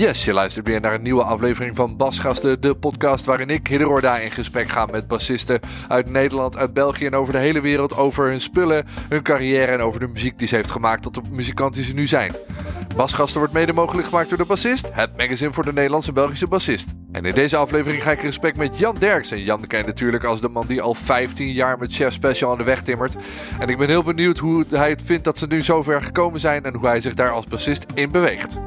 Yes, je luistert weer naar een nieuwe aflevering van Basgasten, de podcast waarin ik, Hidderorda, in gesprek ga met bassisten uit Nederland, uit België en over de hele wereld over hun spullen, hun carrière en over de muziek die ze heeft gemaakt tot de muzikant die ze nu zijn. Basgasten wordt mede mogelijk gemaakt door de Bassist, het magazine voor de Nederlandse Belgische bassist. En in deze aflevering ga ik in gesprek met Jan Derks. En Jan ken natuurlijk als de man die al 15 jaar met Chef Special aan de weg timmert. En ik ben heel benieuwd hoe hij het vindt dat ze nu zo ver gekomen zijn en hoe hij zich daar als bassist in beweegt.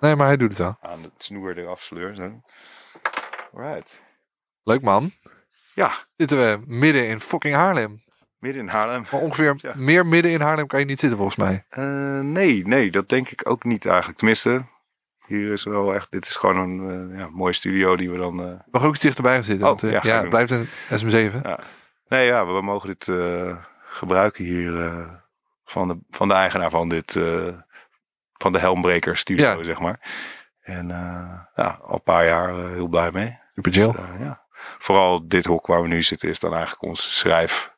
Nee, maar hij doet het wel. Aan het snoer eraf sleur. Zo. Right. Leuk man. Ja, Zitten we midden in fucking Haarlem. midden in Haarlem. Maar ongeveer Ja. meer midden in Haarlem kan je niet zitten volgens mij. Eh, nee, nee, dat denk ik ook niet eigenlijk. Tenminste, hier is wel echt, dit is gewoon een eh, ja, mooie studio die we dan... eh, Mag ook iets dichterbij gaan zitten. Oh, want, eh, ja, ja, het blijft een SM7. ja. Nee, ja, we mogen dit gebruiken hier van, de, van de eigenaar van dit, van de Helmbreker studio, Ja. zeg maar. En ja, al een paar jaar heel blij mee. Super chill. Eh, ja. Vooral dit hok waar we nu zitten is dan eigenlijk ons schrijf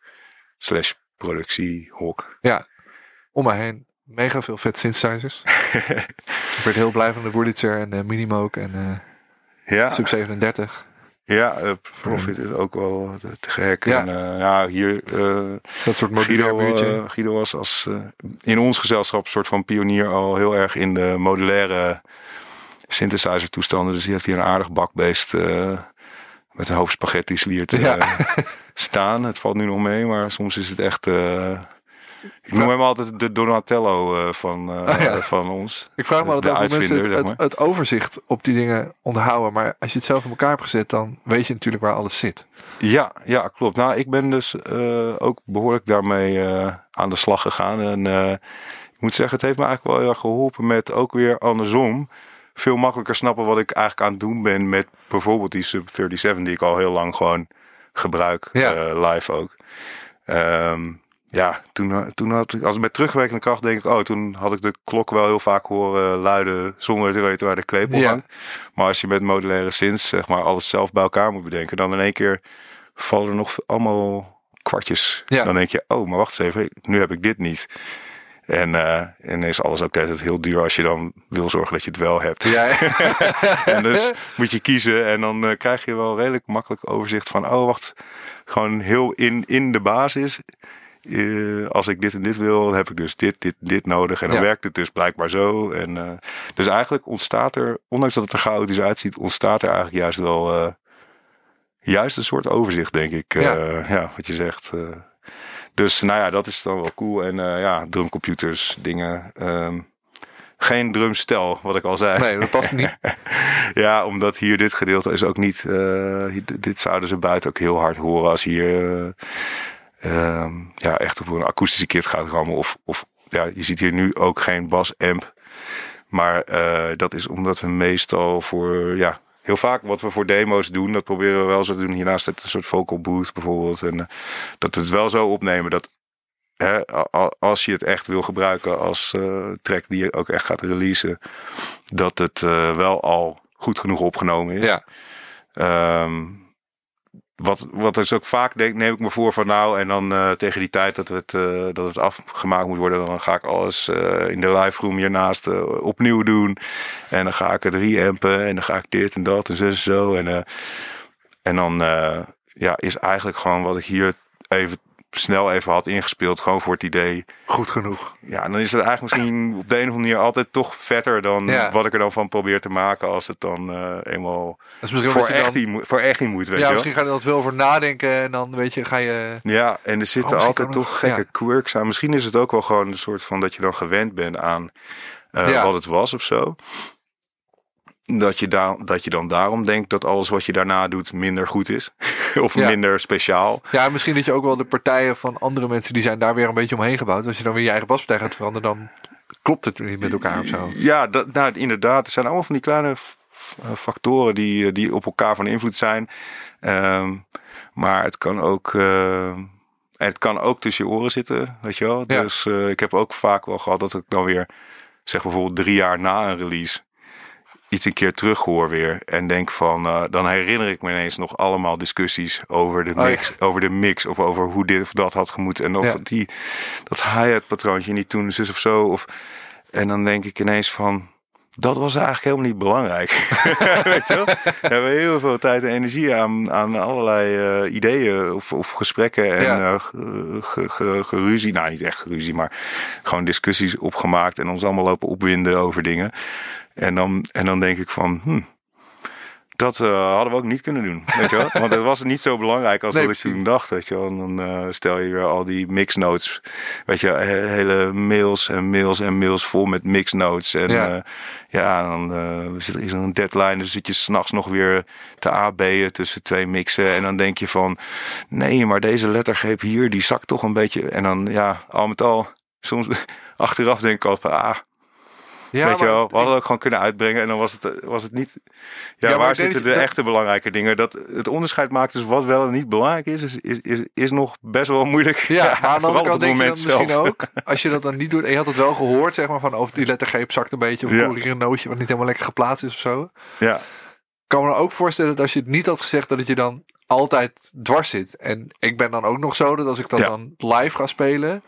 slash productiehok. Om mij heen mega veel vet synthesizers. ik werd heel blij van de Wurlitzer en de Minimoog en eh ja, Sub 37. ja eh, Profit is ook wel te, te gek. Ja. En, eh, ja, hier eh, Is dat soort Guido, buurtje? eh, Guido was als, eh, in ons gezelschap een soort van pionier al heel erg in de modulaire synthesizer toestanden. Dus die heeft hier een aardig bakbeest eh, met een hoop spaghetti's lier te Ja. eh, staan. Het valt nu nog mee, maar soms is het echt... ik noem hem altijd de Donatello eh, van, eh, Ah, ja. van ons. ik vraag me altijd af mensen uitvinder, het, het, het overzicht op die dingen onthouden. Maar als je het zelf in elkaar hebt gezet, dan weet je natuurlijk waar alles zit. Ja, ja, klopt. Nou, ik ben dus eh, ook behoorlijk daarmee aan de slag gegaan. En ik moet zeggen, het heeft me eigenlijk wel heel erg geholpen met ook weer andersom. Veel makkelijker snappen wat ik eigenlijk aan het doen ben met bijvoorbeeld die Sub 37 die ik al heel lang gewoon gebruik. Ja. live ook. Ehm, ja, toen, toen had ik, als ik met terugwerkende kracht denk ik, oh, toen had ik de klok wel heel vaak horen luiden zonder te weten waar de klepel Ja. hangt. Maar als je met modulaire synths, zeg maar, alles zelf bij elkaar moet bedenken, dan in één keer vallen er nog allemaal kwartjes. Ja. Dan denk je, oh, maar wacht eens even, nu heb ik dit niet. En, eh, en is alles ook altijd heel duur als je dan wil zorgen dat je het wel hebt. Ja, en dus moet je kiezen en dan eh, krijg je wel redelijk makkelijk overzicht van, oh wacht, gewoon heel in, in de basis. Eh, als ik dit en dit wil, dan heb ik dus dit, dit, dit nodig. En dan Ja. werkt het dus blijkbaar zo. En, eh, dus eigenlijk ontstaat er, ondanks dat het er chaotisch uitziet, ontstaat er eigenlijk juist wel eh, juist een soort overzicht, denk ik. Ja. Ja, wat je zegt. dus nou ja, dat is dan wel cool. En ja, drumcomputers, dingen. ehm, geen drumstel, wat ik al zei. nee, dat past niet. Ja, omdat hier dit gedeelte is ook niet. dit zouden ze buiten ook heel hard horen als hier ehm, ja, echt op een akoestische kit gaat rammen. Of, of ja, je ziet hier nu ook geen bas amp. Maar eh, dat is omdat we meestal voor ja, heel vaak wat we voor demo's doen, dat proberen we wel zo te doen. Hiernaast het een soort vocal booth bijvoorbeeld. En eh, dat we het wel zo opnemen dat hè, als je het echt wil gebruiken als eh, track die je ook echt gaat releasen, dat het wel al goed genoeg opgenomen is. Ja, Ehm, wat, wat is ook vaak denk, neem ik me voor van nou en dan eh, tegen die tijd dat het, eh, dat het afgemaakt moet worden, dan ga ik alles eh, in de live room hiernaast opnieuw doen. En dan ga ik het reampen en dan ga ik dit en dat en zo en zo. En, en dan ja, is eigenlijk gewoon wat ik hier even snel even had ingespeeld, gewoon voor het idee. goed genoeg. Ja, dan is het eigenlijk misschien op de een of andere manier altijd toch vetter dan Ja. wat ik er dan van probeer te maken als het dan eh, eenmaal Dat is misschien voor echt, dan, moet- voor echt in moet, weet ja, je wel. misschien ga je er wat veel over nadenken en dan weet je, ga je... Ja, en er zitten Oh, altijd toch nog- gekke ja. quirks aan. Misschien is het ook wel gewoon een soort van dat je dan gewend bent aan eh, wat het was of zo. Dat je, da dat je dan daarom denkt dat alles wat je daarna doet minder goed is. of Ja. minder speciaal. Ja, misschien dat je ook wel de partijen van andere mensen, die zijn daar weer een beetje omheen gebouwd. Als je dan weer je eigen baspartij gaat veranderen, dan klopt het niet met elkaar of zo. Ja, dat, nou, inderdaad. Er zijn allemaal van die kleine f- factoren die, eh, die op elkaar van invloed zijn. Ehm, maar het kan ook. eh, het kan ook tussen je oren zitten, weet je wel. Ja. Dus eh, ik heb ook vaak wel gehad dat ik dan weer, zeg bijvoorbeeld drie jaar na een release, iets een keer terughoor weer en denk van, uh, dan herinner ik me ineens nog allemaal discussies over de Oh, mix, over de mix of over hoe dit of dat had gemoeten en of Ja. die dat hi-hat patroontje niet toen zus of zo of en dan denk ik ineens van. Dat was eigenlijk helemaal niet belangrijk. Weet je wel? We hebben heel veel tijd en energie aan, aan allerlei eh, ideeën of, of gesprekken en Ja. eh, ge- ge- ge- geruzie. Nou, niet echt geruzie, maar gewoon discussies opgemaakt en ons allemaal lopen opwinden over dingen. En dan, en dan denk ik van, hm, dat eh, hadden we ook niet kunnen doen. Weet je wel? Want het was niet zo belangrijk als Nee, dat ik toen dacht. Weet je wel? En dan eh, stel je weer al die mixnotes. Weet je, he- hele mails en mails en mails vol met mixnotes. En Ja. ja, ja dan eh, zit er is er een deadline. Dus zit je s'nachts nog weer te AB'en tussen twee mixen. En dan denk je van, nee, maar deze lettergreep hier, die zakt toch een beetje. En dan, ja, al met al, soms achteraf denk ik altijd van, ah, Ja, Weet je maar wel, we hadden het ook gewoon kunnen uitbrengen en dan was het, was het niet. Ja, maar waar zitten de dat- echte belangrijke dingen? Dat het onderscheid maakt dus wat wel en niet belangrijk is, is, is, is, is nog best wel moeilijk. Ja, maar vooral andere op kant het denk je dan moment misschien zelf. ook, als je dat dan niet doet, en je had het wel gehoord, zeg maar, van of die lettergreep zakt een beetje, of Ja. hoor hier een nootje wat niet helemaal lekker geplaatst is of zo. Ja, Ik kan me dan ook voorstellen dat als je het niet had gezegd, dat het je dan altijd dwars zit. En ik ben dan ook nog zo dat als ik dat Ja. dan live ga spelen,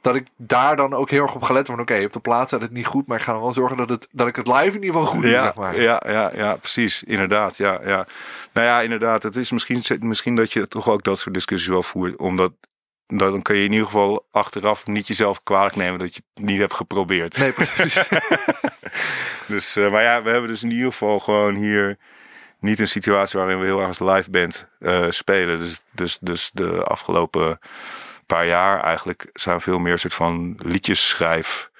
dat ik daar dan ook heel erg op gelet word. Oké, op de plaats staat het niet goed, maar ik ga dan wel zorgen dat, het, dat ik het live in ieder geval goed doe, ja, zeg ja, ja, ja, precies. Inderdaad. Ja, ja. Nou ja, inderdaad. Het is misschien, misschien dat je toch ook dat soort discussies wel voert. Omdat dat- dan kun je in ieder geval achteraf niet jezelf kwalijk nemen dat je het niet hebt geprobeerd. Nee, precies. Dus, eh, maar ja, we hebben dus in ieder geval gewoon hier niet een situatie waarin we heel erg als live band eh, spelen. Dus, dus, dus de afgelopen paar jaar eigenlijk zijn veel meer soort van liedjes schrijf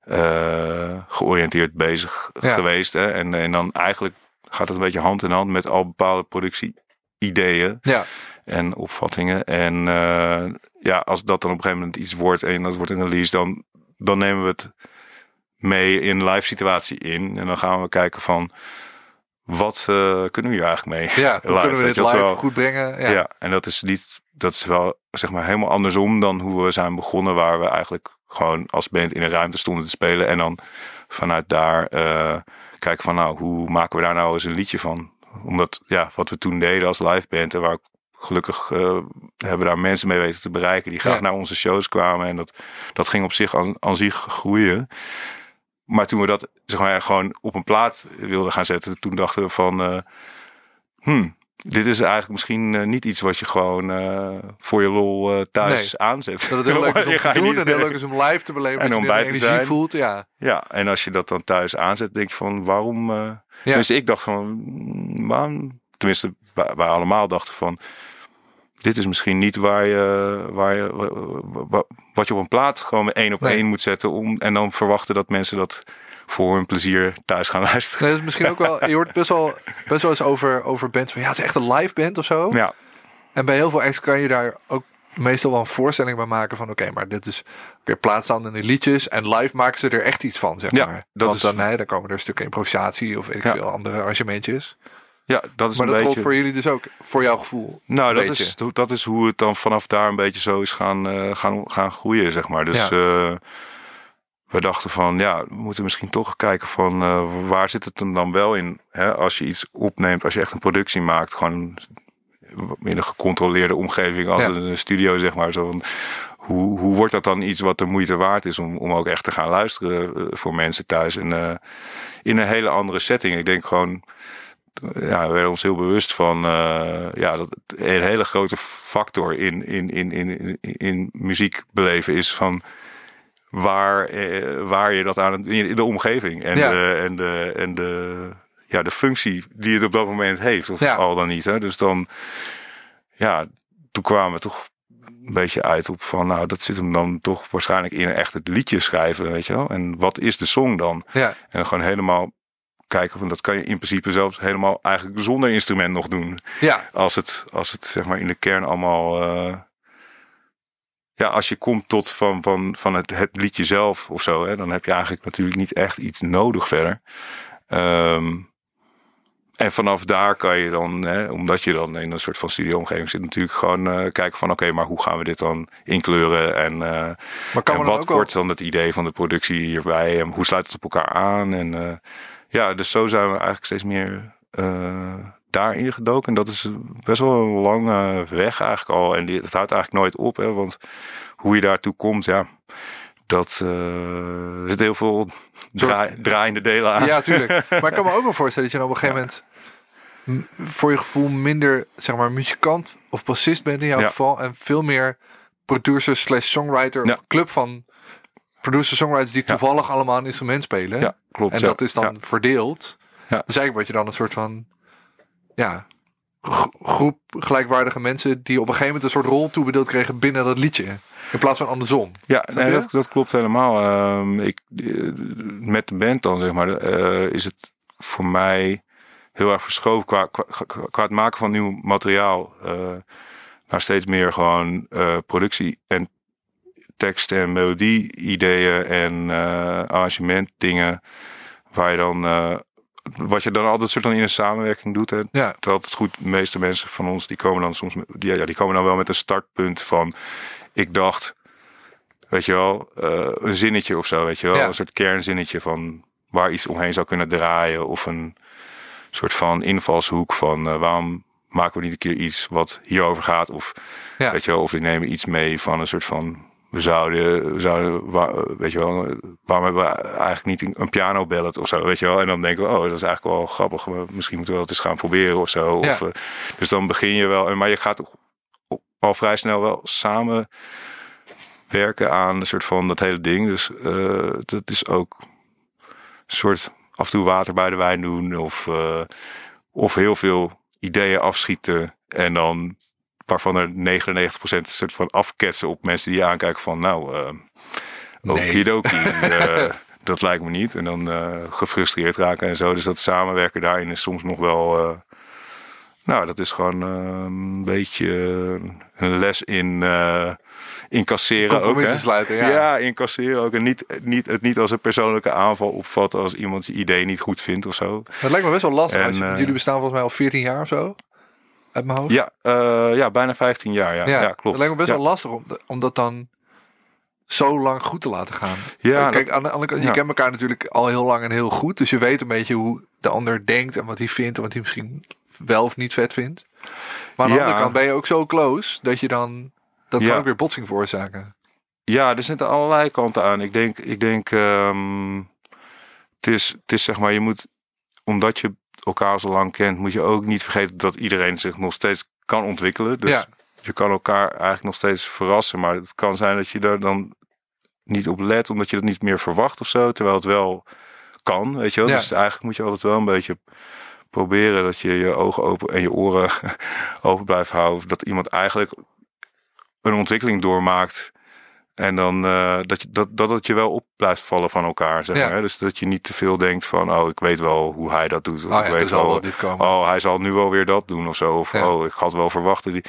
eh, georiënteerd bezig Ja. geweest. Hè? En, en dan eigenlijk gaat het een beetje hand in hand met al bepaalde productie-ideeën ja, en opvattingen. En eh, ja, als dat dan op een gegeven moment iets wordt en dat wordt een release, dan, dan nemen we het mee in live situatie in. En dan gaan we kijken van wat eh, kunnen we hier eigenlijk mee? ja. Live, kunnen we dit live wel, goed brengen? Ja. Ja. en dat is niet, dat is wel zeg maar helemaal andersom dan hoe we zijn begonnen, waar we eigenlijk gewoon als band in een ruimte stonden te spelen en dan vanuit daar eh, kijken van nou, hoe maken we daar nou eens een liedje van? Omdat ja, wat we toen deden als live band en waar gelukkig eh, hebben daar mensen mee weten te bereiken die graag Ja. naar onze shows kwamen en dat, dat ging op zich aan, aan zich groeien. Maar toen we dat zeg maar, gewoon op een plaat wilden gaan zetten, toen dachten we van, eh, hmm, dit is eigenlijk misschien eh, niet iets wat je gewoon eh, voor je lol eh, thuis aanzet. Dat het heel leuk is om Je te doen en heel leuk is om live te beleven. En om bij te energie zijn. voelt. Ja. Ja, en als je dat dan thuis aanzet, denk je van waarom. Ja. Dus ik dacht van mm, waarom. Tenminste, wij, allemaal dachten van. Dit is misschien niet waar je, waar je, wa- wa- wat je op een plaat gewoon één op Nee. één moet zetten. Om, en dan verwachten dat mensen dat voor hun plezier thuis gaan luisteren. Nee, dat is misschien ook wel. Je hoort best wel, best wel eens over, over bands van ja, het is echt een live band of zo. Ja, En bij heel veel acts kan je daar ook meestal wel een voorstelling bij maken van oké, maar dit is weer plaatsstaand in de liedjes en live maken ze er echt iets van, zeg Ja, maar. dat Want is- dan, nee, dan komen er stukken improvisatie of weet ik Ja. veel andere arrangementjes. ja, dat is Maar een dat beetje. voor jullie dus ook, voor jouw gevoel. Nou, dat beetje. is, dat is hoe het dan vanaf daar een beetje zo is gaan, eh, gaan, gaan groeien, zeg maar. Dus Ja. eh, we dachten van, ja, we moeten misschien toch kijken van eh, waar zit het hem dan wel in? Hè? Als je iets opneemt, als je echt een productie maakt, gewoon in een gecontroleerde omgeving als Ja. een studio, zeg maar. Zo van, hoe, hoe wordt dat dan iets wat de moeite waard is om, om ook echt te gaan luisteren eh, voor mensen thuis? En eh, in een hele andere setting. Ik denk gewoon, ja, we werden ons heel bewust van eh, ja, dat een hele grote factor in, in, in, in, in, in muziek beleven is van waar, eh, waar je dat aan het- in de omgeving en, Ja. de, en, de, en de, ja, de functie die het op dat moment heeft, of Ja. al dan niet. Hè? Dus dan, ja, toen kwamen we toch een beetje uit op van, nou, dat zit hem dan toch waarschijnlijk in echt het liedje schrijven, weet je wel. En wat is de song dan? Ja, En dan gewoon helemaal kijken van dat kan je in principe zelfs helemaal eigenlijk zonder instrument nog doen. ja, Als het, als het zeg maar in de kern allemaal. eh, ja, als je komt tot van, van, van het, het liedje zelf of zo, hè, dan heb je eigenlijk natuurlijk niet echt iets nodig verder. Ehm, en vanaf daar kan je dan, hè, omdat je dan in een soort van studioomgeving zit, natuurlijk gewoon eh, kijken van oké, maar hoe gaan we dit dan inkleuren? En, eh, en wat wordt dan het idee van de productie hierbij? En hoe sluit het op elkaar aan? En eh, ja, dus zo zijn we eigenlijk steeds meer daarin gedoken. En dat is best wel een lange weg eigenlijk al. En die, het houdt eigenlijk nooit op. Hè, want hoe je daartoe komt, ja, dat uh, er zit heel veel draai, draaiende delen aan. Ja, tuurlijk. Maar ik kan me ook wel voorstellen dat je op een gegeven moment voor je gevoel minder, zeg maar, muzikant of bassist bent in jouw geval. En veel meer producer slash songwriter of club van producer songwriters die toevallig allemaal een instrument spelen. Ja, klopt. En dat is dan verdeeld. Ja. Dus eigenlijk word je dan een soort van ja, groep gelijkwaardige mensen die op een gegeven moment een soort rol toebedeeld kregen binnen dat liedje. In plaats van andersom. Ja, nee, dat, dat, klopt helemaal. Uh, ik, eh, met de band dan, zeg maar, uh, is het voor mij heel erg verschoven qua, qua, qua het maken van nieuw materiaal. Uh, naar steeds meer gewoon productie en tekst en melodie ideeën en arrangement dingen. Waar je dan wat je dan altijd soort van in een samenwerking doet. Hè, ja. Dat het goed. De meeste mensen van ons die komen dan soms. Die, ja, die komen dan wel met een startpunt van. Ik dacht, weet je wel, uh, een zinnetje of zo, weet je wel, ja. een soort kernzinnetje van waar iets omheen zou kunnen draaien of een soort van invalshoek van uh, waarom maken we niet een keer iets wat hierover gaat of ja. weet je wel, of we nemen iets mee van een soort van we zouden, we zouden weet je wel, waarom hebben we eigenlijk niet een piano ballet of zo, weet je wel? En dan denken we, oh, dat is eigenlijk wel grappig. Misschien moeten we dat eens gaan proberen of zo. Of, uh, dus dan begin je wel, maar je gaat al vrij snel wel samen werken aan een soort van dat hele ding. Dus uh, dat is ook een soort af en toe water bij de wijn doen of, uh, of heel veel ideeën afschieten en dan waarvan er 99% een soort van afketsen op mensen die aankijken van nou, uh, okidoki, uh, dat lijkt me niet. En dan uh, gefrustreerd raken en zo. Dus dat samenwerken daarin is soms nog wel, uh, nou dat is gewoon een beetje een les in incasseren ook. Hè? Sluiten, ja. ja, incasseren ook. En niet, niet, het niet als een persoonlijke aanval opvatten als iemand je idee niet goed vindt of zo. Dat lijkt me best wel lastig. En, jullie bestaan volgens mij al 14 jaar of zo uit mijn hoofd? Ja, uh, ja bijna 15 jaar. Ja, ja, klopt. Het lijkt me best wel lastig om, om dat dan zo lang goed te laten gaan. Ja, Kijk, aan de andere kant, je kent elkaar natuurlijk al heel lang en heel goed. Dus je weet een beetje hoe de ander denkt en wat hij vindt en wat hij misschien wel of niet vet vindt. Maar aan de andere kant ben je ook zo close dat je dan dat kan ook weer botsing veroorzaken. Ja, er zitten allerlei kanten aan. Ik denk, ik denk, um, het is, het is zeg maar, je moet, omdat je elkaar zo lang kent, moet je ook niet vergeten dat iedereen zich nog steeds kan ontwikkelen. Dus je kan elkaar eigenlijk nog steeds verrassen. Maar het kan zijn dat je daar dan niet op let, omdat je dat niet meer verwacht of zo. Terwijl het wel kan, weet je wel. Dus eigenlijk moet je altijd wel een beetje proberen dat je je ogen open en je oren open blijft houden. Dat iemand eigenlijk een ontwikkeling doormaakt en dan uh, dat, je, dat, dat het je wel op blijft vallen van elkaar. Zeg maar. Dus dat je niet te veel denkt van, oh, ik weet wel hoe hij dat doet. Of oh, ik weet wel, oh, hij zal nu wel weer dat doen of zo. Of oh, ik had wel verwacht dat hij.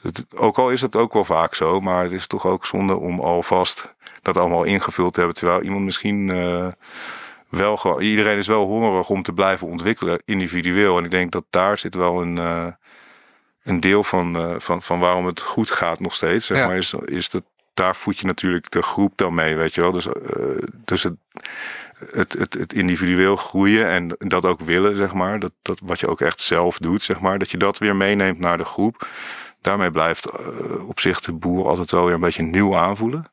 Het, ook al is het ook wel vaak zo, maar het is toch ook zonde om alvast dat allemaal ingevuld te hebben. Terwijl iemand misschien uh, wel gewoon. Iedereen is wel hongerig om te blijven ontwikkelen, individueel. En ik denk dat daar zit wel een. Uh, een deel van, van, van waarom het goed gaat nog steeds. Zeg maar, is, is dat daar voed je natuurlijk de groep dan mee, weet je wel. Dus, uh, dus het, het, het, het, individueel groeien en dat ook willen, zeg maar. Dat, dat wat je ook echt zelf doet, zeg maar. Dat je dat weer meeneemt naar de groep. Daarmee blijft uh, op zich de boer altijd wel weer een beetje nieuw aanvoelen.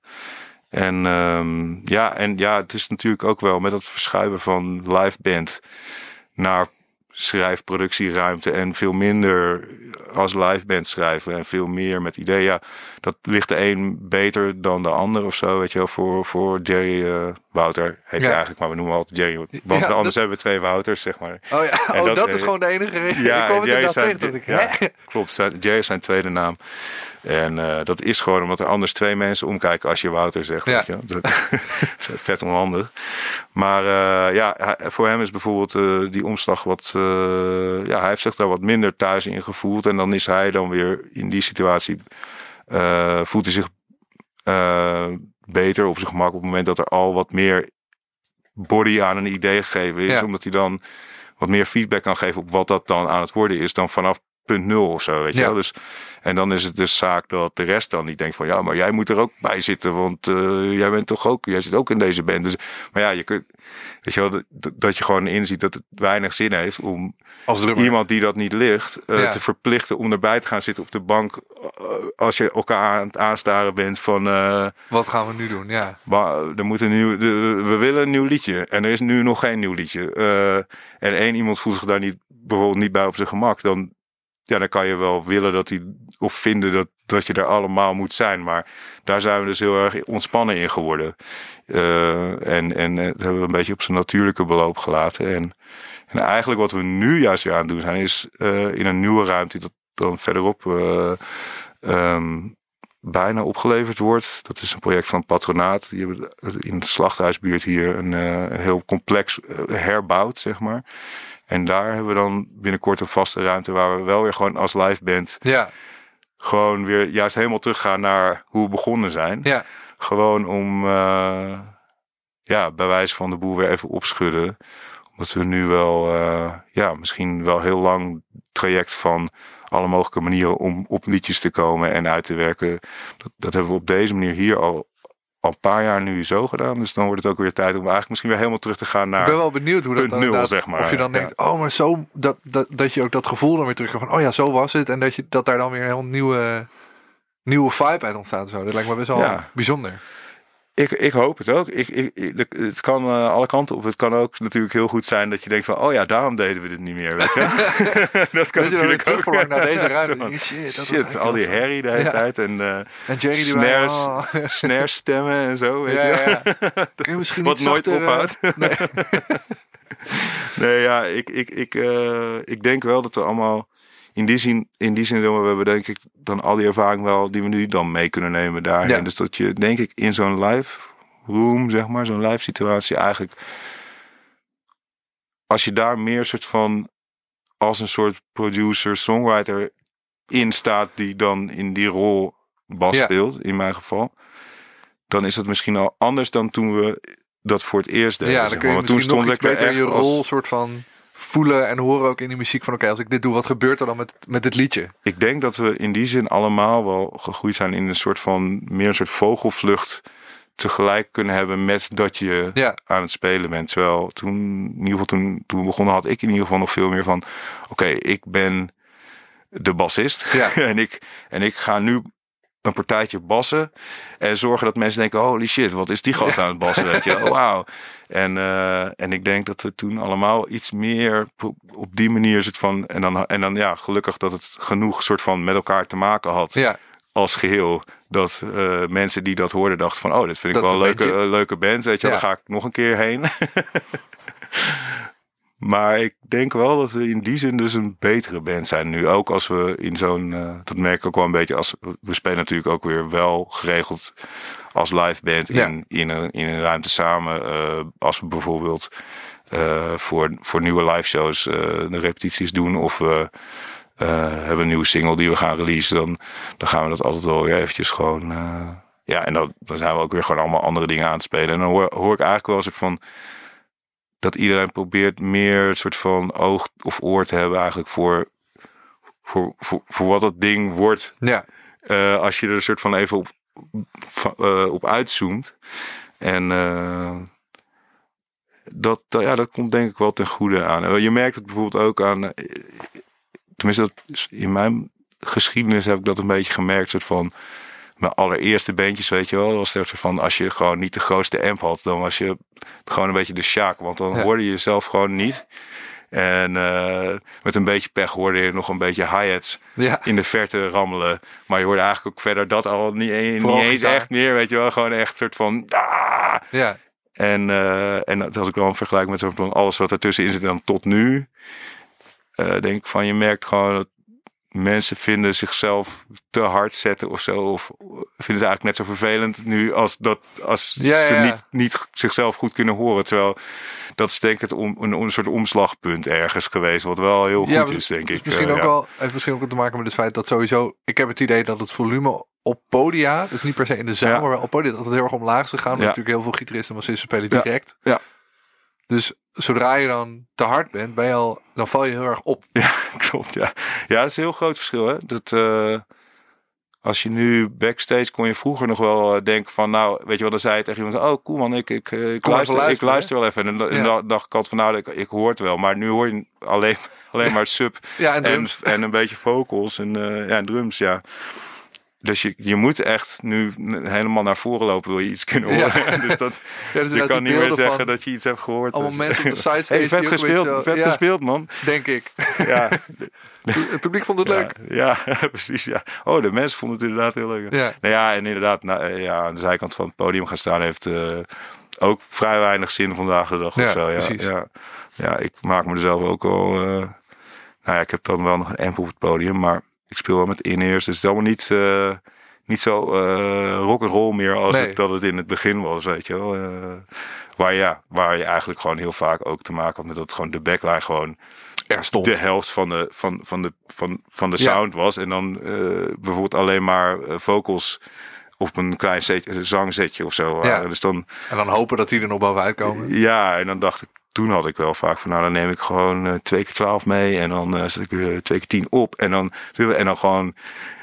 En um, ja, en ja, het is natuurlijk ook wel met het verschuiven van live band naar schrijfproductieruimte en veel minder als live band schrijven en veel meer met ideeën. Dat ligt de een beter dan de ander of zo, weet je wel. Voor, voor Jerry uh, Wouter heet ja. eigenlijk, maar we noemen altijd Jerry. Want ja, anders hebben we twee Wouters, zeg maar. Oh ja, oh, dat, dat, is gewoon de enige reden. Ja, Jerry zijn, tegen, ik, ja, klopt. Jerry is zijn tweede naam. En uh, dat is gewoon omdat er anders twee mensen omkijken als je Wouter zegt. Ja. je? Dat is vet onhandig. Maar uh, ja, voor hem is bijvoorbeeld uh, die omslag wat... ja, hij heeft zich daar wat minder thuis in gevoeld. En dan is hij dan weer in die situatie... voelt hij zich beter op zijn gemak op het moment dat er al wat meer body aan een idee gegeven is. Ja. Omdat hij dan wat meer feedback kan geven op wat dat dan aan het worden is dan vanaf punt nul of zo. Weet je wel? Dus En dan is het dus zaak dat de rest dan niet denkt van ja, maar jij moet er ook bij zitten, want uh, jij bent toch ook, jij zit ook in deze band. Dus, maar ja, je kunt, weet je wel, dat, dat je gewoon inziet dat het weinig zin heeft om Als iemand die dat niet ligt uh, Ja. te verplichten om erbij te gaan zitten op de bank uh, als je elkaar aan het aanstaren bent van Wat gaan we nu doen? Ja. maar er moet een nieuw, de, we willen een nieuw liedje en er is nu nog geen nieuw liedje. En één iemand voelt zich daar niet bijvoorbeeld niet bij op zijn gemak, dan ja, dan kan je wel willen dat hij of vinden dat, dat je er allemaal moet zijn. Maar daar zijn we dus heel erg ontspannen in geworden. Uh, en, en dat hebben we een beetje op zijn natuurlijke beloop gelaten. En, en eigenlijk wat we nu juist weer aan het doen zijn, is uh, in een nieuwe ruimte dat dan verderop um, bijna opgeleverd wordt. Dat is een project van Patronaat. Die hebben in de slachthuisbuurt hier een, een heel complex herbouwd, zeg maar. En daar hebben we dan binnenkort een vaste ruimte waar we wel weer gewoon als live band ja. gewoon weer juist helemaal teruggaan naar hoe we begonnen zijn. Ja. Gewoon om uh, ja, bij wijze van de boel weer even opschudden. Omdat we nu wel uh, ja, misschien wel heel lang traject van alle mogelijke manieren om op liedjes te komen en uit te werken. Dat, dat hebben we op deze manier hier al al een paar jaar nu zo gedaan. Dus dan wordt het ook weer tijd om eigenlijk misschien weer helemaal terug te gaan naar. Ik ben wel benieuwd hoe dat nul, zeg maar. Of je dan denkt, oh, maar zo dat, dat, dat je ook dat gevoel dan weer terug van, oh ja, zo was het. En dat, je, dat daar dan weer een heel nieuwe, nieuwe vibe uit ontstaat. Zo. Dat lijkt me best wel ja. bijzonder. Ik, ik hoop het ook. Ik, ik, het kan uh, alle kanten op. Het kan ook natuurlijk heel goed zijn dat je denkt van... oh ja, daarom deden we dit niet meer, weet je. dat kan natuurlijk ook. naar deze ruimte. Zo, shit, dat shit al die herrie de hele ja. tijd. En, uh, en Jerry die snares, oh. snare stemmen en zo, weet ja, je. Ja. Kun je misschien Wat nooit zachter, ophoudt. Uh, nee. nee, ja, ik, ik, ik, uh, ik denk wel dat we allemaal... In die zin, in die zin we hebben denk ik dan al die ervaring wel... die we nu dan mee kunnen nemen daarheen. Ja. Dus dat je denk ik in zo'n live room, zeg maar, zo'n live situatie eigenlijk. Als je daar meer soort van als een soort producer, songwriter in staat die dan in die rol bas Ja. speelt, in mijn geval, dan is dat misschien al anders dan toen we dat voor het eerst deden. ja, zeg dan maar. kun je Want toen stond ik er beter je rol als, soort van voelen en horen ook in die muziek van oké, als ik dit doe, wat gebeurt er dan met, met dit liedje? ik denk dat we in die zin allemaal wel gegroeid zijn in een soort van meer een soort vogelvlucht tegelijk kunnen hebben met dat je Ja, aan het spelen bent. Terwijl toen, in ieder geval toen, toen we begonnen, had ik in ieder geval nog veel meer van: oké, ik ben de bassist. Ja. en, ik, en ik ga nu een partijtje bassen. En zorgen dat mensen denken: holy shit, wat is die gast aan het bassen? Weet je, wauw. En, eh, en ik denk dat we toen allemaal iets meer op, die manier zit van. En dan, en dan ja, gelukkig dat het genoeg soort van met elkaar te maken had ja, als geheel. Dat eh, mensen die dat hoorden dachten van... oh, dit vind ik Dat wel een leuke, beetje- leuke band. Weet je, Ja. daar ga ik nog een keer heen. maar ik denk wel dat we in die zin dus een betere band zijn nu. Ook als we in zo'n... eh, dat merk ik ook wel een beetje als... We spelen natuurlijk ook weer wel geregeld als live band Ja. in, in, een, in een ruimte samen. eh, als we bijvoorbeeld eh, voor, voor nieuwe live shows de repetities doen... of we hebben een nieuwe single die we gaan releasen... dan, dan gaan we dat altijd wel weer eventjes gewoon... ja, en dan, dan zijn we ook weer gewoon allemaal andere dingen aan het spelen. En dan hoor, hoor ik eigenlijk wel een soort van... dat iedereen probeert meer een soort van oog of oor te hebben... eigenlijk voor, voor, voor, voor wat dat ding wordt... ja, Eh, als je er een soort van even op, eh, op uitzoomt. En eh, dat, ja, dat komt denk ik wel ten goede aan. Je merkt het bijvoorbeeld ook aan. Tenminste, dat in mijn geschiedenis heb ik dat een beetje gemerkt. Soort van. Mijn allereerste bandjes, weet je wel, was er soort van als je gewoon niet de grootste amp had, dan was je gewoon een beetje de sjaak, want dan Ja. hoorde je jezelf gewoon niet. En eh, met een beetje pech hoorde je nog een beetje hi-hats ja, in de verte rammelen. Maar je hoorde eigenlijk ook verder dat al niet, niet Vooral eens gitaar. echt meer. Weet je wel, gewoon echt soort van. "Ah!" ja, En, eh, en dat als ik dan vergelijk met van alles wat ertussenin zit dan tot nu. eh, denk ik van je merkt gewoon dat mensen vinden zichzelf te hard zetten of zo. Of vinden ze eigenlijk net zo vervelend nu als, dat, als Ja, ze ja. Niet, niet zichzelf goed kunnen horen. Terwijl dat is denk ik een, een soort omslagpunt ergens geweest. Wat wel heel Ja, goed is, denk ik. misschien Eh, ook wel, heeft misschien ook te maken met het feit dat sowieso, ik heb het idee dat het volume op podia, dus niet per se in de zaal, maar wel op podia, dat het heel erg omlaag is gegaan. Natuurlijk heel veel gitaristen en bassisten spelen direct. Ja. Dus zodra je dan te hard bent, ben je al, dan val je heel erg op. Ja, klopt. Ja. ja, dat is een heel groot verschil. Hè? Dat, eh, als je nu backstage kon je vroeger nog wel eh, denken van, nou, weet je wat, dan zei je tegen iemand, oh cool man, ik, ik, eh, ik, Kom luister, ik luister wel even. En, dan- Ja. dacht ik altijd van, nou, ik, ik hoor het wel. Maar nu hoor je alleen, alleen maar sub Ja, en en, en een beetje vocals en, ja, en drums, ja. Dus je, je moet echt nu helemaal naar voren lopen, wil je iets kunnen Ja. horen. dus dat, Ja, dus je kan niet meer zeggen dat je iets hebt gehoord. allemaal Dus- mensen op de sidestage. Hey, vet gespeeld, beetje vet ja, gespeeld, man. Denk ik. Ja, Het publiek vond het leuk. Ja, precies. Ja. Oh, de mensen vonden het inderdaad heel leuk. Ja. Nou ja, en inderdaad, nou, eh, ja, aan de zijkant van het podium gaan staan heeft eh, ook vrij weinig zin vandaag de dag. Ja, of zo. Ja, precies. Ja. ja, ik maak me er zelf ook wel. eh, nou ja, ik heb dan wel nog een amp op het podium, maar ik speel wel met in-ears. Dus het is allemaal niet, eh, niet zo eh rock and roll meer als Nee. het, dat het in het begin was, weet je wel. Eh, waar, ja, waar je eigenlijk gewoon heel vaak ook te maken had met dat gewoon de backline gewoon Er stond. de helft van de, van, van de, van, van de Ja. sound was. En dan eh, bijvoorbeeld alleen maar eh, vocals op een klein zetje, zangzetje of zo. waren. Dus dan, En dan hopen dat die er nog bovenuit komen. ja, en dan dacht ik, toen had ik wel vaak van, nou dan neem ik gewoon eh, twee keer twaalf mee. En dan eh, zet ik weer twee keer tien op. En dan, en dan gewoon,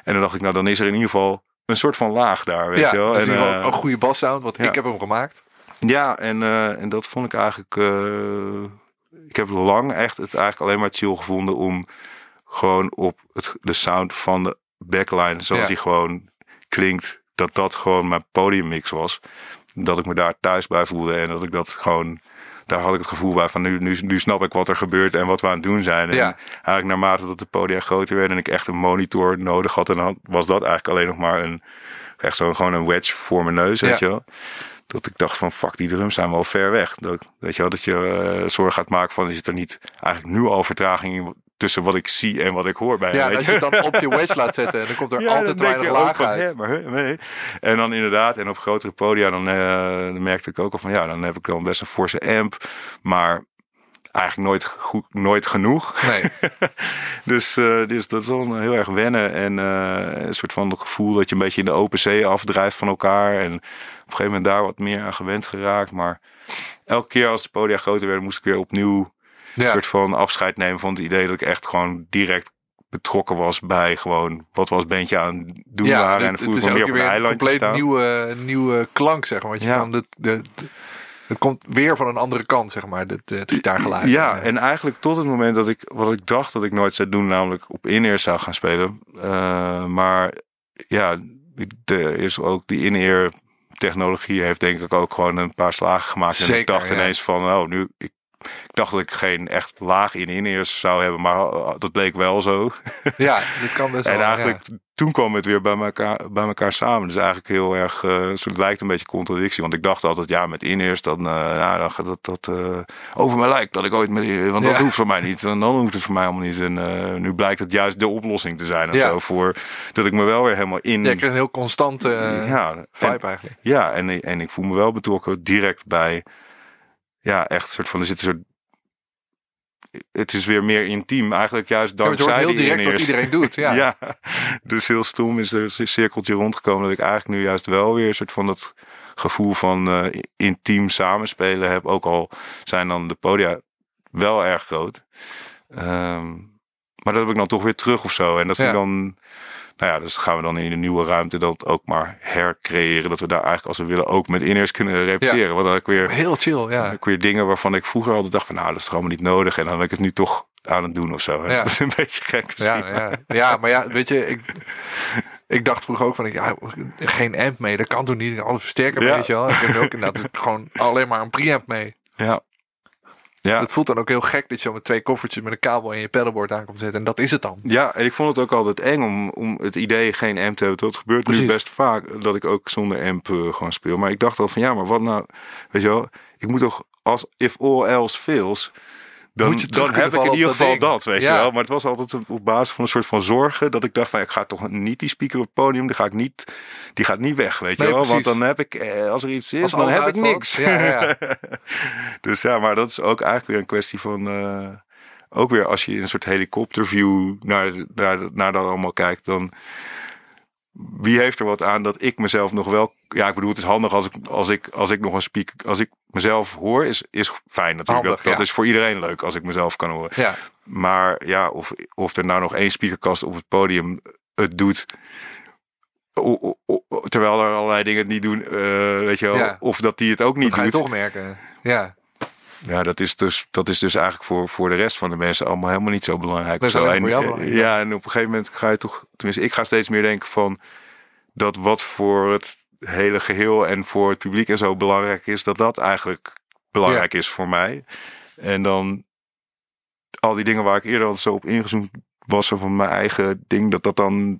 en dan dacht ik, nou dan is er in ieder geval een soort van laag daar, weet ja, je wel. dat is En, in ieder geval eh, een goede bassound, want ja. ik heb hem gemaakt. ja, en, en dat vond ik eigenlijk. ik heb lang echt het eigenlijk alleen maar chill gevonden om gewoon op het, de sound van de backline, zoals Ja. die gewoon klinkt, dat dat gewoon mijn podiummix was. Dat ik me daar thuis bij voelde en dat ik dat gewoon. Daar had ik het gevoel bij van nu, nu, nu snap ik wat er gebeurt en wat we aan het doen zijn. En Ja. eigenlijk naarmate dat de podia groter werden en ik echt een monitor nodig had, en dan was dat eigenlijk alleen nog maar een echt zo gewoon een wedge voor mijn neus, weet je wel. Dat ik dacht van fuck, die drums zijn wel ver weg. Dat, weet je wel, dat je eh, zorg gaat maken van is het er niet eigenlijk nu al vertraging in tussen wat ik zie en wat ik hoor bij Ja, en als je het dan op je wedge laat zetten, dan komt er ja, altijd dan te weinig laag van, uit. hè, maar, hè, nee. En dan inderdaad, en op grotere podia, dan, eh, dan merkte ik ook al van ja, dan heb ik wel best een forse amp, maar eigenlijk nooit, goed, nooit genoeg. Nee, Dus, eh, dus dat is wel heel erg wennen en eh, een soort van gevoel dat je een beetje in de open zee afdrijft van elkaar. En op een gegeven moment daar wat meer aan gewend geraakt. Maar elke keer als de podia groter werden, moest ik weer opnieuw een soort van afscheid nemen van het idee dat ik echt gewoon direct betrokken was bij gewoon wat was bandje aan het doen ja, waren. En het, dan het voel is ik ook me meer op weer een eilandje compleet staan. nieuwe, nieuwe klank, zeg maar. Want je Ja. kan de, de, de- het komt weer van een andere kant, zeg maar, het, het gitaargeluid. Ja, En, en eigenlijk tot het moment dat ik wat ik dacht dat ik nooit zou doen, namelijk op in-ear zou gaan spelen. Uh, maar ja, er is ook die in-ear technologie heeft denk ik ook gewoon een paar slagen gemaakt. Zeker, en ik dacht ja. ineens van, oh, nu ik, ik dacht dat ik geen echt laag in in-ears zou hebben, maar uh, dat bleek wel zo. ja, dit kan best wel. en eigenlijk ja. toen kwam het weer bij elkaar, bij elkaar samen. Dus eigenlijk heel erg, uh, het lijkt een beetje contradictie. Want ik dacht altijd, ja, met in-ears, dan, uh, ja, dan gaat dat, dat uh, over mijn lijkt dat ik ooit met Want dat hoeft voor mij niet. En dan hoeft het voor mij allemaal niet. En nu blijkt het juist de oplossing te zijn. Ja. zo, voor dat ik me wel weer helemaal in... Ja, krijgt een heel constante ja, vibe en, eigenlijk. ja en, en ik voel me wel betrokken direct bij... Ja, echt soort van... Er zit een soort het is weer meer intiem. Eigenlijk juist Ja, want je dankzij hoort heel die direct wat iedereen doet. Ja. Ja. dus heel stom is er een cirkeltje rondgekomen dat ik eigenlijk nu juist wel weer een soort van dat gevoel van eh, intiem samenspelen heb. Ook al zijn dan de podia wel erg groot. Ehm, maar dat heb ik dan toch weer terug of zo. En dat vind ik Ja. dan... Nou ja, dus gaan we dan in de nieuwe ruimte dat ook maar hercreëren. Dat we daar eigenlijk als we willen ook met iners kunnen repeteren. Wat dan ik weer Heel chill, ja. ook weer dingen waarvan ik vroeger altijd dacht van nou, dat is toch allemaal niet nodig. En dan ben ik het nu toch aan het doen of zo. Ja. Dat is een beetje gek. Ja, ja. ja, maar ja, weet je, ik, ik dacht vroeger ook van, ja, geen amp mee, dat kan toch niet, alle versterker mee, Ja. weet je wel. Ik heb ook inderdaad gewoon alleen maar een preamp mee. Ja. Ja. Het voelt dan ook heel gek dat je al met twee koffertjes met een kabel in je pedalboard aankomt zetten. En dat is het dan. Ja, en ik vond het ook altijd eng om, om het idee geen amp te hebben. Dat gebeurt Precies. nu best vaak dat ik ook zonder amp eh, gewoon speel. Maar ik dacht al van ja, maar wat nou, weet je wel, ik moet toch als if all else fails, dan, heb ik in ieder geval ding. dat, weet Ja. je wel. Maar het was altijd op- op basis van een soort van zorgen dat ik dacht van ik ga toch niet die speaker op het podium, die ga ik niet, die gaat niet weg, weet je wel. Want dan heb ik, eh, als er iets is, dan heb ik niks. Ja, ja, dus ja, maar dat is ook eigenlijk weer een kwestie van. eh, ook weer als je in een soort helikopterview naar, naar, naar dat allemaal kijkt, dan. Wie heeft er wat aan dat ik mezelf nog wel. Ja, ik bedoel, het is handig als ik, als ik, als ik nog een speak. Als ik mezelf hoor, is, is fijn natuurlijk. Handig, dat dat ja. is voor iedereen leuk als ik mezelf kan horen. ja. Maar ja, of, of er nou nog één speakerkast op het podium het doet. o- o- o- terwijl er allerlei dingen het niet doen, eh, weet je wel. Ja. Of dat die het ook niet Dat ga je doet. toch merken. Ja, Ja, dat is dus, dat is dus eigenlijk voor, voor de rest van de mensen allemaal helemaal niet zo belangrijk. Dat is zo. voor En, jou belangrijk, Ja, en op een gegeven moment ga je toch, tenminste, ik ga steeds meer denken van dat wat voor het hele geheel en voor het publiek en zo belangrijk is, dat dat eigenlijk belangrijk is voor mij. En dan al die dingen waar ik eerder al zo op ingezoomd was van mijn eigen ding, dat dat dan,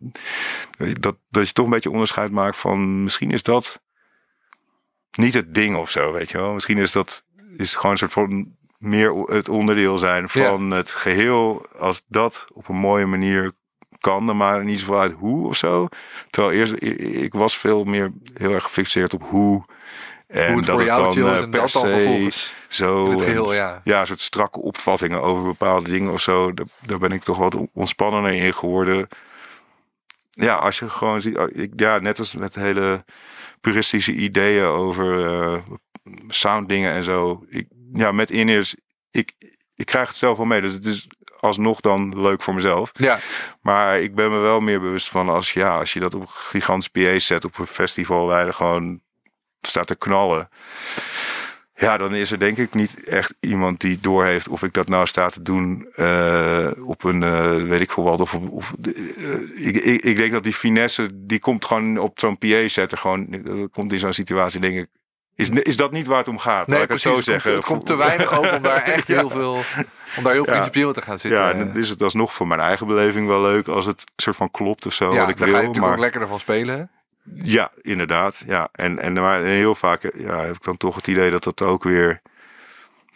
dat, dat je toch een beetje onderscheid maakt van misschien is dat niet het ding of zo, weet je wel. Misschien is dat is het gewoon een soort van meer het onderdeel zijn van het geheel. Als dat op een mooie manier kan, dan maakt het niet zoveel uit hoe of zo. Terwijl eerst, ik was veel meer heel erg gefixeerd op hoe. En hoe het voor dat jou dan eh, en per dat dan vervolgens zo. het en- ja. ja, soort strakke opvattingen over bepaalde dingen of zo. Daar, daar ben ik toch wat ontspannender in geworden. Ja, als je gewoon ziet, oh, ik, ja, net als met hele puristische ideeën over eh sounddingen en zo. Ik, ja, met in-ears, ik, ik krijg het zelf wel mee. Dus het is alsnog dan leuk voor mezelf. Ja, Maar ik ben me wel meer bewust van als, ja, als je dat op een gigantisch PA zet op een festival waar je gewoon staat te knallen. Ja, dan is er denk ik niet echt iemand die doorheeft of ik dat nou sta te doen eh, op een, eh, weet ik veel wat. Of, of, eh, ik, ik, ik denk dat die finesse, die komt gewoon op zo'n PA zetten. Gewoon, dat komt in zo'n situatie, denk ik. Is, is dat niet waar het om gaat? nee, ik het precies. zo Het, zeggen. komt, het komt te weinig over om daar echt heel veel, om daar heel principieel te gaan zitten. Ja, en dan is het alsnog voor mijn eigen beleving wel leuk als het soort van klopt of zo. ja, wat ik daar wil. ga je natuurlijk maar... ook lekker ervan spelen. Ja, inderdaad. Ja. En, en maar heel vaak ja, heb ik dan toch het idee dat dat ook weer,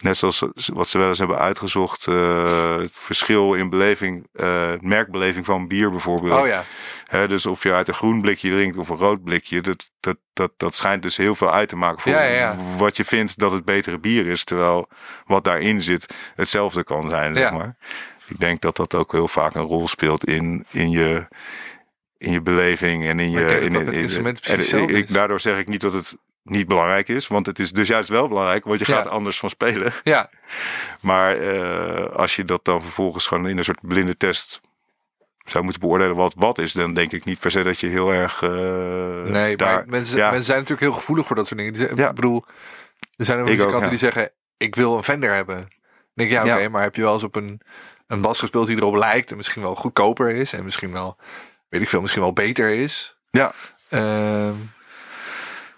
net zoals wat ze wel eens hebben uitgezocht, eh, het verschil in beleving, eh, merkbeleving van bier bijvoorbeeld. Oh ja, Hè, dus of je uit een groen blikje drinkt of een rood blikje, dat, dat, dat, dat schijnt dus heel veel uit te maken voor Ja, ja, ja. wat je vindt dat het betere bier is. Terwijl wat daarin zit hetzelfde kan zijn, zeg Ja. maar. Ik denk dat dat ook heel vaak een rol speelt in, in je in je beleving en in je. ik in, in- instrumenten en ik- daardoor zeg ik niet dat het niet belangrijk is, want het is dus juist wel belangrijk, want je Ja. gaat anders van spelen. ja, Maar eh, als je dat dan vervolgens gewoon in een soort blinde test zou moeten beoordelen wat wat is, dan denk ik niet per se dat je heel erg. eh, nee, daar, maar mensen, ja. mensen zijn natuurlijk heel gevoelig voor dat soort dingen. Die Ja. Ik bedoel, er zijn ook, muzikanten die zeggen, ik wil een Fender hebben. Dan denk ik, ja, oké, maar heb je wel eens op een, een bas gespeeld die erop lijkt en misschien wel goedkoper is en misschien wel, weet ik veel, misschien wel beter is. Ja. Ehm,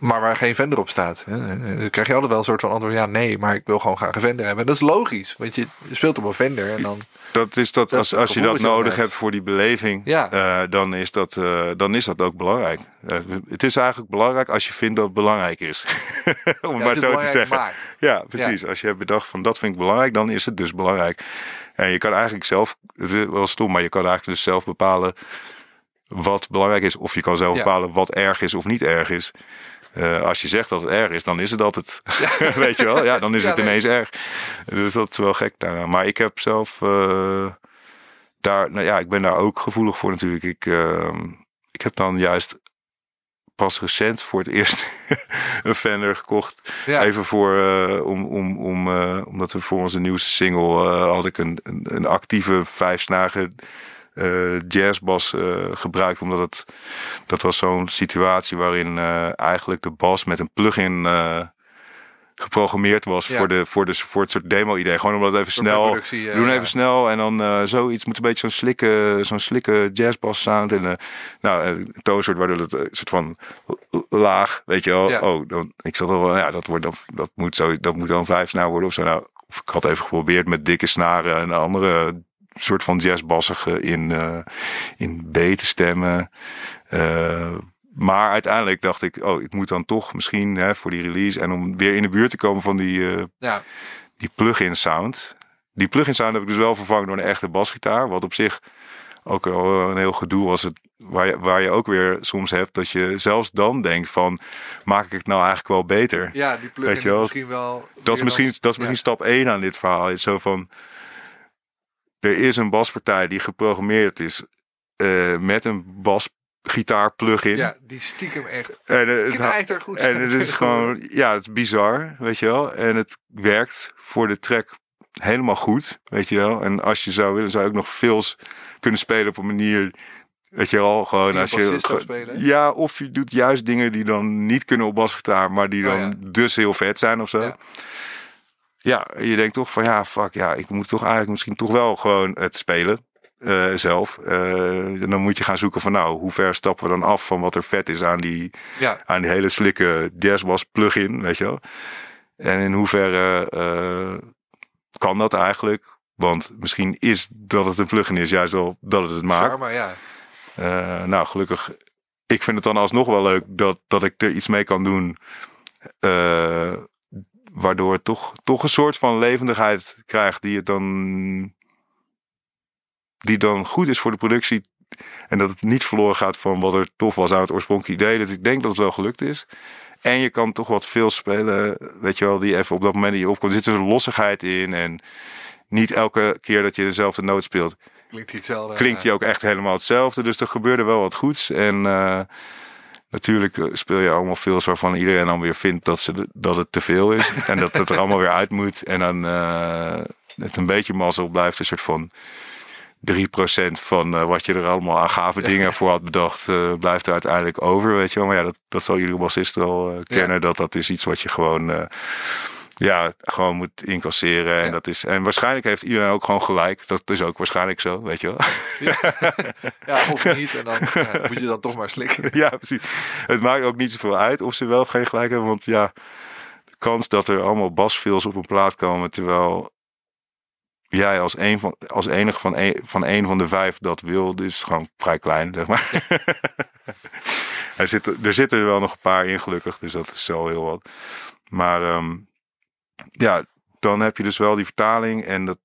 maar waar geen Fender op staat. En Dan krijg je altijd wel een soort van antwoord. Ja, nee, maar ik wil gewoon graag een Fender hebben. En dat is logisch. Want je speelt op een Fender en dan... Dat is dat, als, als je dat nodig hebt. hebt voor die beleving, Ja. eh, dan, is dat, eh, dan is dat ook belangrijk. Eh, het is eigenlijk belangrijk als je vindt dat het belangrijk is. Om Ja, maar zo te zeggen. maakt. Ja, precies. Als je hebt bedacht van dat vind ik belangrijk, dan is het dus belangrijk. En je kan eigenlijk zelf, het is wel stom, maar je kan eigenlijk dus zelf bepalen wat belangrijk is. Of je kan zelf bepalen wat erg is of niet erg is. Eh, als je zegt dat het erg is, dan is het altijd, weet je wel, ja, dan is Ja, het nee. ineens erg. Dus dat is wel gek daaraan. Maar ik heb zelf eh, daar, nou ja, ik ben daar ook gevoelig voor natuurlijk. Ik, ehm, ik heb dan juist pas recent voor het eerst een Fender gekocht. Ja. Even voor, eh, om, om, om, omdat we voor onze nieuwste single eh, had ik een, een, een actieve vijfsnage eh jazzbas eh, gebruikt. Omdat het, dat was zo'n situatie waarin eh, eigenlijk de bas met een plugin geprogrammeerd was Ja. voor, de, voor, de, voor het soort demo-idee. Gewoon omdat het even Voor snel... doen ja. even snel en dan eh, zoiets. Moet een beetje zo'n slikke, zo'n slikke jazzbas sound. En eh nou, een toonsoort waardoor het een soort van laag, weet je wel. Ja. Oh, dan, ik zat al wel, ja, dat, wordt dan, dat, moet zo, dat moet dan vijf snaar worden of zo. Nou, of ik had even geprobeerd met dikke snaren en andere soort van jazzbassige in, eh, in B te stemmen. Eh, maar uiteindelijk dacht ik, oh, ik moet dan toch misschien hè, voor die release en om weer in de buurt te komen van die, eh, Ja, die plug-in sound. Die plug-in sound heb ik dus wel vervangen door een echte basgitaar. Wat op zich ook een heel gedoe was. Het, waar, je, waar je ook weer soms hebt dat je zelfs dan denkt van... maak ik het nou eigenlijk wel beter? ja die plugin is misschien wel... dat is misschien, dat is ja. misschien stap 1 aan dit verhaal. Is zo van... Er is een baspartij die geprogrammeerd is eh, met een basgitaar plugin. Ja, die stiekem echt En, het, er goed. en het is gewoon, ja, het is bizar, weet je wel. En het werkt voor de track helemaal goed, weet je wel. En als je zou willen, zou je ook nog fills kunnen spelen op een manier Weet je wel, gewoon Die als je. ge- spelen? Ja, of je doet juist dingen die dan niet kunnen op basgitaar, maar die Oh, dan ja. dus heel vet zijn of zo. Ja. Ja. je denkt toch van ja, fuck, ja, ik moet toch eigenlijk misschien toch wel gewoon het spelen. eh, zelf. Eh, en dan moet je gaan zoeken van nou, hoe ver stappen we dan af van wat er vet is aan die, Ja, aan die hele slikke jazzbass plugin, weet je wel. En in hoeverre eh, kan dat eigenlijk? Want misschien is dat het een plugin is, juist wel dat het het maakt. maar ja. Eh, nou, gelukkig. Ik vind het dan alsnog wel leuk dat, dat ik er iets mee kan doen. Waardoor het toch, toch een soort van levendigheid krijgt die het dan. die dan goed is voor de productie. En dat het niet verloren gaat van wat er tof was aan het oorspronkelijke idee. Dus ik denk dat het wel gelukt is. En je kan toch wat veel spelen, weet je wel, die even op dat moment die je opkomt. Er zit een lossigheid in. En niet elke keer dat je dezelfde noot speelt, Klinkt hij hetzelfde. klinkt hij ook echt helemaal hetzelfde. Dus er gebeurde wel wat goeds. En eh, natuurlijk eh, speel je allemaal films waarvan iedereen dan weer vindt dat, ze, dat het te veel is. en dat het er allemaal weer uit moet. En dan eh het een beetje mazzel blijft een soort van 3% van eh, wat je er allemaal aan gave dingen voor had bedacht, blijft er uiteindelijk over. Weet je wel. Maar ja, dat, dat zal iedere bassist wel kennen. Dat dat is iets wat je gewoon. Ja, gewoon moet incasseren. En, Ja. dat is, en waarschijnlijk heeft iedereen ook gewoon gelijk. Dat is ook waarschijnlijk zo, weet je wel. Ja, of niet. En dan ja, moet je dan toch maar slikken. ja, precies. Het maakt ook niet zoveel uit of ze wel of geen gelijk hebben. Want ja, de kans dat er allemaal basfills op een plaat komen. Terwijl jij als, een van, als enige van een, van een van de vijf dat wil. is gewoon vrij klein, zeg maar. er, zitten, er zitten er wel nog een paar in, gelukkig. Dus dat is zo heel wat. Maar ehm, ja, dan heb je dus wel die vertaling. En dat,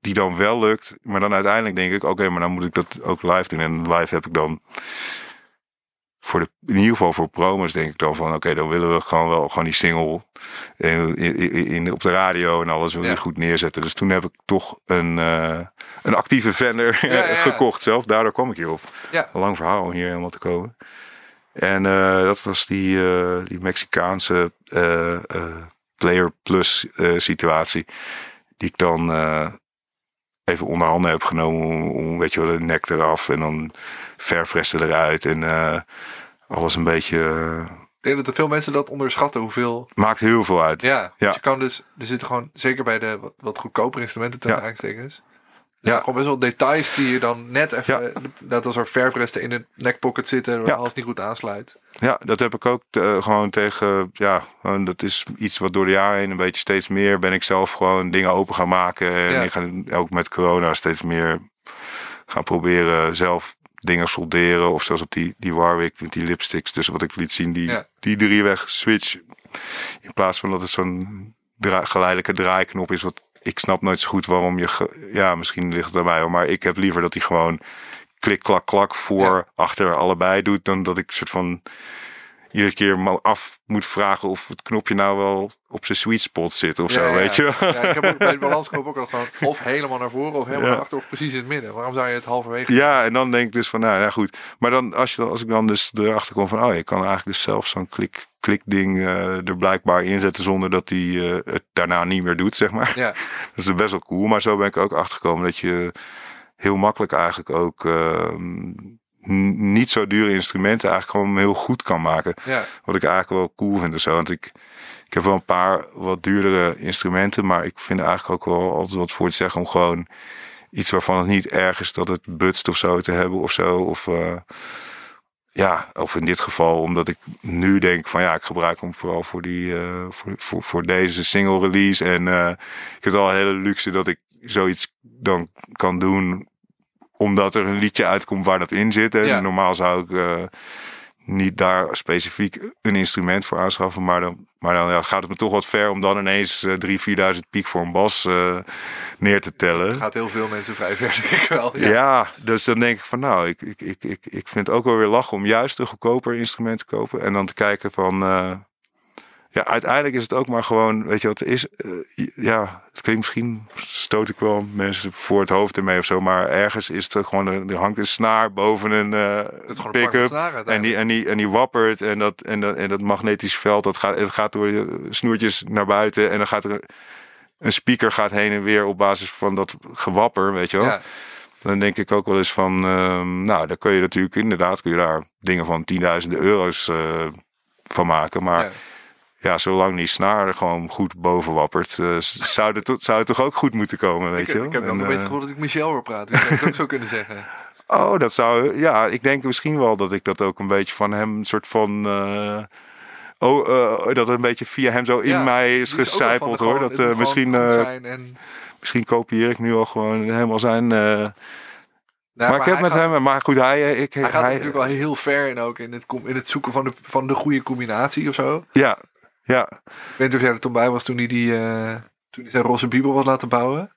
die dan wel lukt. Maar dan uiteindelijk denk ik, oké, maar dan moet ik dat ook live doen. En live heb ik dan voor de, in ieder geval voor promos denk ik dan van, oké, dan willen we gewoon wel gewoon die single in, in, in- op de radio en alles willen Ja. goed neerzetten. Dus toen heb ik toch een, eh, een actieve vendor Ja, ja, ja. gekocht zelf. Daardoor kwam ik hierop. Ja. Een lang verhaal om hier helemaal te komen. En eh, dat was die, eh, die Mexicaanse Player Plus eh, situatie. Die ik dan eh, even onder handen heb genomen om, weet je wel, de nek eraf en dan verfresten eruit. En eh, alles een beetje... Ik denk dat er veel mensen dat onderschatten. Hoeveel. maakt heel veel uit. Ja, Ja. Je kan dus. Er zitten gewoon. Zeker bij de wat, wat goedkoper instrumenten ten Ja. aanstekens. Ja. Gewoon best wel details die je dan net even. Dat als er verfresten in de neckpocket zitten. Waar alles niet goed aansluit. Ja, dat heb ik ook eh, gewoon tegen. Ja, gewoon, dat is iets wat door de jaren heen een beetje steeds meer ben ik zelf gewoon dingen open gaan maken. En ik ga ook met corona steeds meer gaan proberen zelf dingen solderen. Of zoals op die, die Warwick met die lipsticks. Dus wat ik liet zien, die, Ja. die drieweg switch. In plaats van dat het zo'n dra- geleidelijke draaiknop is. Wat ik snap nooit zo goed waarom je. ja, misschien ligt het hoor, Maar ik heb liever dat hij gewoon klik, klak, klak voor, Ja. achter allebei doet. Dan dat ik soort van iedere keer me af moet vragen of het knopje nou wel op zijn sweet spot zit of zo, Ja, ja. weet je? Ja, ik heb ook bij de balansknop ook al gewoon. Of helemaal naar voren. Of helemaal naar achter. Of precies in het midden. Waarom zou je het halverwege. Ja, en dan denk ik dus van, nou ja, goed. Maar dan, als, je, dan- als ik dan dus erachter kom van, oh, je kan eigenlijk dus zelf zo'n klik, klikding eh, er blijkbaar inzetten zonder dat hij eh, het daarna niet meer doet, zeg maar. Ja. Dat is best wel cool. Maar zo ben ik ook achtergekomen dat je heel makkelijk eigenlijk ook ehm, niet zo dure instrumenten eigenlijk gewoon heel goed kan maken. Ja. Wat ik eigenlijk wel cool vind of zo. Want ik, ik heb wel een paar wat duurdere instrumenten. Maar ik vind er eigenlijk ook wel altijd wat voor te zeggen om gewoon iets waarvan het niet erg is dat het butst of zo te hebben of zo. Of eh, ja, of in dit geval omdat ik nu denk van ja, ik gebruik hem vooral voor die eh, voor, voor, voor deze single release. En eh, ik heb al een hele luxe dat ik zoiets dan kan doen omdat er een liedje uitkomt waar dat in zit. En Ja. normaal zou ik eh, niet daar specifiek een instrument voor aanschaffen. Maar dan, maar dan ja, gaat het me toch wat ver om dan ineens eh 3.000, 4.000 piek voor een bas eh, neer te tellen. Gaat heel veel mensen vrij ver, denk ik wel. Ja. Ja. dus dan denk ik van nou, ik, ik, ik, ik, ik vind het ook wel weer lachen om juist een goedkoper instrument te kopen. En dan te kijken van, ja, uiteindelijk is het ook maar gewoon, weet je wat is? eh, ja, het klinkt misschien, stoot ik wel mensen voor het hoofd ermee of zo. Maar ergens is het gewoon, er hangt een snaar boven een een pick-up. En die, en, die, en die wappert en dat, en, dat, en dat magnetisch veld, dat gaat, het gaat door je snoertjes naar buiten. En dan gaat er een speaker gaat heen en weer op basis van dat gewapper, weet je wel. Ja. dan denk ik ook wel eens van, ehm, nou, daar kun je natuurlijk inderdaad, kun je daar dingen van tienduizenden euro's eh, van maken. Maar Ja. Ja. zolang die snaar er gewoon goed boven wappert, eh, zou, het, zou het toch ook goed moeten komen, weet Ik, je wel? ik heb dan En, een beetje eh, gevoel dat ik Michel hoor praten. Ik zou het ook zo kunnen zeggen. Oh, dat zou. Ja, ik denk misschien wel dat ik dat ook een beetje van hem, een soort van. eh, oh, dat een beetje via hem zo in Ja, mij is gecijpeld hoor. gewoon- Dat misschien, en, misschien kopieer ik nu al gewoon helemaal zijn. Nou, maar, ik heb met gaat- hem. Maar goed, hij. Ik, Hij gaat hij- natuurlijk wel heel ver in ook. In het, in het zoeken van de, van de goede combinatie of zo. ja, ja. Ik weet niet of jij er toen bij was toen hij, die, eh, toen hij zijn roze bibel was laten bouwen.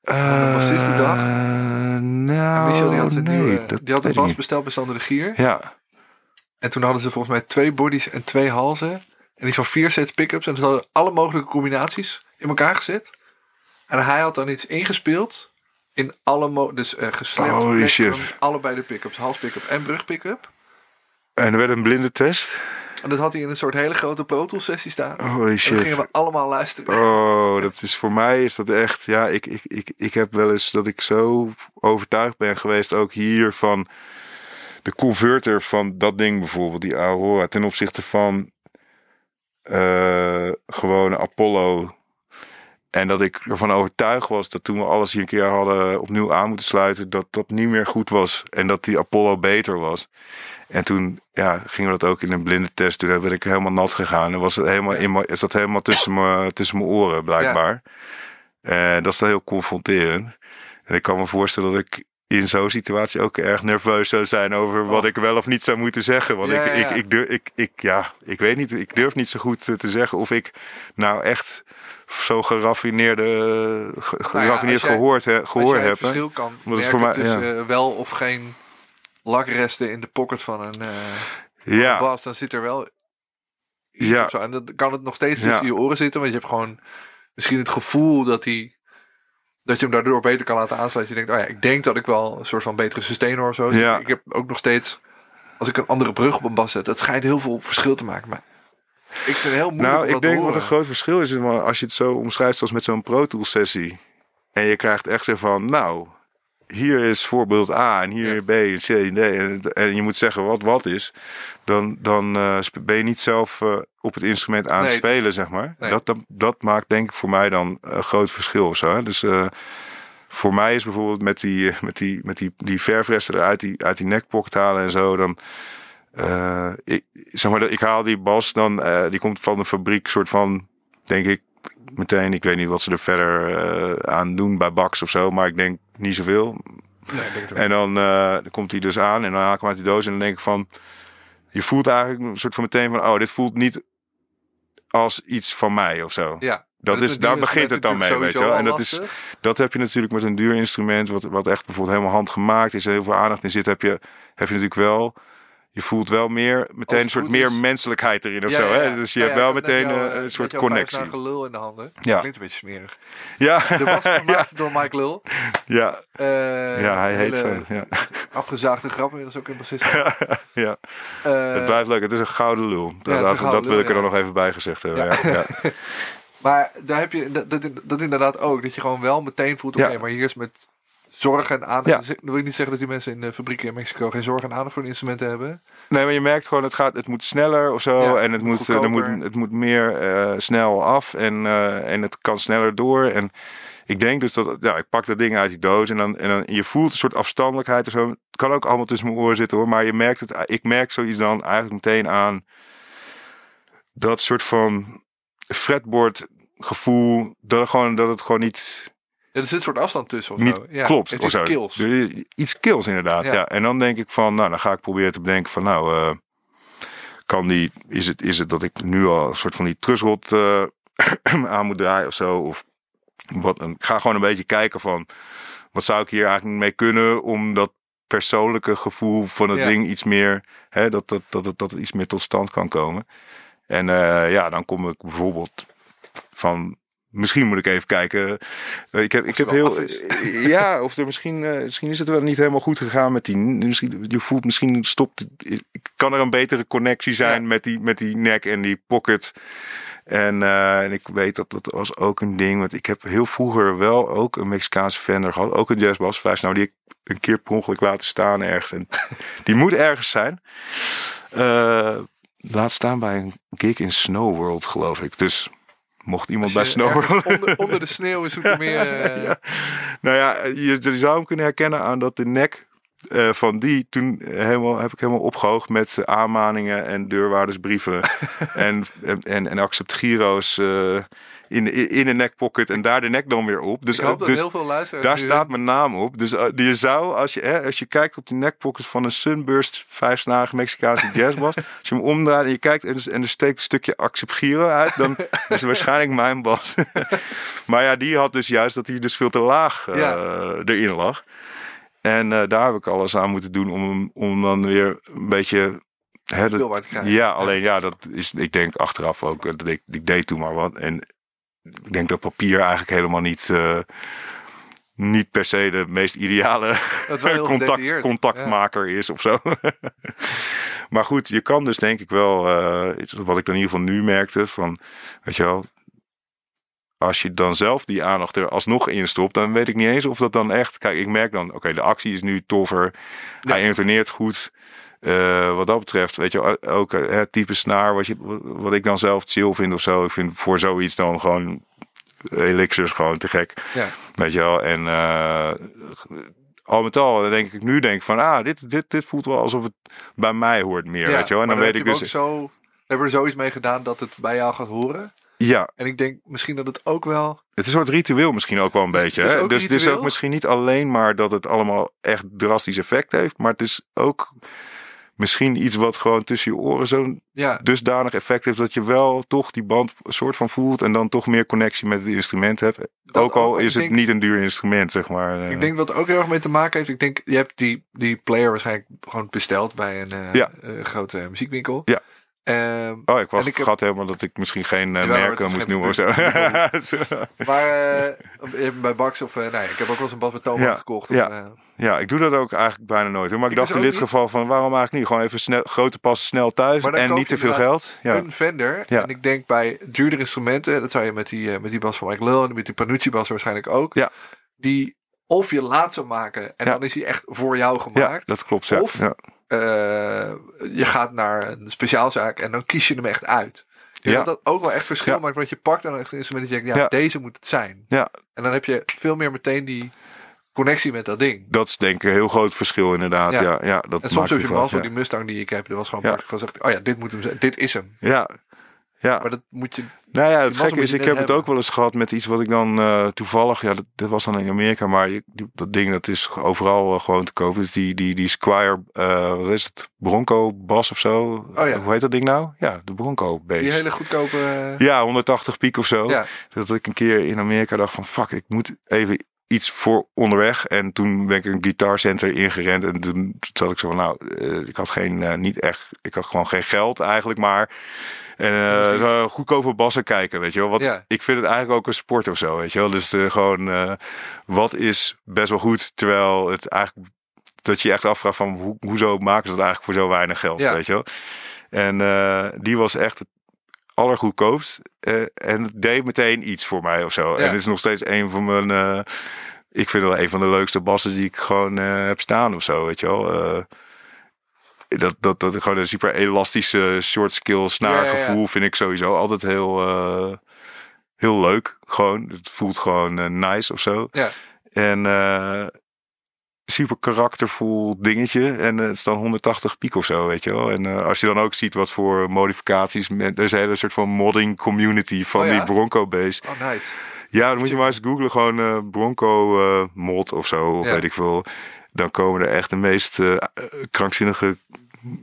de bassistendag? Eh, nou, Michel die had, zijn nee, nieuwe, dat die had een niet. besteld bij Sander de Gier. Ja, En toen hadden ze volgens mij twee bodies en twee halzen. En iets van vier sets pick-ups. En ze hadden alle mogelijke combinaties in elkaar gezet. En hij had dan iets ingespeeld. In alle mo dus eh geslept. Allebei de pick-ups. Hals pick-up en brug pick-up. en er werd een blinde test. En dat had hij in een soort hele grote Pro Tools sessie staan. Holy En dan shit. gingen we allemaal luisteren. Oh, dat is voor mij is dat echt. Ja, ik, ik, ik, ik heb wel eens dat ik zo overtuigd ben geweest, ook hier van de converter van dat ding bijvoorbeeld, die Aurora, ten opzichte van eh gewone Apollo. En dat ik ervan overtuigd was dat toen we alles hier een keer hadden opnieuw aan moeten sluiten, dat dat niet meer goed was. En dat die Apollo beter was. En toen ja, gingen we dat ook in een blinde test doen. Daar ben ik helemaal nat gegaan. En was het helemaal, in mijn- is dat helemaal tussen mijn, tussen mijn oren, blijkbaar. En dat is dan heel confronterend. En ik kan me voorstellen dat ik in zo'n situatie ook erg nerveus zou zijn over wat Oh. ik wel of niet zou moeten zeggen. Want Ja, ik, ja, ja. Ik, ik, durf, ik, ik, ja, ik weet niet, ik durf niet zo goed eh, te zeggen of ik nou echt zo geraffineerde, ge- geraffineerd Nou gehoord, he, Als gehoord jij het heb. hè. verschil kan het voor mij- tussen wel of geen lakresten in de pocket van een eh, Ja, bas, dan zit er wel iets Ja. of zo. En dan kan het nog steeds Ja. tussen je oren zitten, want je hebt gewoon misschien het gevoel dat hij dat je hem daardoor beter kan laten aansluiten. Je denkt, oh ja, ik denk dat ik wel een soort van betere sustain hoor of zo. Ja. Ik heb ook nog steeds, als ik een andere brug op een bas zet, dat schijnt heel veel verschil te maken. Maar ik vind het heel moeilijk Nou, ik denk wat een groot verschil is, als je het zo omschrijft zoals met zo'n Pro Tools sessie. En je krijgt echt zo van, nou, hier is voorbeeld A en hier Ja. B en C en D. En, en je moet zeggen wat wat is. Dan, dan eh, ben je niet zelf eh, op het instrument aan het Nee, spelen, zeg maar. nee. Dat, dat, dat maakt denk ik voor mij dan een groot verschil of zo. hè. Dus eh, voor mij is bijvoorbeeld met die, met die, met die, die verfresten eruit die, uit die nekpocket halen en zo, dan... eh, ik, zeg maar, dat- ik haal die bas dan, eh, die komt van de fabriek, soort van, denk ik, meteen. Ik weet niet wat ze er verder eh, aan doen bij Bax of zo, maar ik denk niet zoveel. Nee, denk. En dan, dan komt hij dus aan en dan haal ik hem uit die doos en dan denk ik van, je voelt eigenlijk een soort van meteen van, oh, dit voelt niet als iets van mij of zo. ja. Dat Dus is, daar begint het dan mee, weet je wel. En dat is, dat heb je natuurlijk met een duur instrument, wat, wat echt bijvoorbeeld helemaal handgemaakt is, heel veel aandacht in zit, heb je, heb je natuurlijk wel. Je voelt wel meer meteen een soort meer is. menselijkheid erin of Ja, zo. ja, Hè? Dus je hebt wel ik meteen eh, eh, een soort connectie. vijfdagen lul in de handen. Ja. Klinkt een beetje smerig. Ja, De was gemaakt door Mike Lul. ja, Eh, ja, hij heet zo. Ja. Afgezaagde grap, inmiddels ook in bassist. ja. Het blijft leuk. Het is een gouden lul. Dat, een dat, dat wil ik er dan nog even bij gezegd hebben. Ja. Maar daar heb je dat, dat, dat inderdaad ook. Dat je gewoon wel meteen voelt, oké, maar hier is met zorg en aandacht. Ja. Wil ik niet zeggen dat die mensen in de fabrieken in Mexico geen zorg en aandacht voor de instrumenten hebben. Nee, maar je merkt gewoon, het, gaat, het moet sneller of zo. Ja, en het moet er moet, het moet meer eh, snel af. En, eh, en het kan sneller door. En ik denk dus dat, ja, ik pak dat ding uit die doos. En dan, en dan je voelt een soort afstandelijkheid of zo. Het kan ook allemaal tussen mijn oren zitten hoor. Maar je merkt het, ik merk zoiets dan eigenlijk meteen aan. Dat soort van fretboard gevoel. Dat gewoon, dat het gewoon niet Ja, er zit een soort afstand tussen. Of niet zo. Ja, klopt. Het is kills. Iets kills inderdaad. Ja. Ja. En dan denk ik van, nou, dan ga ik proberen te bedenken van, nou, eh, kan die, is het, is het dat ik nu al een soort van die trusrot eh, aan moet draaien of zo? Of wat? Ik ga gewoon een beetje kijken van, wat zou ik hier eigenlijk mee kunnen om dat persoonlijke gevoel van het Ja. ding iets meer, hè, dat, dat, dat, dat, iets meer tot stand kan komen. En eh, ja, dan kom ik bijvoorbeeld van misschien moet ik even kijken. Eh, ik heb, ik heb heel. eh, ja, of er misschien, eh, misschien is het wel niet helemaal goed gegaan met die. Misschien, je voelt misschien stopt. Kan er een betere connectie zijn Ja. met, die, met die nek en die pocket. En, en ik weet dat dat was ook een ding. Want ik heb heel vroeger wel ook een Mexicaanse Fender gehad. Ook een jazzbass. Vijf, nou, die ik een keer per ongeluk laten staan ergens. En die moet ergens zijn. Laat staan bij een gig in Snow World, geloof ik. Dus mocht iemand bij Als je Snow ergens World... Onder, onder de sneeuw is het meer. eh, Ja. Nou ja, je, je zou hem kunnen herkennen aan dat de nek eh, van die toen helemaal, heb ik helemaal opgehoogd met aanmaningen en deurwaardersbrieven en, en, en accept giro's eh, in, in, in een nekpocket en daar de nek dan weer op. Dus, ik hoop eh, dat dus heel veel luisteraars. daar staat mijn naam op. Dus eh, je zou, als je, hè, als je kijkt op die nekpockets van een Sunburst vijfsnarige Mexicaanse jazzbas, als je hem omdraait en je kijkt en, en er steekt een stukje giro uit, dan is het waarschijnlijk mijn bas. maar ja, die had dus juist dat hij dus veel te laag eh, Ja. erin lag. En eh, daar heb ik alles aan moeten doen om om dan weer een beetje. Hè, dat- ja, alleen ja, dat is, ik denk achteraf ook, eh, dat ik, ik deed toen maar wat. En ik denk dat papier eigenlijk helemaal niet, eh, niet per se de meest ideale contact, contactmaker is of zo. maar goed, je kan dus denk ik wel, eh, wat ik dan in ieder geval nu merkte, van, weet je wel, als je dan zelf die aandacht er alsnog in stopt, dan weet ik niet eens of dat dan echt. Kijk, ik merk dan, oké, de actie is nu toffer. Hij intoneert goed. Eh, wat dat betreft, weet je, ook het type snaar, wat, je, wat ik dan zelf chill vind of zo. Ik vind voor zoiets dan gewoon elixirs gewoon te gek. Ja. Weet je wel, en eh, al met al, dan denk ik nu denk ik van, ah, dit, dit, dit voelt wel alsof het bij mij hoort meer, Ja, weet je wel. En dan weet ik dus, ook zo. Hebben we er zoiets mee gedaan dat het bij jou gaat horen? ja, En ik denk misschien dat het ook wel. Het is een soort ritueel misschien ook wel een Het is- beetje. het is hè? Dus het is ritueel. ook misschien niet alleen maar dat het allemaal echt drastisch effect heeft. Maar het is ook misschien iets wat gewoon tussen je oren zo'n Ja, dusdanig effect heeft. Dat je wel toch die band soort van voelt. En dan toch meer connectie met het instrument hebt. ook al ook, is het denk- niet een duur instrument, zeg maar. eh. ik denk wat ook heel erg mee te maken heeft. Ik denk, je hebt die, die player waarschijnlijk gewoon besteld bij een eh, Ja. eh, grote muziekwinkel. Ja. Ehm, Oh, ik was ik heb- vergat helemaal dat ik misschien geen eh, merken moest noemen of zo. maar eh, bij Bax of... eh, nee, ik heb ook wel eens een bas met Ja, gekocht. Of, ja. ja, ik doe dat ook eigenlijk bijna nooit. Maar ik, Ik dacht dus in dit niet. geval van waarom eigenlijk niet? Gewoon even snel, grote pas snel thuis en niet te veel geld. Ja. een Fender. Ja. En ik denk bij duurdere instrumenten, dat zou je met die, met die bas van Mike Lul en met die Panucci bas waarschijnlijk ook. Ja. Die of je laat ze maken en Ja. dan is hij echt voor jou ja, gemaakt. dat klopt. Ja. Of- ja. Eh, je gaat naar een speciaalzaak en dan kies je hem echt uit. Ja. dat ook wel echt verschil Ja. maakt. Want je pakt dan echt een instrument en je denkt, ja, Ja. deze moet het zijn. Ja. En dan heb je veel meer meteen die connectie met dat ding. Dat is denk ik een heel groot verschil inderdaad. Ja. Ja, ja, dat En soms heb je van, die Mustang die ik heb, dat was gewoon van zegt, oh ja, dit moet hem zijn, dit is hem. ja. Ja. Maar dat moet je, Nou ja, het gekke is, ik heb het ook wel eens gehad met iets wat ik dan eh, toevallig, ja, dat, dat was dan in Amerika, maar je, die- dat ding dat is overal eh, gewoon te koop. Dus die, die, die Squire, eh, wat is het, Bronco Bas of zo? Oh ja. Hoe heet dat ding nou? Ja, de Bronco Bass. die hele goedkope... Ja, 180 piek of zo. Ja. Dat ik een keer in Amerika dacht van fuck, ik moet even iets voor onderweg. En toen ben ik een guitarcenter ingerend. En toen zat ik zo van nou, ik had geen, niet echt, ik had gewoon geen geld eigenlijk maar. En zo goedkope bassen kijken, weet je wel. Wat, Ja. Ik vind het eigenlijk ook een sport of zo, weet je wel. Dus eh, gewoon, eh, wat is best wel goed, terwijl het eigenlijk, dat je je echt afvraagt van, hoe, hoezo maken ze dat eigenlijk voor zo weinig geld, Ja. weet je wel. En die was echt het allergoedkoopst. en het deed meteen iets voor mij of zo. Ja. En het is nog steeds een van mijn... ik vind wel een van de leukste bassen die ik gewoon heb staan of zo, weet je wel. Dat, dat, dat gewoon een super elastische short skill snaar Ja, ja, ja. gevoel vind ik sowieso altijd heel, eh, heel leuk. Gewoon, het voelt gewoon eh, nice of zo. Ja. En eh, super karaktervol dingetje. En het is dan 180 piek of zo, weet je wel. En als je dan ook ziet wat voor modificaties... Met, er is een hele soort van modding community van Oh die Bronco base. Oh, nice. Ja, dan moet je maar eens googlen. Gewoon Bronco mod of zo, of weet ik veel. Dan komen er echt de meest krankzinnige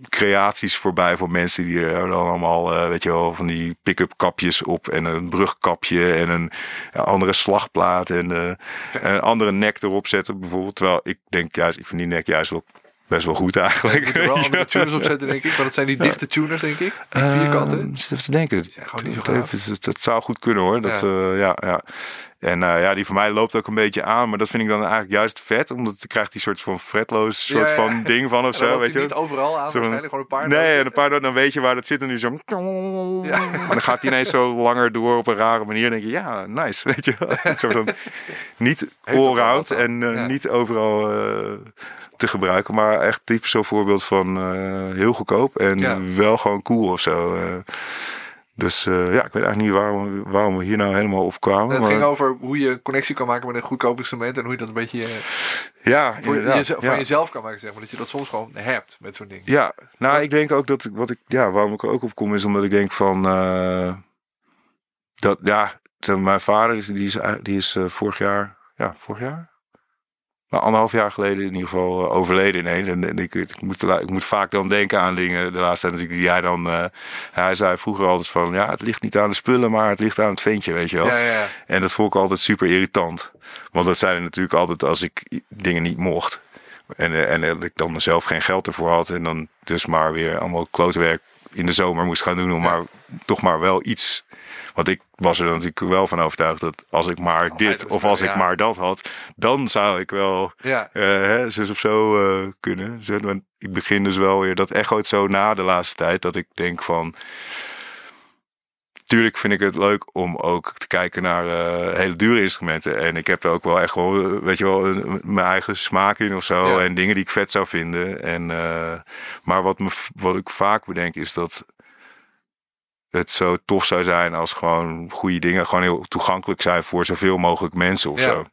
creaties voorbij voor mensen die er dan allemaal, eh, weet je wel, van die pick-up kapjes op en een brugkapje en een ja, andere slagplaat en eh, een andere nek erop zetten bijvoorbeeld. Terwijl ik denk juist, ik vind die nek juist wel best wel goed eigenlijk. Er wel andere tuners op zetten, denk ik. Want dat zijn die dichte tuners, denk ik. Die vierkanten. Uh, zit even te denken. Die zijn gewoon niet zo gaaf. Het, zou goed kunnen hoor. Dat, ja. ja, ja. En uh, ja, die van mij loopt ook een beetje aan. Maar dat vind ik dan eigenlijk juist vet. Omdat je krijgt die soort van fretloos soort ja, ja. van ding van of zo. Weet je? niet overal aan, zo, waarschijnlijk gewoon een paar Nee, en een paar noten, dan weet je waar dat zit. En nu zo... Ja. Maar dan gaat hij ineens zo langer door op een rare manier. Denk je, ja, nice. Weet je soort van, niet allround en uh, niet overal uh, te gebruiken. Maar echt typisch zo'n voorbeeld van heel goedkoop. En wel gewoon cool of zo. Dus uh, ja, ik weet eigenlijk niet waarom, waarom we hier nou helemaal op kwamen. Het maar... ging over hoe je connectie kan maken met een goedkoop instrument. En hoe je dat een beetje uh, ja, voor je, van ja. jezelf kan maken. Zeg maar. Dat je dat soms gewoon hebt met zo'n ding. Ja, nou ik denk ook dat wat ik, ja, waarom ik er ook op kom is omdat ik denk van uh, dat ja, mijn vader is, die is, die is vorig jaar, ja, vorig jaar, maar anderhalf jaar geleden in ieder geval uh, overleden ineens. En, en ik, ik, moet, ik moet vaak dan denken aan dingen. De laatste tijd natuurlijk die jij dan... Uh, hij zei vroeger altijd van... Ja, het ligt niet aan de spullen, maar het ligt aan het ventje, weet je wel. Ja, ja. En dat vond ik altijd super irritant. Want dat zei natuurlijk altijd als ik dingen niet mocht. En, uh, en dat ik dan zelf geen geld ervoor had. En dan dus maar weer allemaal klootwerk in de zomer moest gaan doen. Om maar toch maar wel iets want ik was er natuurlijk wel van overtuigd dat als ik maar oh, dit of als ik maar dat had, dan zou ik wel ja. uh, hè, zus of zo uh, kunnen. ik begin dus wel weer, dat echoot zo na de laatste tijd, dat ik denk van... Tuurlijk vind ik het leuk om ook te kijken naar uh, hele dure instrumenten. En ik heb er ook wel echt wel, weet je wel, mijn eigen smaak in of zo. Ja. En dingen die ik vet zou vinden. En, maar wat, me, wat ik vaak bedenk is dat het zo tof zou zijn als gewoon goede dingen gewoon heel toegankelijk zijn voor zoveel mogelijk mensen of ja. zo.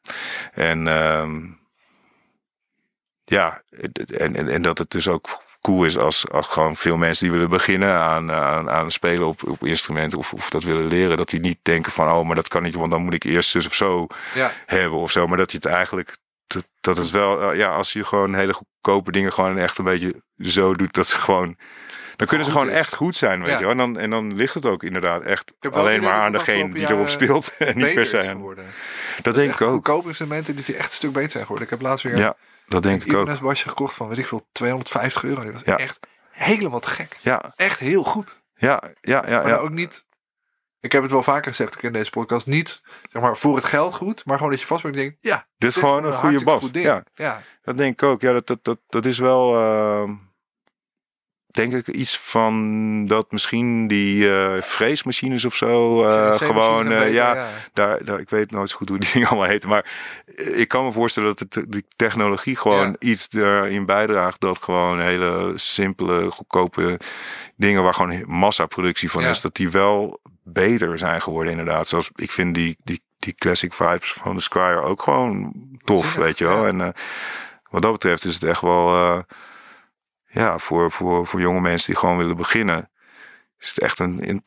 En um, ja, en, en, en dat het dus ook cool is als, als gewoon veel mensen die willen beginnen aan, aan, aan spelen op, op instrumenten of, of dat willen leren, dat die niet denken van oh, maar dat kan niet, want dan moet ik eerst dus of zo ja. hebben of zo. Maar dat je het eigenlijk, dat, dat het wel, ja, als je gewoon hele goedkope dingen gewoon echt een beetje zo doet dat ze gewoon dan kunnen ze gewoon is. echt goed zijn, weet ja. je wel. En dan, en dan ligt het ook inderdaad echt alleen maar aan degene die erop speelt. En niet per se aan. Dat denk ik ook. Goedkope instrumenten die echt een stuk beter zijn geworden. Ik heb laatst weer ja, dat denk ik ook. een basje gekocht van, weet ik veel, 250 euro. Die was ja. echt helemaal te gek. Ja. Echt heel goed. Ja, ja, ja. Maar ja. ook niet... Ik heb het wel vaker gezegd ook in deze podcast. Niet zeg maar, voor het geld goed, maar gewoon dat je vast bent en denkt, ja, dit is gewoon een, een goede bas. Goed. Ja. ja, dat denk ik ook. Ja, dat, dat, dat, dat is wel... Uh denk ik iets van dat misschien die uh, vreesmachines of zo uh, gewoon uh, beter, ja, ja, Daar, daar ik weet nooit zo goed hoe die dingen allemaal heten maar ik kan me voorstellen dat het, de technologie gewoon ja. iets erin bijdraagt dat gewoon hele simpele goedkope dingen waar gewoon massaproductie van ja. is dat die wel beter zijn geworden inderdaad. Zoals ik vind die die die classic vibes van de Squire ook gewoon tof weet je wel. En wat dat betreft is het echt wel ja, voor, voor, voor jonge mensen die gewoon willen beginnen, is het echt een,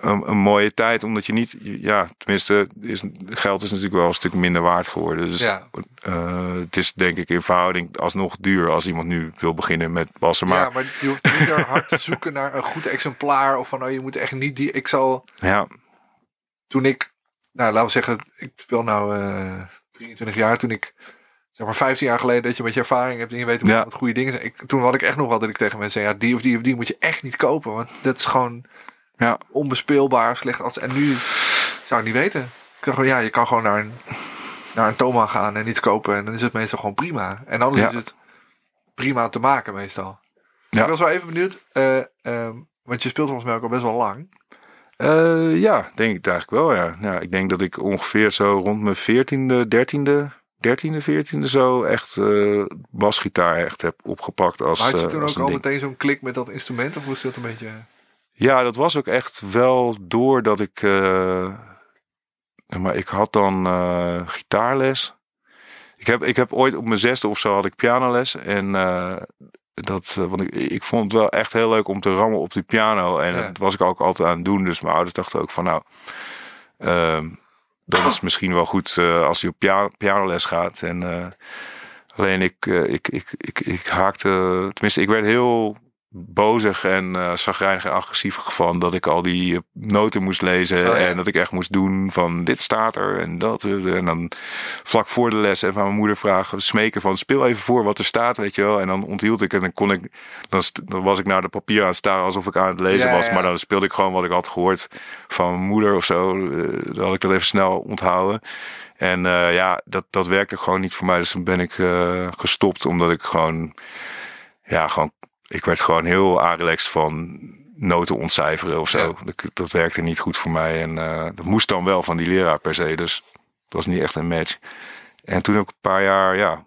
een, mooie tijd. Omdat je niet, ja, tenminste, is, geld is natuurlijk wel een stuk minder waard geworden. Dus ja. uh, het is denk ik in verhouding alsnog duur als iemand nu wil beginnen met bassen. Maar, ja, maar je hoeft niet hard te zoeken naar een goed exemplaar. Of van, oh, je moet echt niet die, ik zal... Ja. Toen ik, nou, laten we zeggen, ik speel nou uh, 23 jaar. Toen ik zeg maar 15 jaar geleden dat je met je ervaring hebt en je weet hoe ja. wat goede dingen zijn. Ik, toen had ik echt nog wel dat ik tegen mensen zei, ja, die of die of die moet je echt niet kopen, want dat is gewoon ja. onbespeelbaar slecht als. En nu zou ik niet weten. Ik dacht gewoon, ja, je kan gewoon naar een, naar een Toma gaan en iets kopen en dan is het meestal gewoon prima. En dan ja. is het prima te maken meestal. Ja. Ik was wel even benieuwd, uh, um, want je speelt volgens mij ook al best wel lang. Uh, ja, denk ik eigenlijk wel, ja. ja. Ik denk dat ik ongeveer zo rond mijn veertiende, dertiende dertiende, veertiende zo echt uh, basgitaar echt heb opgepakt. Als, maar had je uh, toen ook al meteen zo'n klik met dat instrument? Of was dat een beetje... Ja, dat was ook echt wel doordat ik... Uh, maar ik had dan gitaarles. Ik heb, ik heb ooit op mijn zesde of zo had ik pianoles. En dat, want ik, ik vond het wel echt heel leuk om te rammen op die piano. En ja. dat was ik ook altijd aan het doen. Dus mijn ouders dachten ook van nou... Ehm, dat is misschien wel goed uh, als hij op piano, pianoles gaat. En uh, alleen ik, uh, ik, ik, ik, ik haakte, tenminste, ik werd heel bozig en uh, zagrijnig en agressief van dat ik al die noten moest lezen. Oh, ja. En dat ik echt moest doen van dit staat er en dat. En dan vlak voor de les even aan mijn moeder vragen, smeken van speel even voor wat er staat, weet je wel. En dan onthield ik en dan kon ik, dan, dan was ik naar de papier aan het staren alsof ik aan het lezen Ja, was. ja. Maar dan speelde ik gewoon wat ik had gehoord van mijn moeder of zo. Eh, dan had ik dat even snel onthouden. En eh, ja, dat, dat werkte gewoon niet voor mij. Dus toen ben ik eh, gestopt omdat ik gewoon, ja, gewoon, ik werd gewoon heel relaxed van noten ontcijferen of zo. Ja. Dat, dat werkte niet goed voor mij. En eh, dat moest dan wel van die leraar per se. Dus het was niet echt een match. En toen heb ik een paar jaar, ja,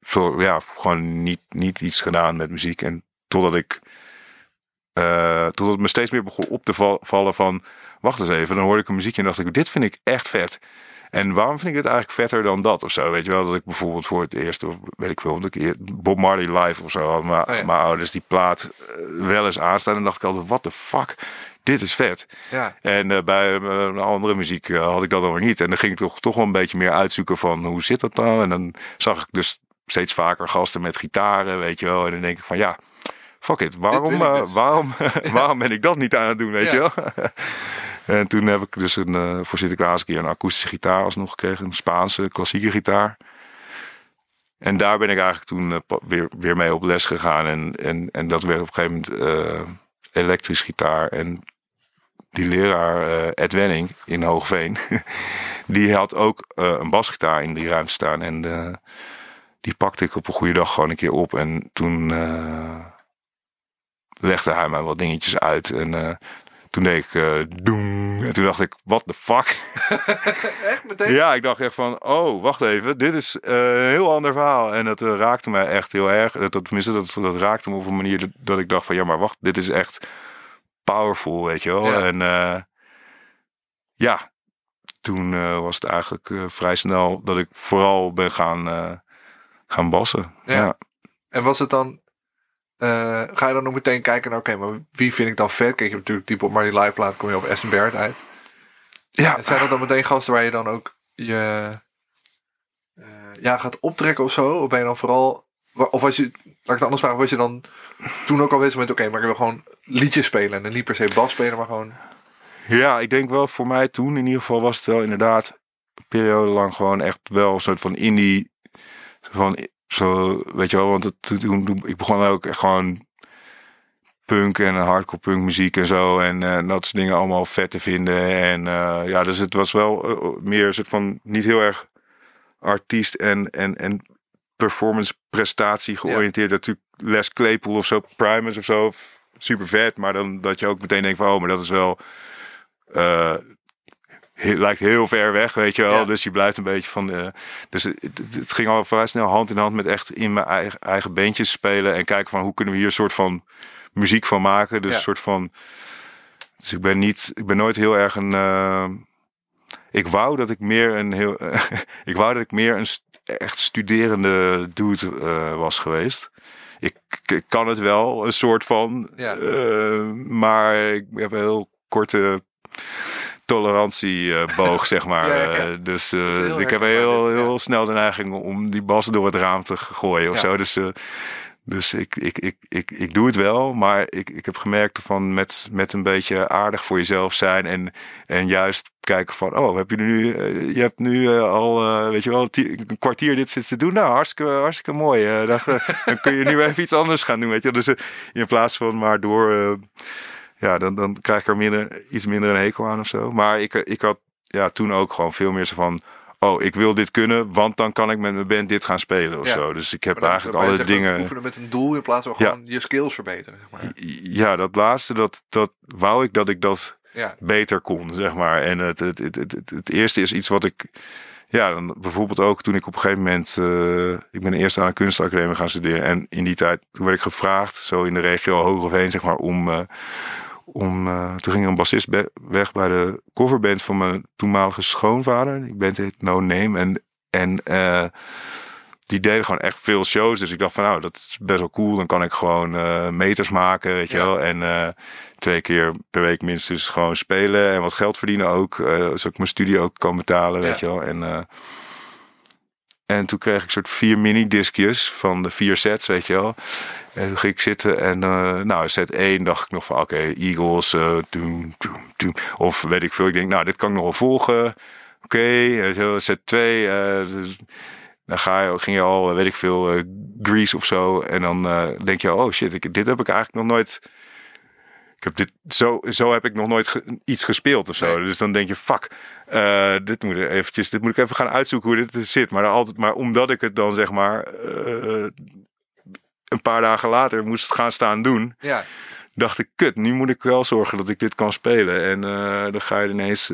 veel, ja gewoon niet, niet iets gedaan met muziek. En totdat ik, eh, totdat het me steeds meer begon op te val- vallen van, wacht eens even. Dan hoorde ik een muziekje en dacht ik, dit vind ik echt vet. En waarom vind ik dit eigenlijk vetter dan dat of zo? Weet je wel, dat ik bijvoorbeeld voor het eerst, of weet ik veel, dat ik Bob Marley live of zo had. Maar Oh ja. mijn ouders die plaat eh, wel eens aanstaan. En dacht ik altijd, what the fuck, dit is vet. Ja. En eh, bij eh, een andere muziek had ik dat dan weer niet. En dan ging ik toch, toch wel een beetje meer uitzoeken van hoe zit dat nou? En dan zag ik dus steeds vaker gasten met gitaren, weet je wel. En dan denk ik van ja, fuck it. Waarom, dus. waarom, waarom ben ik dat niet aan het doen, weet Ja. je wel? En toen heb ik dus een, eh, voor Sinterklaas een keer een akoestische gitaar alsnog gekregen. Een Spaanse klassieke gitaar. En daar ben ik eigenlijk toen eh, weer, weer mee op les gegaan. En, en, en dat werd op een gegeven moment eh, elektrisch gitaar. En die leraar Ed Wenning in Hoogveen, die had ook een basgitaar in die ruimte staan. En die pakte ik op een goede dag gewoon een keer op. En toen legde hij mij wat dingetjes uit. En toen deed ik doem. En toen dacht ik, what the fuck? Echt meteen? Ja, ik dacht echt van, oh, wacht even, dit is eh, een heel ander verhaal. En dat eh, raakte mij echt heel erg. Dat, dat, tenminste, dat, dat raakte me op een manier dat, dat ik dacht van, ja, maar wacht, dit is echt powerful, weet je wel. Ja. En ja, toen was het eigenlijk vrij snel dat ik vooral ben gaan, gaan bassen. Ja. Ja. En was het dan... eh, ga je dan ook meteen kijken naar, oké, maar wie vind ik dan vet? Kijk, je hebt natuurlijk die Bob Marley live plaat, kom je op Aston Barrett uit. Ja. En zijn dat dan meteen gasten waar je dan ook je eh, ja, gaat optrekken of zo? Of ben je dan vooral... Of was je, laat ik het anders vragen, was je dan toen ook al bezig met, oké, maar ik wil gewoon liedjes spelen en niet per se bas spelen, maar gewoon... Ja, ik denk wel voor mij toen in ieder geval was het wel inderdaad een periode lang gewoon echt wel een soort van indie. Van, zo, weet je wel, want het, toen, toen- ik begon ook echt gewoon punk en hardcore punk muziek en zo. En eh, dat soort dingen allemaal vet te vinden. En eh, ja, dus het was wel eh, meer een soort van niet heel erg artiest en, en, en performance prestatie georiënteerd. Natuurlijk Les Claypool of zo, Primus of zo. Super vet, maar dan dat je ook meteen denkt van, oh, maar dat is wel he- lijkt heel ver weg, weet je wel. Ja. Dus je blijft een beetje van. eh, dus het, ging al vrij snel hand in hand met echt in mijn eigen, eigen beentjes spelen en kijken van hoe kunnen we hier een soort van muziek van maken. Dus Ja. een soort van. Dus ik ben niet, ik ben nooit heel erg een. eh, ik wou dat ik meer een heel. ik wou dat ik meer een st- echt studerende dude eh, was geweest. Ik, ik kan het wel, een soort van. Ja. maar ik heb een heel korte tolerantieboog, zeg maar. Ja, ja, ja. Eh, dus eh, ik heb heel, dit, ja. heel snel de neiging om die bas door het raam te gooien of zo. Dus, eh, dus ik, ik, ik, ik, ik doe het wel, maar ik, ik heb gemerkt van met, met een beetje aardig voor jezelf zijn en, en juist kijken van, oh, heb je nu, eh, je hebt nu eh, al, eh, weet je wel, een kwartier dit zitten te doen. Nou, hartstikke, hartstikke mooi. eh, eh, dan kun je nu even iets anders gaan doen, weet je. Dus eh, in plaats van maar door, eh, ja, dan, dan krijg ik er minder, iets minder een hekel aan of zo. Maar ik, ik had ja, toen ook gewoon veel meer zo van, oh, ik wil dit kunnen, want dan kan ik met mijn band dit gaan spelen of Ja. zo. Dus ik heb dan- eigenlijk alle dingen... Oefenen met een doel in plaats van Ja. gewoon je skills verbeteren, zeg maar. Ja, dat laatste, dat, dat wou ik dat ik dat Ja, beter kon, zeg maar. En het, het, het, het, het, het eerste is iets wat ik... Ja, dan bijvoorbeeld ook toen ik op een gegeven moment... eh, ik ben eerst aan een kunstacademie gaan studeren. En in die tijd, toen werd ik gevraagd, zo in de regio Hogeveen, zeg maar, om... eh, om eh, toen ging een bassist weg bij de coverband van mijn toenmalige schoonvader. Die band heet No Name. En, en eh, die deden gewoon echt veel shows. Dus ik dacht van nou, dat is best wel cool. Dan kan ik gewoon eh, meters maken, weet je wel. En twee keer per week minstens gewoon spelen en wat geld verdienen ook. zodat ik mijn studie ook kan betalen, weet je wel. En, En toen kreeg ik soort vier mini-diskjes van de vier sets, weet je wel. En toen ging ik zitten en uh, nou, set 1 dacht ik nog van oké, Eagles, uh, doem, doem, of weet ik veel. Ik denk, nou, dit kan ik nog wel volgen. Oké, okay. set 2, uh, dus, dan ga je, ging je al, weet ik veel, Grease of zo. En dan denk je, oh shit, ik, dit heb ik eigenlijk nog nooit ik heb dit, zo, zo heb ik nog nooit iets gespeeld of zo. Dus dan denk je, fuck, uh, dit, moet eventjes, dit moet ik even gaan uitzoeken hoe dit zit. Maar, altijd, maar omdat ik het dan zeg maar uh, een paar dagen later moest gaan staan doen. Ja. Dacht ik, kut, nu moet ik wel zorgen dat ik dit kan spelen. En uh, dan ga je ineens,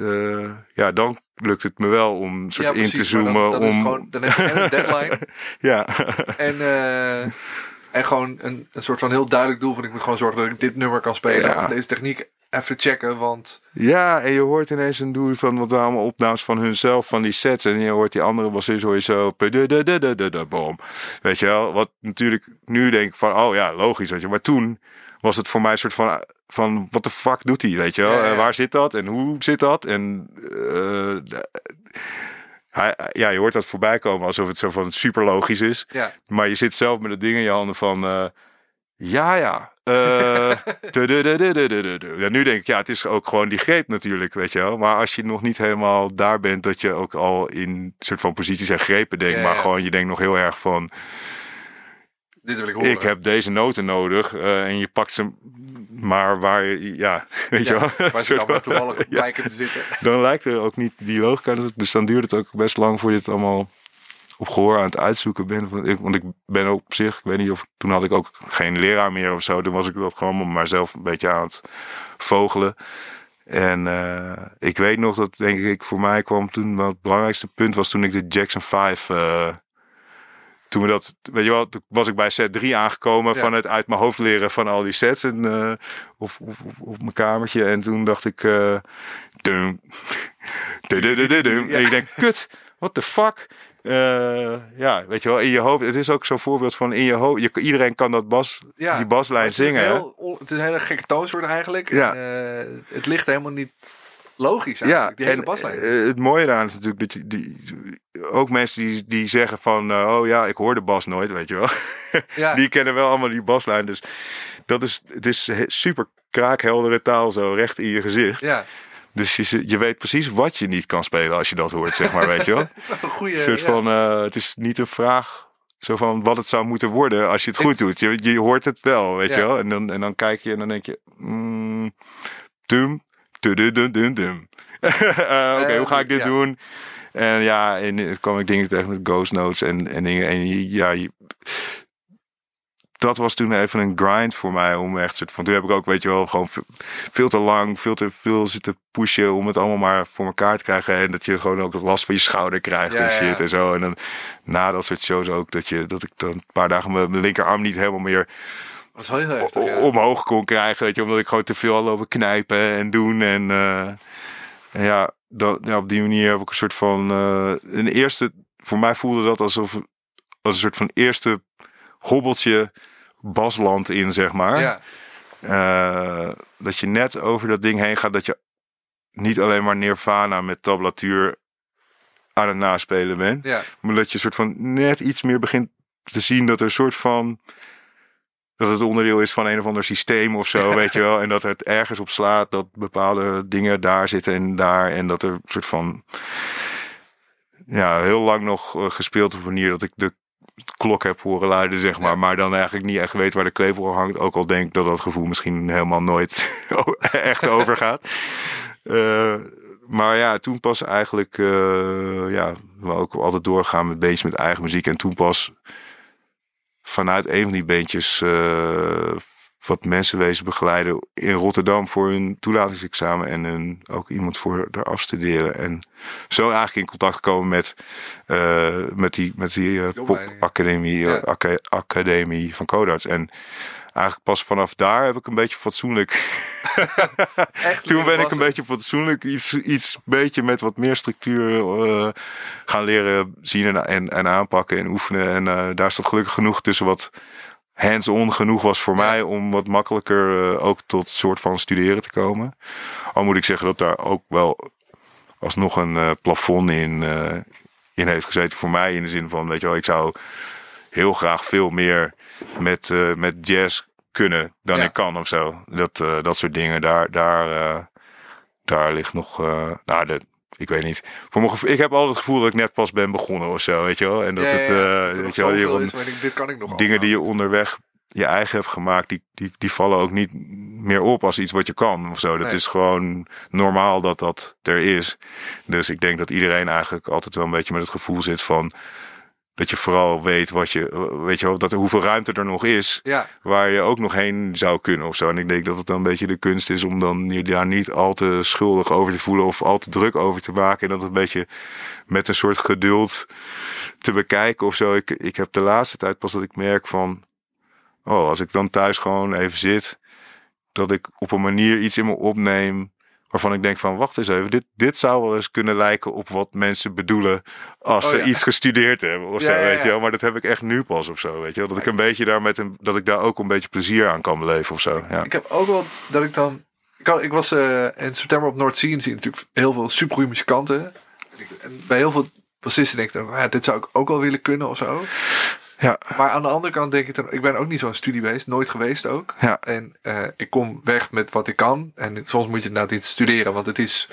ja, dan lukt het me wel om soort ja, precies, in te zoomen. Dan, dan om... Gewoon, dan heb je een deadline. ja. En en gewoon een, een soort van heel duidelijk doel van ik moet gewoon zorgen dat ik dit nummer kan spelen. Ja. Of deze techniek even checken, want... Ja, en je hoort ineens een doel van wat allemaal opnames van hunzelf, van die sets. En je hoort die andere was sowieso... Boom. Weet je wel, wat natuurlijk nu denk ik van, oh ja, logisch. Weet je. Maar toen was het voor mij een soort van, van wat de fuck doet hij, weet je wel? Ja, ja. Waar zit dat en hoe zit dat? En... Uh, ja, je hoort dat voorbij komen alsof het zo van super logisch is. Ja. Maar je zit zelf met het ding in je handen van. Uh, ja, ja. Uh, ja. Nu denk ik, ja, het is ook gewoon die greep natuurlijk, weet je wel. Maar als je nog niet helemaal daar bent, dat je ook al in soort van posities en grepen denkt. Ja, maar gewoon, je denkt nog heel erg van dit wil ik horen. Ik heb deze noten nodig uh, en je pakt ze maar waar je, ja, weet ja, je wel. Waar ze dan toevallig lijken te zitten. Dan lijkt er ook niet die logica, dus dan duurt het ook best lang voor je het allemaal op gehoor aan het uitzoeken bent. Want ik ben ook op zich, ik weet niet of, toen had ik ook geen leraar meer of zo. Toen was ik dat gewoon maar zelf een beetje aan het vogelen. En uh, ik weet nog dat, denk ik, voor mij kwam toen, wat het belangrijkste punt was toen ik de Jackson 5 uh, toen we dat, weet je wel, toen was ik bij set 3 aangekomen van het uit mijn hoofd leren van al die sets en, uh, of, of, op mijn kamertje. En toen dacht ik, uh, dum, dum, en ik denk, kut, what the fuck? Uh, ja, weet je wel, in je hoofd. Het is ook zo'n voorbeeld van in je hoofd. Je, iedereen kan dat bas, ja, die baslijn zingen. Heel, het is een hele gekke toonsoort eigenlijk. Ja. En, het ligt helemaal niet logisch eigenlijk, ja, die hele baslijn. Uh, het mooie daaraan is natuurlijk dat je, die, ook mensen die, die zeggen van, uh, oh ja, ik hoor de bas nooit, weet je wel. Ja. die kennen wel allemaal die baslijn. Dus dat is, het is super kraakheldere taal zo, recht in je gezicht. Ja. Dus je, je weet precies wat je niet kan spelen als je dat hoort, zeg maar, weet je wel. dat is een goede, soort ja. van, uh, het is niet een vraag zo van wat het zou moeten worden als je het goed doet. Je, je hoort het wel, weet ja. je wel. En dan, en dan kijk je en dan denk je, mm, tum, Oké, okay, hoe ga ik dit ja. doen? En ja, en kwam ik dingen tegen met ghost notes en, en dingen. En ja, je, dat was toen even een grind voor mij om echt soort van. Toen heb ik ook, weet je wel, gewoon veel te lang, veel te veel zitten pushen om het allemaal maar voor elkaar te krijgen. En dat je gewoon ook last van je schouder krijgt ja, en shit ja. en zo. En dan na dat soort shows ook, dat, je, dat ik dan een paar dagen mijn linkerarm niet helemaal meer dat heel heftig, ja. omhoog kon krijgen. Weet je, omdat ik gewoon te veel al lopen knijpen en doen. En, uh, en ja, dat, ja, op die manier heb ik een soort van. Uh, een eerste, voor mij voelde dat alsof als een soort van eerste hobbeltje basland in, zeg maar. Ja. Uh, dat je net over dat ding heen gaat, dat je niet alleen maar Nirvana met tablatuur aan het naspelen bent. Ja. Maar dat je soort van net iets meer begint te zien dat er een soort van dat het onderdeel is van een of ander systeem of zo, weet je wel. En dat het ergens op slaat dat bepaalde dingen daar zitten en daar. En dat er een soort van. Ja, heel lang nog uh, gespeeld op een manier dat ik de klok heb horen luiden, zeg maar. Maar dan eigenlijk niet echt weet waar de klepel hangt. Ook al denk dat dat gevoel misschien helemaal nooit echt overgaat. Uh, maar ja, toen pas eigenlijk, uh, ja, we ook altijd doorgaan met bezig met eigen muziek. En toen pas vanuit een van die beentjes uh, wat mensen wezen begeleiden in Rotterdam voor hun toelatingsexamen en hun, ook iemand voor er afstuderen. En zo eigenlijk in contact komen met, uh, met die, met die uh, popacademie ja. academie van Codarts. En eigenlijk pas vanaf daar heb ik een beetje fatsoenlijk. Toen ben ik een beetje fatsoenlijk iets, iets beetje met wat meer structuur uh, gaan leren zien en, en, en, aanpakken en oefenen. En uh, daar staat gelukkig genoeg tussen wat hands-on genoeg was voor ja. mij om wat makkelijker uh, ook tot soort van studeren te komen. Al moet ik zeggen dat daar ook wel alsnog een plafond in in heeft gezeten voor mij. In de zin van, weet je wel, ik zou heel graag veel meer met, uh, met jazz kunnen dan ik kan of zo. Dat, uh, dat soort dingen, daar, daar, uh, daar ligt nog, nou, de, ik weet niet. Voor mijn gevoel, ik heb altijd het gevoel dat ik net pas ben begonnen of zo, weet je wel. En dat het, weet je wel, is, dit kan ik nog dingen die je onderweg je eigen hebt gemaakt, die, die, die vallen ook niet meer op als iets wat je kan of zo. Dat is gewoon normaal dat dat er is. Dus ik denk dat iedereen eigenlijk altijd wel een beetje met het gevoel zit van dat je vooral weet wat je, weet je wel, dat er hoeveel ruimte er nog is, ja. waar je ook nog heen zou kunnen of zo. En ik denk dat het dan een beetje de kunst is om dan je daar niet al te schuldig over te voelen of al te druk over te maken. En dat een beetje met een soort geduld te bekijken of zo. Ik, ik heb de laatste tijd pas dat ik merk van, oh, als ik dan thuis gewoon even zit, dat ik op een manier iets in me opneem waarvan ik denk van, wacht eens even, dit, dit zou wel eens kunnen lijken op wat mensen bedoelen als oh, ze iets gestudeerd hebben of zo, weet je wel. Maar dat heb ik echt nu pas of zo, weet je wel. Dat ik een beetje daar met een, dat ik daar ook een beetje plezier aan kan beleven of zo. Ja. Ik heb ook wel dat ik dan, ik, had, ik was uh, in september op Noord Sea en zie natuurlijk heel veel supergoeie muzikanten. En bij heel veel bassisten denk ik dan, ja, dit zou ik ook wel willen kunnen of zo. Ja. Maar aan de andere kant denk ik ik ben ook niet zo'n studiebeest, nooit geweest ook. Ja. En uh, ik kom weg met wat ik kan. En soms moet je inderdaad iets studeren, want het is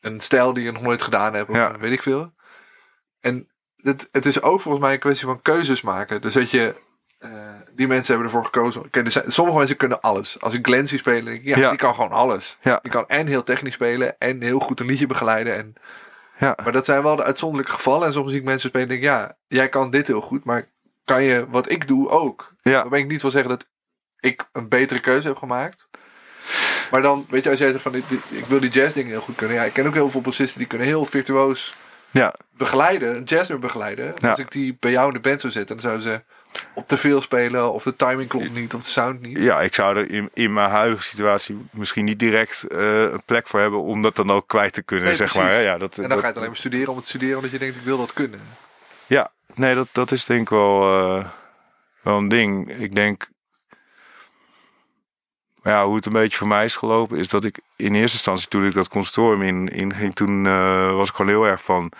een stijl die je nog nooit gedaan hebt, of ja. weet ik veel. En het, het is ook volgens mij een kwestie van keuzes maken. Dus dat je, uh, die mensen hebben ervoor gekozen. Kijk, er zijn, sommige mensen kunnen alles. Als ik Glenn zie spelen, denk ik, ja, Ja. die kan gewoon alles. Ja. Die kan en heel technisch spelen en heel goed een liedje begeleiden. En, Ja. maar dat zijn wel de uitzonderlijke gevallen. En soms zie ik mensen spelen en denk ik, ja, jij kan dit heel goed, maar kan je wat ik doe ook? Ja. Dan ben ik niet wil zeggen dat ik een betere keuze heb gemaakt. Maar dan, weet je, als jij zegt van, ik, ik wil die jazz dingen heel goed kunnen. Ja, ik ken ook heel veel bassisten die kunnen heel virtuoos Ja. begeleiden, een jazznummer begeleiden. Ja. Als ik die bij jou in de band zou zetten, dan zouden ze op te veel spelen, of de timing klopt niet, of de sound niet. Ja, ik zou er in, in mijn huidige situatie misschien niet direct eh, een plek voor hebben om dat dan ook kwijt te kunnen, Nee, zeg precies. maar. hè. Ja, dat, En dan dat- ga je het alleen maar studeren om het te studeren, omdat je denkt, ik wil dat kunnen. Ja, nee, dat, dat is denk ik wel, eh, wel een ding. Ik denk, ja, hoe het een beetje voor mij is gelopen, is dat ik in eerste instantie, toen ik dat conservatorium in, in ging, toen eh, was ik gewoon heel erg van,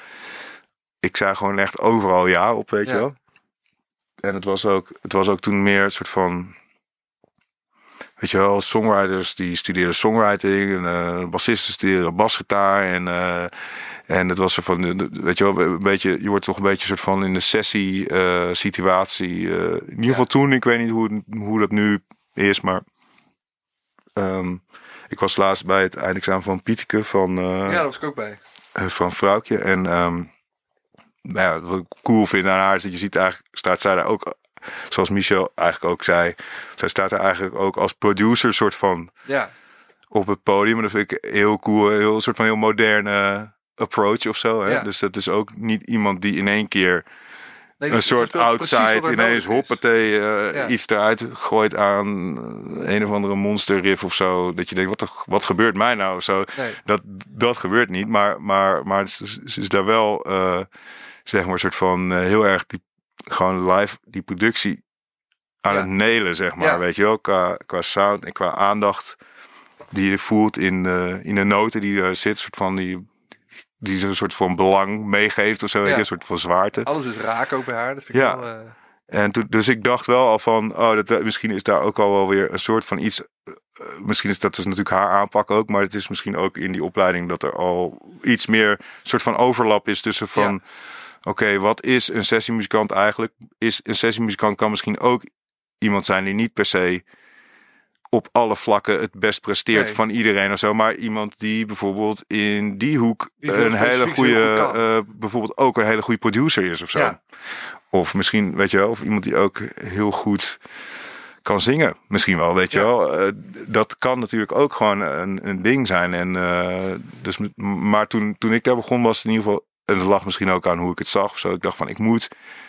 ik zei gewoon echt overal ja op, weet Ja. je wel. En het was ook, het was ook toen meer een soort van, weet je wel, songwriters die studeerden songwriting, en eh bassisten studeerden basgitaar en eh, en het was er van, weet je wel, een beetje, je wordt toch een beetje soort van in de sessie eh, situatie. in ieder geval toen, ik weet niet hoe, hoe dat nu is, maar ehm, ik was laatst bij het eindexamen van Pieteke van, ja, daar was ik ook bij. van Vrouwtje. En ehm, nou ja, wat ik cool vind aan haar is dat je ziet eigenlijk, staat zij daar ook, zoals Michel eigenlijk ook zei, zij staat er eigenlijk ook als producer soort van Ja, op het podium. En dat vind ik heel cool. Heel een soort van heel moderne approach of zo. Hè? Ja. Dus dat is ook niet iemand die in één keer nee, een dus- soort outside ineens hoppatee eh, Ja. iets eruit gooit aan een of andere monster riff of zo. Dat je denkt, wat, wat gebeurt mij nou? Zo. Nee. Dat, dat gebeurt niet. Maar, maar, maar ze, ze is daar wel, eh, zeg maar, een soort van eh, heel erg die, gewoon live die productie aan Ja. het nelen, zeg maar. Ja. Weet je wel, qua, qua sound en qua aandacht die je voelt in, eh, in de noten die er zit, soort van die, die ze een soort van belang meegeeft of zo, Ja. een soort van zwaarte. Alles is raak ook bij haar. Dat vind ik Ja. wel... eh, En toen, dus ik dacht wel al van, oh, dat, misschien is daar ook al wel weer een soort van iets. eh, misschien is dat dus natuurlijk haar aanpak ook, maar het is misschien ook in die opleiding dat er al iets meer soort van overlap is tussen van, oké, wat is een sessiemuzikant eigenlijk? Is een sessiemuzikant kan misschien ook iemand zijn die niet per se op alle vlakken het best presteert Nee. van iedereen of zo, maar iemand die bijvoorbeeld in die hoek Die een hele goede, eh, bijvoorbeeld ook een hele goede producer is of zo. Ja. Of misschien, weet je wel, of iemand die ook heel goed kan zingen. Misschien wel, weet je Ja. wel. Eh, dat kan natuurlijk ook gewoon een, een ding zijn. En, eh, dus, maar toen, toen ik daar begon was het in ieder geval... En dat lag misschien ook aan hoe ik het zag of zo. Ik dacht van, ik moet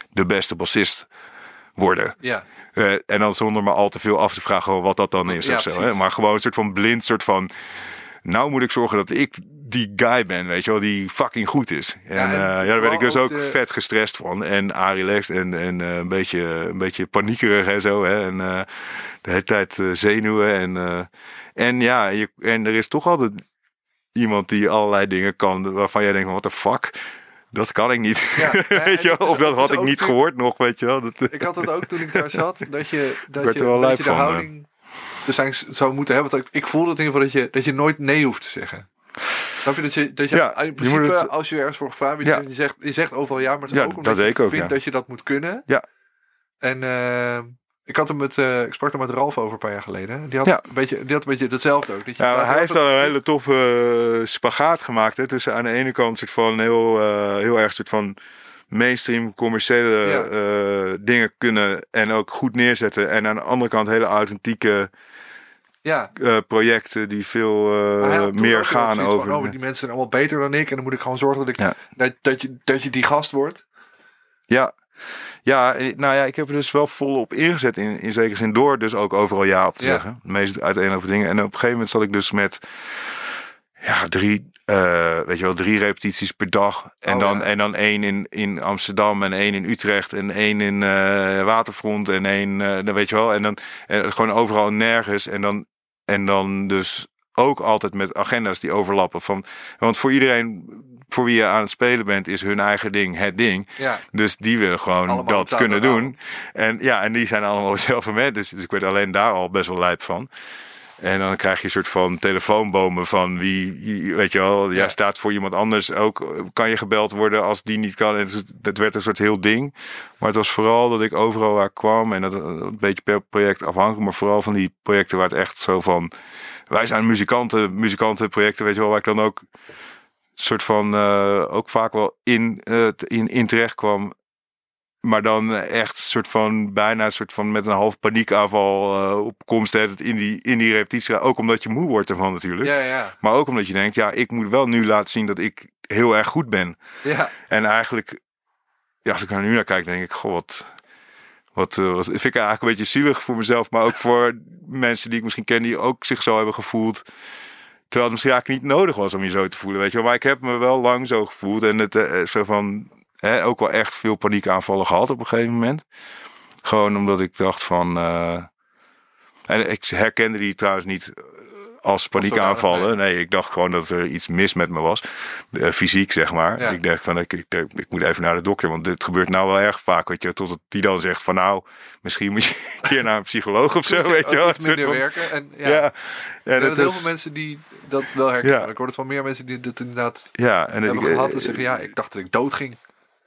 de beste bassist worden. ja. Eh, en dan zonder me al te veel af te vragen wat dat dan is Ja, of zo. Hè? Maar gewoon een soort van blind soort van... Nou moet ik zorgen dat ik die guy ben, weet je wel, die fucking goed is. En Ja, ja, daar ben ik dus ook de- vet gestrest van. En relaxed en, en eh, een, beetje, een beetje paniekerig en zo. Hè? En eh, de hele tijd eh, zenuwen. En, eh, en ja, je, en er is toch altijd iemand die allerlei dingen kan waarvan jij denkt, wat de fuck? dat kan ik niet. Ja, weet je wel? Of dat had ik niet gehoord nog, weet je wel. Dat, Ik had het ook toen ik daar zat, dat je, dat je, wel dat je de van, houding dus eigenlijk zou moeten hebben. Want ik, ik voelde het in ieder geval dat je, dat je nooit nee hoeft te zeggen. Snap je? Dat je, dat je Ja, in principe, het- als je ergens voor gevraagd bent, Ja. je, zegt, je zegt overal ja, maar het is Ja, ook omdat dat je ook, vindt dat je dat moet kunnen. Ja. En eh, ik had hem met, eh, ik sprak er met Ralf over een paar jaar geleden. Die had, Ja. een, beetje, die had een beetje hetzelfde ook. Dat je, Ja, hij heeft wel een hele toffe eh, spagaat gemaakt. Hè, tussen aan de ene kant soort van heel, eh, heel erg soort van mainstream commerciële Ja. eh, dingen kunnen en ook goed neerzetten. En aan de andere kant hele authentieke Ja, projecten die veel eh, meer gaan over. Van, oh, die mensen zijn allemaal beter dan ik. En dan moet ik gewoon zorgen dat, ik, Ja. dat, dat, je, dat je die gast wordt. Ja. Ja, nou ja, ik heb er dus wel volop ingezet in, in zekere zin door dus ook overal ja op te Ja. zeggen. De meest uiteenlopende dingen. En op een gegeven moment zat ik dus met ja, drie, eh, weet je wel, drie repetities per dag. En, Oh, dan, ja. en dan één in, in Amsterdam en één in Utrecht en één in eh, Waterfront en één, eh, dan weet je wel. En dan en gewoon overal en nergens. En dan, en dan dus ook altijd met agenda's die overlappen. Van, want voor iedereen voor wie je aan het spelen bent, is hun eigen ding het ding. Ja, Dus die willen gewoon Allemaal dat kunnen doen. En ja, en die zijn allemaal hetzelfde met. Dus, dus ik werd alleen daar al best wel lijp van. En dan krijg je een soort van telefoonbomen van wie, weet je wel, Ja. staat voor iemand anders. Ook eh, kan je gebeld worden als die niet kan. En het, het werd een soort heel ding. Maar het was vooral dat ik overal waar ik kwam en dat eh, een beetje per project afhankelijk, maar vooral van die projecten waar het echt zo van, wij zijn muzikanten, muzikantenprojecten, weet je wel, waar ik dan ook soort van eh, ook vaak wel in, eh, in, in terecht kwam. Maar dan echt soort van bijna soort van met een half paniekaanval eh, op komst in die, in die repetitie. Ook omdat je moe wordt ervan natuurlijk. ja, ja. Maar ook omdat je denkt, ja, ik moet wel nu laten zien dat ik heel erg goed ben. ja. En eigenlijk, ja, als ik er nu naar kijk, denk ik, goh, wat, wat, wat vind ik eigenlijk een beetje zielig voor mezelf, maar ook voor mensen die ik misschien ken, die ook zich zo hebben gevoeld. Terwijl het misschien eigenlijk niet nodig was om je zo te voelen, weet je wel. Maar ik heb me wel lang zo gevoeld en het eh, zo van, ook wel echt veel paniekaanvallen gehad op een gegeven moment. Gewoon omdat ik dacht van, eh, en ik herkende die trouwens niet eh, als paniekaanvallen. Nee, ik dacht gewoon dat er iets mis met me was. Eh, fysiek, zeg maar. Ja. Ik dacht van, ik, ik, ik moet even naar de dokter. Want dit gebeurt nou wel erg vaak. Weet je, totdat die dan zegt van, nou, misschien moet je een keer naar een psycholoog of zo. Weet je wel. Minder van- werken. En, ja. Ja, Er en zijn het heel veel mensen die dat wel herkennen. Ja. Ik hoor het van meer mensen die dit inderdaad ja, en hebben ik- gehad. En zeggen, ja, ik dacht dat ik dood ging.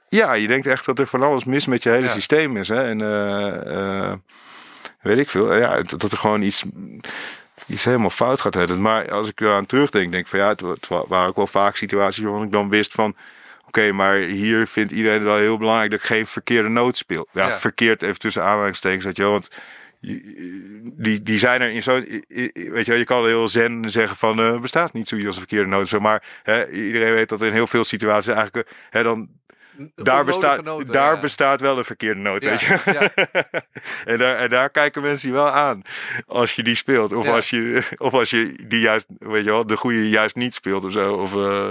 Ja, je denkt echt dat er van alles mis met je hele systeem is. Hè? En eh, eh, weet ik veel. Ja, dat, dat er gewoon iets, iets helemaal fout gaat. Hè. Maar als ik eraan terugdenk, denk ik van ja, het, het wa- waren ook wel vaak situaties waarvan ik dan wist van. Oké, maar hier vindt iedereen wel heel belangrijk dat ik geen verkeerde noot speel. Ja, Ja. verkeerd even tussen aanhalingstekens, weet je wel. Want die, die zijn er in zo'n... Weet je wel, je kan heel zen zeggen van... eh bestaat niet zoiets als een verkeerde noot. zo. Maar hè, iedereen weet dat in heel veel situaties eigenlijk... eh, Hè, dan daar, bestaat, noten, daar ja. bestaat wel een verkeerde noot, Ja, weet je. ja. en, daar, en daar kijken mensen je wel aan als je die speelt. Of, als, je, of als je die juist, weet je wel, de goede juist niet speelt of zo. Of, eh,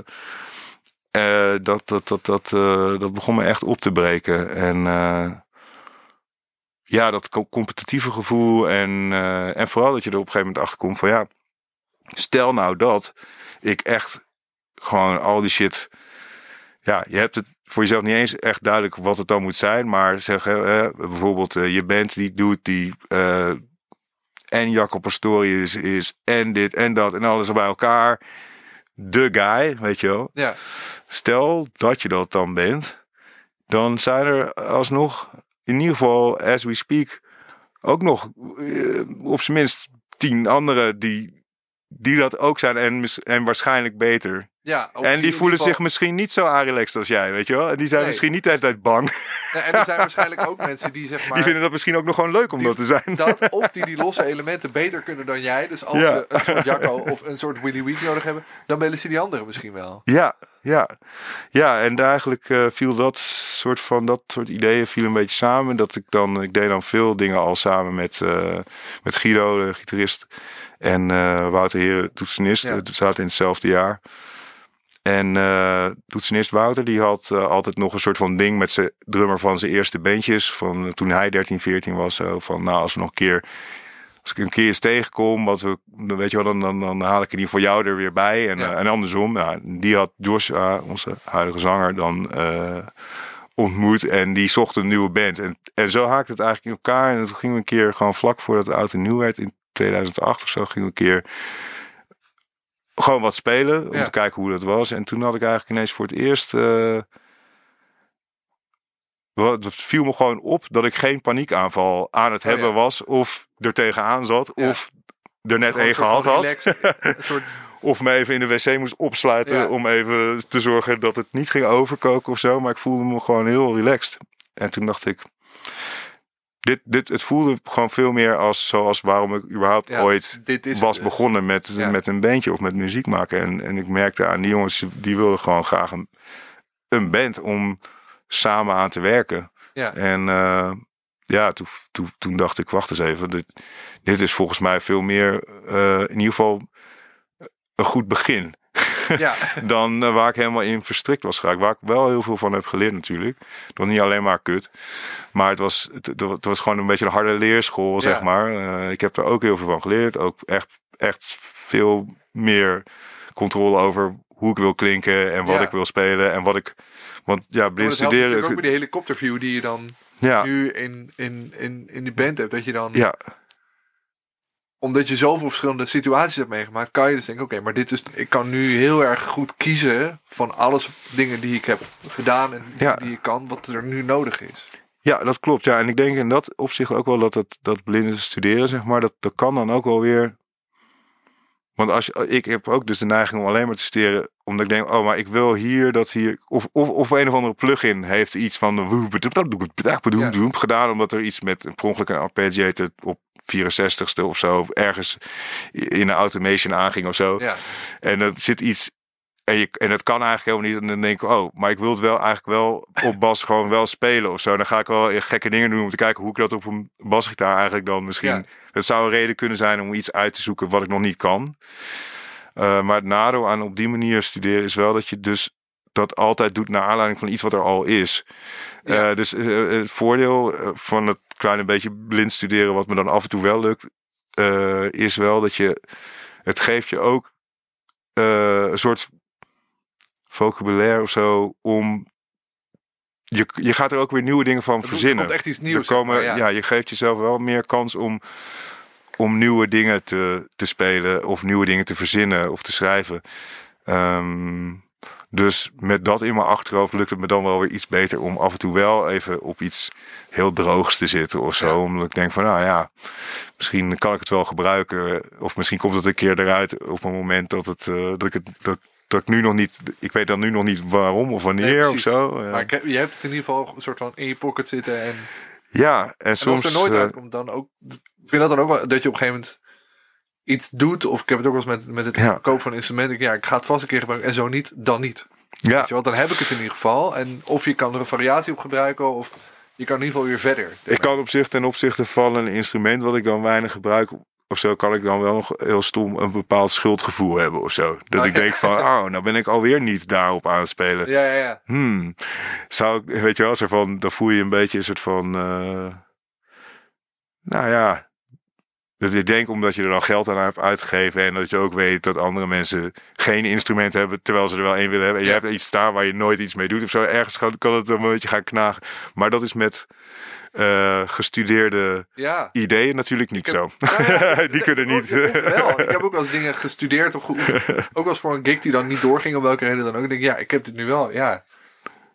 eh, dat, dat, dat, dat, eh, dat begon me echt op te breken. En ja, dat co- competitieve gevoel. En, en vooral dat je er op een gegeven moment achter komt van ja, stel nou dat ik echt gewoon al die shit. Ja, je hebt het voor jezelf niet eens echt duidelijk wat het dan moet zijn. Maar zeg hè, bijvoorbeeld eh, je band die doet die. eh, en Jacob Pastorius is en dit en dat en alles bij elkaar. De guy, weet je wel. Ja, Stel dat je dat dan bent, dan zijn er alsnog, in ieder geval as we speak, ook nog eh, op zijn minst tien anderen die, die dat ook zijn en, en waarschijnlijk beter. ja. en die voelen zich misschien niet zo relaxed als jij, weet je wel. En die zijn Nee. misschien niet de hele tijd bang. En er zijn waarschijnlijk ook mensen die zeg maar... die vinden dat misschien ook nog gewoon leuk om die- dat te zijn. dat of die die losse elementen beter kunnen dan jij. Dus als Ja. ze een soort Jacco of een soort Willy Week nodig hebben, dan willen ze die anderen misschien wel. Ja, ja. Ja, en eigenlijk eh, viel dat soort van, dat soort ideeën viel een beetje samen. Dat ik dan, ik deed dan veel dingen al samen met, eh, met Guido, de gitarist. En eh, Wouter Heren, toetsenist. Ja. Zaten in hetzelfde jaar. En eh toetsenist Wouter, die had eh, altijd nog een soort van ding met zijn drummer van zijn eerste bandjes. Van toen hij 13, 14 was. Zo van, nou, als we nog een keer als ik een keer eens tegenkom, wat we, dan weet je wel, dan, dan, dan haal ik in ieder geval jou er weer bij. En, Ja. eh, en andersom, nou, die had Joshua, onze huidige zanger, dan eh, ontmoet. En die zocht een nieuwe band. En, en zo haakte het eigenlijk in elkaar. En toen gingen we een keer gewoon vlak voordat het oud en nieuw werd, in 2008 of zo, gingen we een keer gewoon wat spelen. Om Ja. te kijken hoe dat was. En toen had ik eigenlijk ineens voor het eerst. eh, wat- Het viel me gewoon op dat ik geen paniekaanval aan het Oh, hebben ja. was. Of er tegenaan zat. Ja. Of er net één gehad had. relaxed- een soort, Of me even in de wc moest opsluiten. Om even te zorgen dat het niet ging overkoken of zo. Maar ik voelde me gewoon heel relaxed. En toen dacht ik. Dit, dit, het voelde gewoon veel meer als zoals waarom ik überhaupt ja, ooit is was begonnen met, Ja. met een bandje of met muziek maken. En, en ik merkte aan die jongens, die wilden gewoon graag een, een band om samen aan te werken. Ja. En eh, ja, toen, toen, toen dacht ik, wacht eens even, dit, dit is volgens mij veel meer, eh, in ieder geval een goed begin. Ja, Dan eh, waar ik helemaal in verstrikt was geraakt. Waar ik wel heel veel van heb geleerd natuurlijk. Het was niet alleen maar kut. Maar het was, het, het- het was gewoon een beetje een harde leerschool, zeg maar. Eh, ik heb er ook heel veel van geleerd. Ook echt, echt veel meer controle over hoe ik wil klinken. En wat Ja. ik wil spelen. En wat ik... Want ja, blind dat studeren... natuurlijk ook het- bij die helikopterview die je dan ja, nu in, in, in, in die band hebt. Dat je dan, ja, omdat je zoveel verschillende situaties hebt meegemaakt, kan je dus denken, oké, maar dit is, ik kan nu heel erg goed kiezen van alles dingen die ik heb gedaan en Ja. die ik kan, wat er nu nodig is. Ja, dat klopt. Ja, en ik denk in dat opzicht ook wel dat het dat blinde studeren, zeg maar, dat, dat kan dan ook wel weer. Want als je, ik heb ook dus de neiging om alleen maar te studeren, omdat ik denk, oh, maar ik wil hier dat hier. Of, of, of een of andere plugin heeft iets van. de gedaan, omdat er iets met per ongeluk een arpeggiator op 64ste of zo ergens in de automation aanging of zo. Ja, En er zit iets. En, je, en het kan eigenlijk helemaal niet. En dan denk ik, oh, maar ik wil het wel eigenlijk wel op bas gewoon wel spelen of zo. Dan ga ik wel gekke dingen doen om te kijken hoe ik dat op een basgitaar eigenlijk dan misschien. Ja. Het zou een reden kunnen zijn om iets uit te zoeken wat ik nog niet kan. Eh, maar het nadeel aan op die manier studeren is wel dat je dus dat altijd doet naar aanleiding van iets wat er al is. Ja. Eh, dus eh, het voordeel van het kleine beetje blind studeren, wat me dan af en toe wel lukt, eh, is wel dat je het geeft je ook eh, een soort vocabulaire of zo om je, je gaat er ook weer nieuwe dingen van er verzinnen. komt echt iets Er nieuws. zeg komen, maar, ja. ja. je geeft jezelf wel meer kans om, om nieuwe dingen te, te spelen of nieuwe dingen te verzinnen of te schrijven. Ehm, dus met dat in mijn achterhoofd lukt het me dan wel weer iets beter om af en toe wel even op iets heel droogs te zitten of zo. Ja. Omdat ik denk van nou ja, misschien kan ik het wel gebruiken. Of misschien komt het een keer eruit op een moment dat, het, eh, dat ik het. Dat, dat ik nu nog niet, ik weet dan nu nog niet waarom of wanneer Nee, of zo. Ja. Maar ik heb- je hebt het in ieder geval een soort van in je pocket zitten. En, ja, en en soms. als er nooit eh, uitkomt, dan ook. Ik vind dat dan ook wel dat je op een gegeven moment iets doet. Of ik heb het ook wel eens met, met het Ja. kopen van instrumenten. Ja, ik ga het vast een keer gebruiken. En zo niet, dan niet. ja, Weet je wel, dan heb ik het in ieder geval. En of je kan er een variatie op gebruiken. Of je kan in ieder geval weer verder. Ik kan op zich ten opzichte van een instrument wat ik dan weinig gebruik of zo, kan ik dan wel nog heel stom een bepaald schuldgevoel hebben of zo. Dat Oh, ik ja. denk van, oh, nou ben ik alweer niet daarop aan het spelen. Ja, ja, ja. Hmm, zou ik, weet je wel, zo van, dan voel je een beetje een soort van, eh, nou ja, dat ik denk omdat je er dan geld aan hebt uitgegeven en dat je ook weet dat andere mensen geen instrument hebben terwijl ze er wel één willen hebben. En Ja. je hebt iets staan waar je nooit iets mee doet of zo. Ergens kan, het een beetje gaan knagen. Maar dat is met eh, gestudeerde ja. ideeën natuurlijk niet heb- zo. Nou ja, Die kunnen niet. Wel. Ik heb ook wel eens dingen gestudeerd of geoefend. Ook wel eens voor een gig die dan niet doorging, om welke reden dan ook. Ik denk, ja, ik heb dit nu wel. Ja.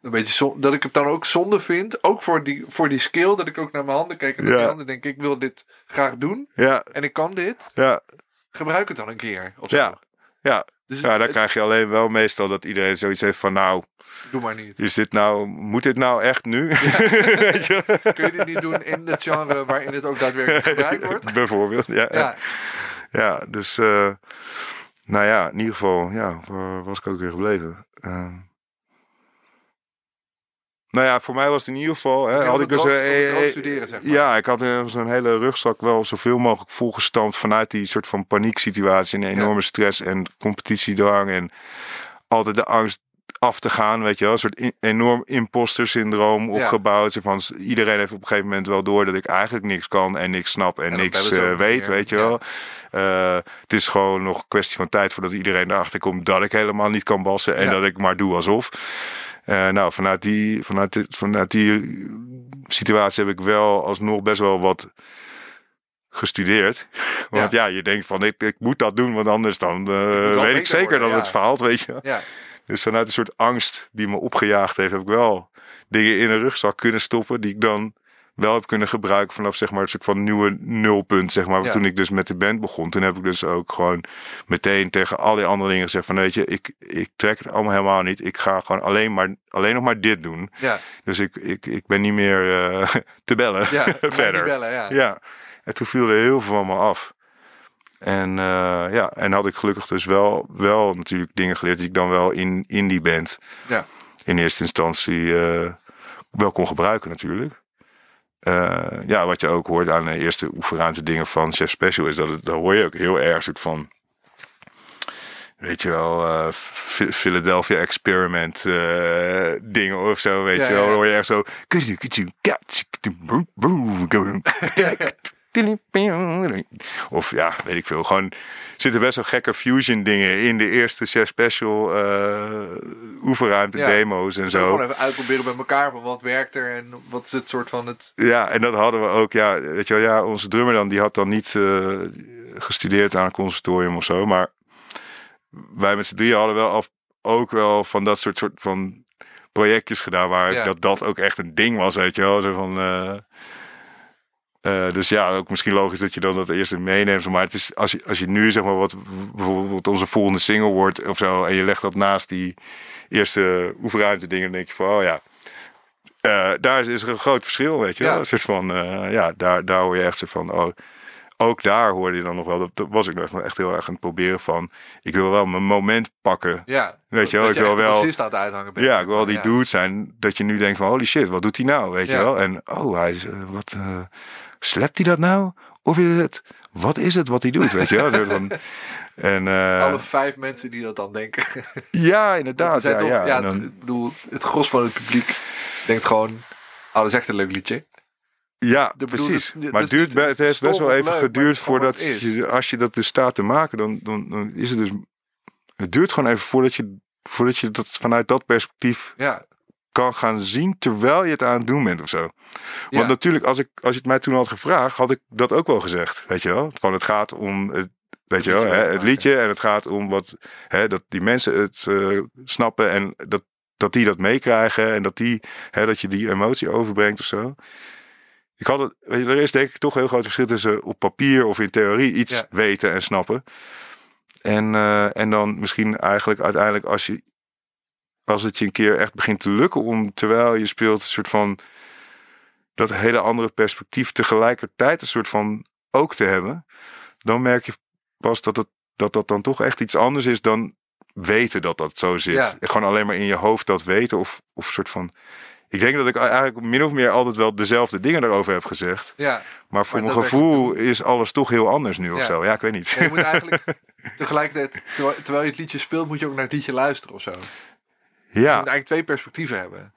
Een beetje zo, dat ik het dan ook zonde vind. Ook voor die, voor die skill. Dat ik ook naar mijn handen kijk. En naar mijn handen denk, ik wil dit graag doen. ja, En ik kan dit. ja, Gebruik het dan een keer. Of Ja. zo. ja. Dus ja, dan het- krijg je alleen wel meestal dat iedereen zoiets heeft van, nou, doe maar niet. is dit nou, moet dit nou echt nu? Kun je dit niet doen in het genre waarin het ook daadwerkelijk gebruikt wordt? Bijvoorbeeld, ja. Ja, Ja, dus, eh, nou ja, in ieder geval, ja, waar was ik ook weer gebleven? Ehm, nou ja, voor mij was het in ieder geval, hè, had ik dus, droog- eh, droog eh, studeren, zeg maar. ja, ik had eh, zo'n hele rugzak wel zoveel mogelijk volgestampt vanuit die soort van panieksituatie en enorme stress en competitiedrang en altijd de angst af te gaan, weet je wel. Een soort in- enorm imposter syndroom opgebouwd. Van, iedereen heeft op een gegeven moment wel door dat ik eigenlijk niks kan en niks snap en, niks eh, weet, meer. weet je Ja. wel. Eh, het is gewoon nog een kwestie van tijd voordat iedereen erachter komt dat ik helemaal niet kan bassen en dat ik maar doe alsof. Eh, nou, vanuit die, vanuit, vanuit die situatie heb ik wel alsnog best wel wat gestudeerd. Want ja, je denkt van ik, ik moet dat doen, want anders dan eh, weet ik zeker worden, dat ja. het faalt, weet je. Ja, Dus vanuit een soort angst die me opgejaagd heeft, heb ik wel dingen in een rugzak kunnen stoppen die ik dan wel heb kunnen gebruiken vanaf zeg maar een soort van nieuwe nulpunt, zeg maar. Ja. Toen ik dus met de band begon, toen heb ik dus ook gewoon meteen tegen al die andere dingen gezegd van weet je, ik, ik trek het allemaal helemaal niet. Ik ga gewoon alleen maar alleen nog maar dit doen. ja, Dus ik, ik, ik ben niet meer eh, te bellen ja. verder. Bellen, ja. Ja, en toen viel er heel veel van me af. En eh, ja, en had ik gelukkig dus wel, wel natuurlijk dingen geleerd die ik dan wel in, in die band Ja. in eerste instantie eh, wel kon gebruiken natuurlijk. Eh, ja, wat je ook hoort aan de eerste oefenruimte dingen van Chef Special is dat het, daar hoor je ook heel erg soort van, weet je wel, eh, Ph- Philadelphia Experiment eh, dingen of zo, weet Ja, je wel. Dan hoor je echt zo. Of ja, weet ik veel. Gewoon zitten best wel gekke fusion dingen in de eerste Chef Special eh oefenruimte Ja. demo's en Zo. Gewoon even uitproberen bij elkaar van wat werkt er en wat is het soort van het... Ja, en dat hadden we ook. Ja, weet je wel, ja, onze drummer dan, die had dan niet eh, gestudeerd aan een conservatorium of zo. Maar wij met z'n drieën hadden wel af, ook wel van dat soort, soort van projectjes gedaan. Waar Ja. dat, dat ook echt een ding was, weet je wel. Zo van, eh, eh, dus ja, ook misschien logisch dat je dan dat eerst meeneemt. Maar het is, als, je, als je nu zeg maar wat bijvoorbeeld onze volgende single wordt of zo. En je legt dat naast die eerste oefenruimte dingen. Dan denk je van, oh ja. eh, daar is, is er een groot verschil, weet je Ja. wel. Een soort van, eh, ja, daar, daar hoor je echt zo van, oh, ook daar hoorde je dan nog wel, dat, dat was ik nog echt heel erg aan het proberen van, ik wil wel mijn moment pakken. Ja, Weet je wel, dat ik wil wel- aan het uithangen bent. Ja, ik wil wel die Ja. dude zijn dat je nu denkt van, holy shit, wat doet hij nou, weet Ja. je wel. En, oh, hij is, wat, slept hij dat nou? Of is het, wat is het wat hij doet, weet je wel. Van- en, eh, Alle vijf mensen die dat dan denken. ja, Er inderdaad. Ja, toch- ja. ja, het, ik bedoel, het gros van het publiek denkt gewoon... Oh, dat is echt een leuk liedje. Ja, De bedoel, precies. dus- maar het, duurt, het heeft best wel even leuk, geduurd voordat je, als je dat dus staat te maken, dan, dan, dan is het dus. Het duurt gewoon even voordat je, voordat je dat vanuit dat perspectief Ja, kan gaan zien terwijl je het aan het doen bent of zo. ja. Want natuurlijk, als, ik, als je het mij toen had gevraagd, had ik dat ook wel gezegd. Weet je wel? Van het gaat om het, weet je wel, hè, het liedje en het gaat om wat, hè, dat die mensen het eh, snappen en dat, dat die dat meekrijgen en dat, die, hè, dat je die emotie overbrengt of zo. Ik had het, weet je, er is denk ik toch een heel groot verschil tussen op papier of in theorie iets Ja. weten en snappen. En, eh, en dan misschien eigenlijk uiteindelijk als je als het je een keer echt begint te lukken om terwijl je speelt een soort van dat hele andere perspectief tegelijkertijd een soort van ook te hebben, dan merk je pas dat het, dat, dat dan toch echt iets anders is dan weten dat dat zo zit. Ja. Gewoon alleen maar in je hoofd dat weten of, of een soort van. Ik denk dat ik eigenlijk min of meer altijd wel dezelfde dingen daarover heb gezegd. ja. Maar voor Maar mijn gevoel is alles toch heel anders nu of Ja. zo. Ja, ik weet niet. Ja, je moet eigenlijk tegelijkertijd, terwijl je het liedje speelt, moet je ook naar het liedje luisteren of zo. Je ja, moet eigenlijk twee perspectieven hebben.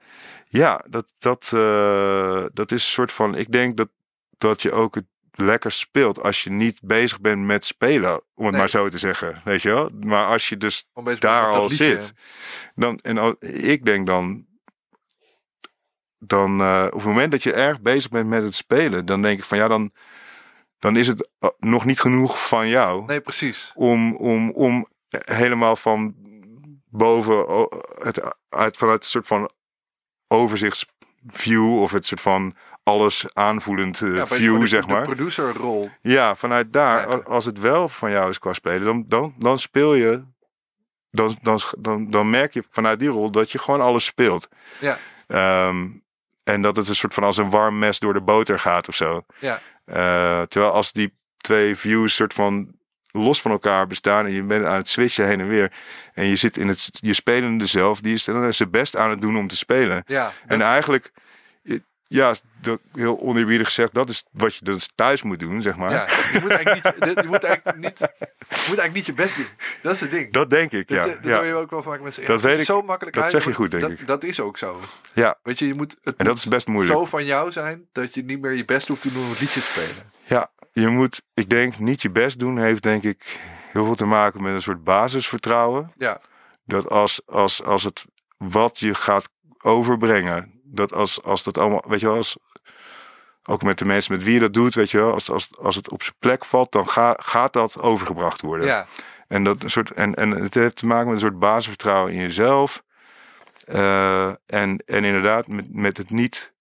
Ja, dat, dat, eh, dat is een soort van. Ik denk dat, dat je ook het lekker speelt als je niet bezig bent met spelen, om het Nee. maar zo te zeggen. Weet je wel? Maar als je dus daar al liedje. zit, dan. En al, ik denk dan. Dan eh, op het moment dat je erg bezig bent met het spelen, dan denk ik van ja, dan, dan is het eh, nog niet genoeg van jou Nee, precies. om, om, om helemaal van boven het, uit, vanuit een soort van overzichtsview of het soort van alles aanvoelend eh, Ja, view, de- zeg de maar. producerrol. Ja, vanuit daar, als het wel van jou is qua spelen, dan, dan, dan speel je, dan, dan, dan, dan merk je vanuit die rol dat je gewoon alles speelt. Ja. Ehm, en dat het een soort van als een warm mes door de boter gaat of zo. Ja. Eh, terwijl als die twee views soort van los van elkaar bestaan en je bent aan het switchen heen en weer en je zit in het je spelende zelf, die is dan zijn best aan het doen om te spelen. Ja, En eigenlijk, ja, dat- heel oneerbiedig gezegd, dat is wat je dus thuis moet doen, zeg maar. ja, je moet eigenlijk niet, je moet eigenlijk niet moet eigenlijk niet je best doen. Dat is het ding. Dat denk ik, Dat, ja. dat ja. hoor je ook wel vaak mensen. Dat weet ik. Zo makkelijk Dat uit, zeg je goed, denk dat, ik. Dat is ook zo. ja. Weet je, je moet, het En dat is best moeilijk. zo van jou zijn dat je niet meer je best hoeft te doen om het liedje te spelen. Je moet, ik denk, niet je best doen heeft denk ik heel veel te maken met een soort basisvertrouwen. Ja, Dat als, als, als het wat je gaat overbrengen, dat als, als dat allemaal, weet je wel, als, ook met de mensen met wie je dat doet, weet je wel, als, als, als het op zijn plek valt, dan ga, gaat dat overgebracht worden. ja, En, dat een soort, en, en het heeft te maken met een soort basisvertrouwen in jezelf. Eh, en, en inderdaad, met, met het niet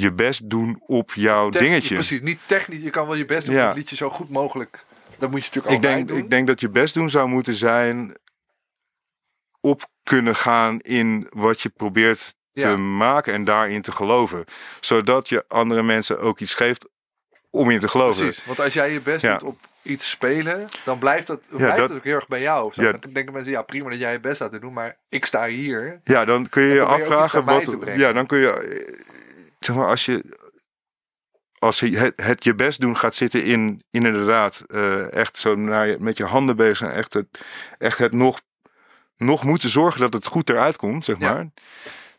je best doen op jouw dingetje. Precies, niet technisch. Je kan wel je best doen Ja. om het liedje zo goed mogelijk. Dat moet je natuurlijk ik, denk, doen. ik denk dat je best doen zou moeten zijn op kunnen gaan in wat je probeert te Ja. maken en daarin te geloven. Zodat je andere mensen ook iets geeft om in te geloven. Precies, want als jij je best Ja. doet op iets spelen, dan blijft dat, Ja, blijft dat- het ook heel erg bij jou. Of zo. Ja. Dan denken mensen, ja prima dat jij je best staat te doen, maar ik sta hier. Ja, dan kun je je Dan je afvragen wat. Ja, dan kun je. Zeg maar, als je. Als je het, het je best doen gaat zitten in, in inderdaad eh, echt zo naar je, met je handen bezig zijn. Echt het, echt het nog, nog moeten zorgen dat het goed eruit komt, zeg Ja. maar.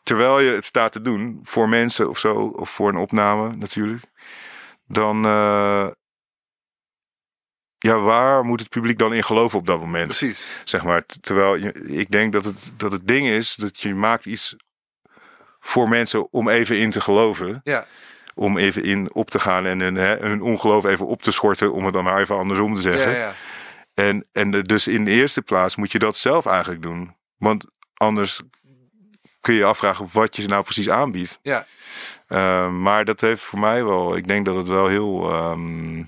Terwijl je het staat te doen voor mensen of zo, of voor een opname natuurlijk. Dan, eh, ja, waar moet het publiek dan in geloven op dat moment? Precies. Zeg maar, terwijl je, ik denk dat het, dat het ding is dat je maakt iets voor mensen om even in te geloven. Ja, Om even in op te gaan en hun, hè, hun ongeloof even op te schorten, om het dan maar even andersom te ja, zeggen. ja. En, en de- dus in de eerste plaats moet je dat zelf eigenlijk doen. Want anders kun je je afvragen wat je nou precies aanbiedt. ja. Uh, maar dat heeft voor mij wel, ik denk dat het wel heel. ehm,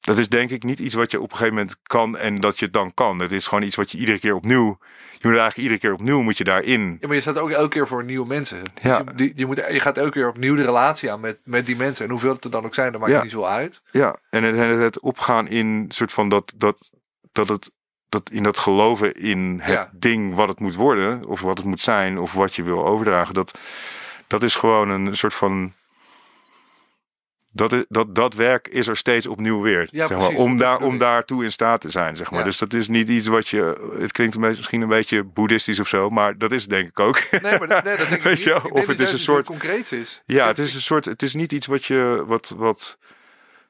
dat is denk ik niet iets wat je op een gegeven moment kan en dat je het dan kan. Het is gewoon iets wat je iedere keer opnieuw. Je moet eigenlijk iedere keer opnieuw moet je daarin. Ja, maar je staat ook elke keer voor nieuwe mensen. Dus Ja. je, die, je, moet, je gaat elke keer opnieuw de relatie aan met, met die mensen. En hoeveel het er dan ook zijn, dat maakt Ja. niet zo uit. Ja, en het, het, het opgaan in soort van dat, dat, dat het. Dat in dat geloven in het Ja. ding wat het moet worden, of wat het moet zijn, of wat je wil overdragen, dat, dat is gewoon een soort van. Dat, is, dat, dat werk is er steeds opnieuw weer. Ja, zeg maar, precies, om, daar, om daartoe in staat te zijn. Zeg maar. Ja. Dus dat is niet iets wat je. Het klinkt een beetje, misschien een beetje boeddhistisch of zo, maar dat is denk ik ook. Nee, maar dat- nee, dat denk ik niet. Ik Of het is een soort- concreets is. Ja, het is een soort. Het is niet iets wat je. Wat, wat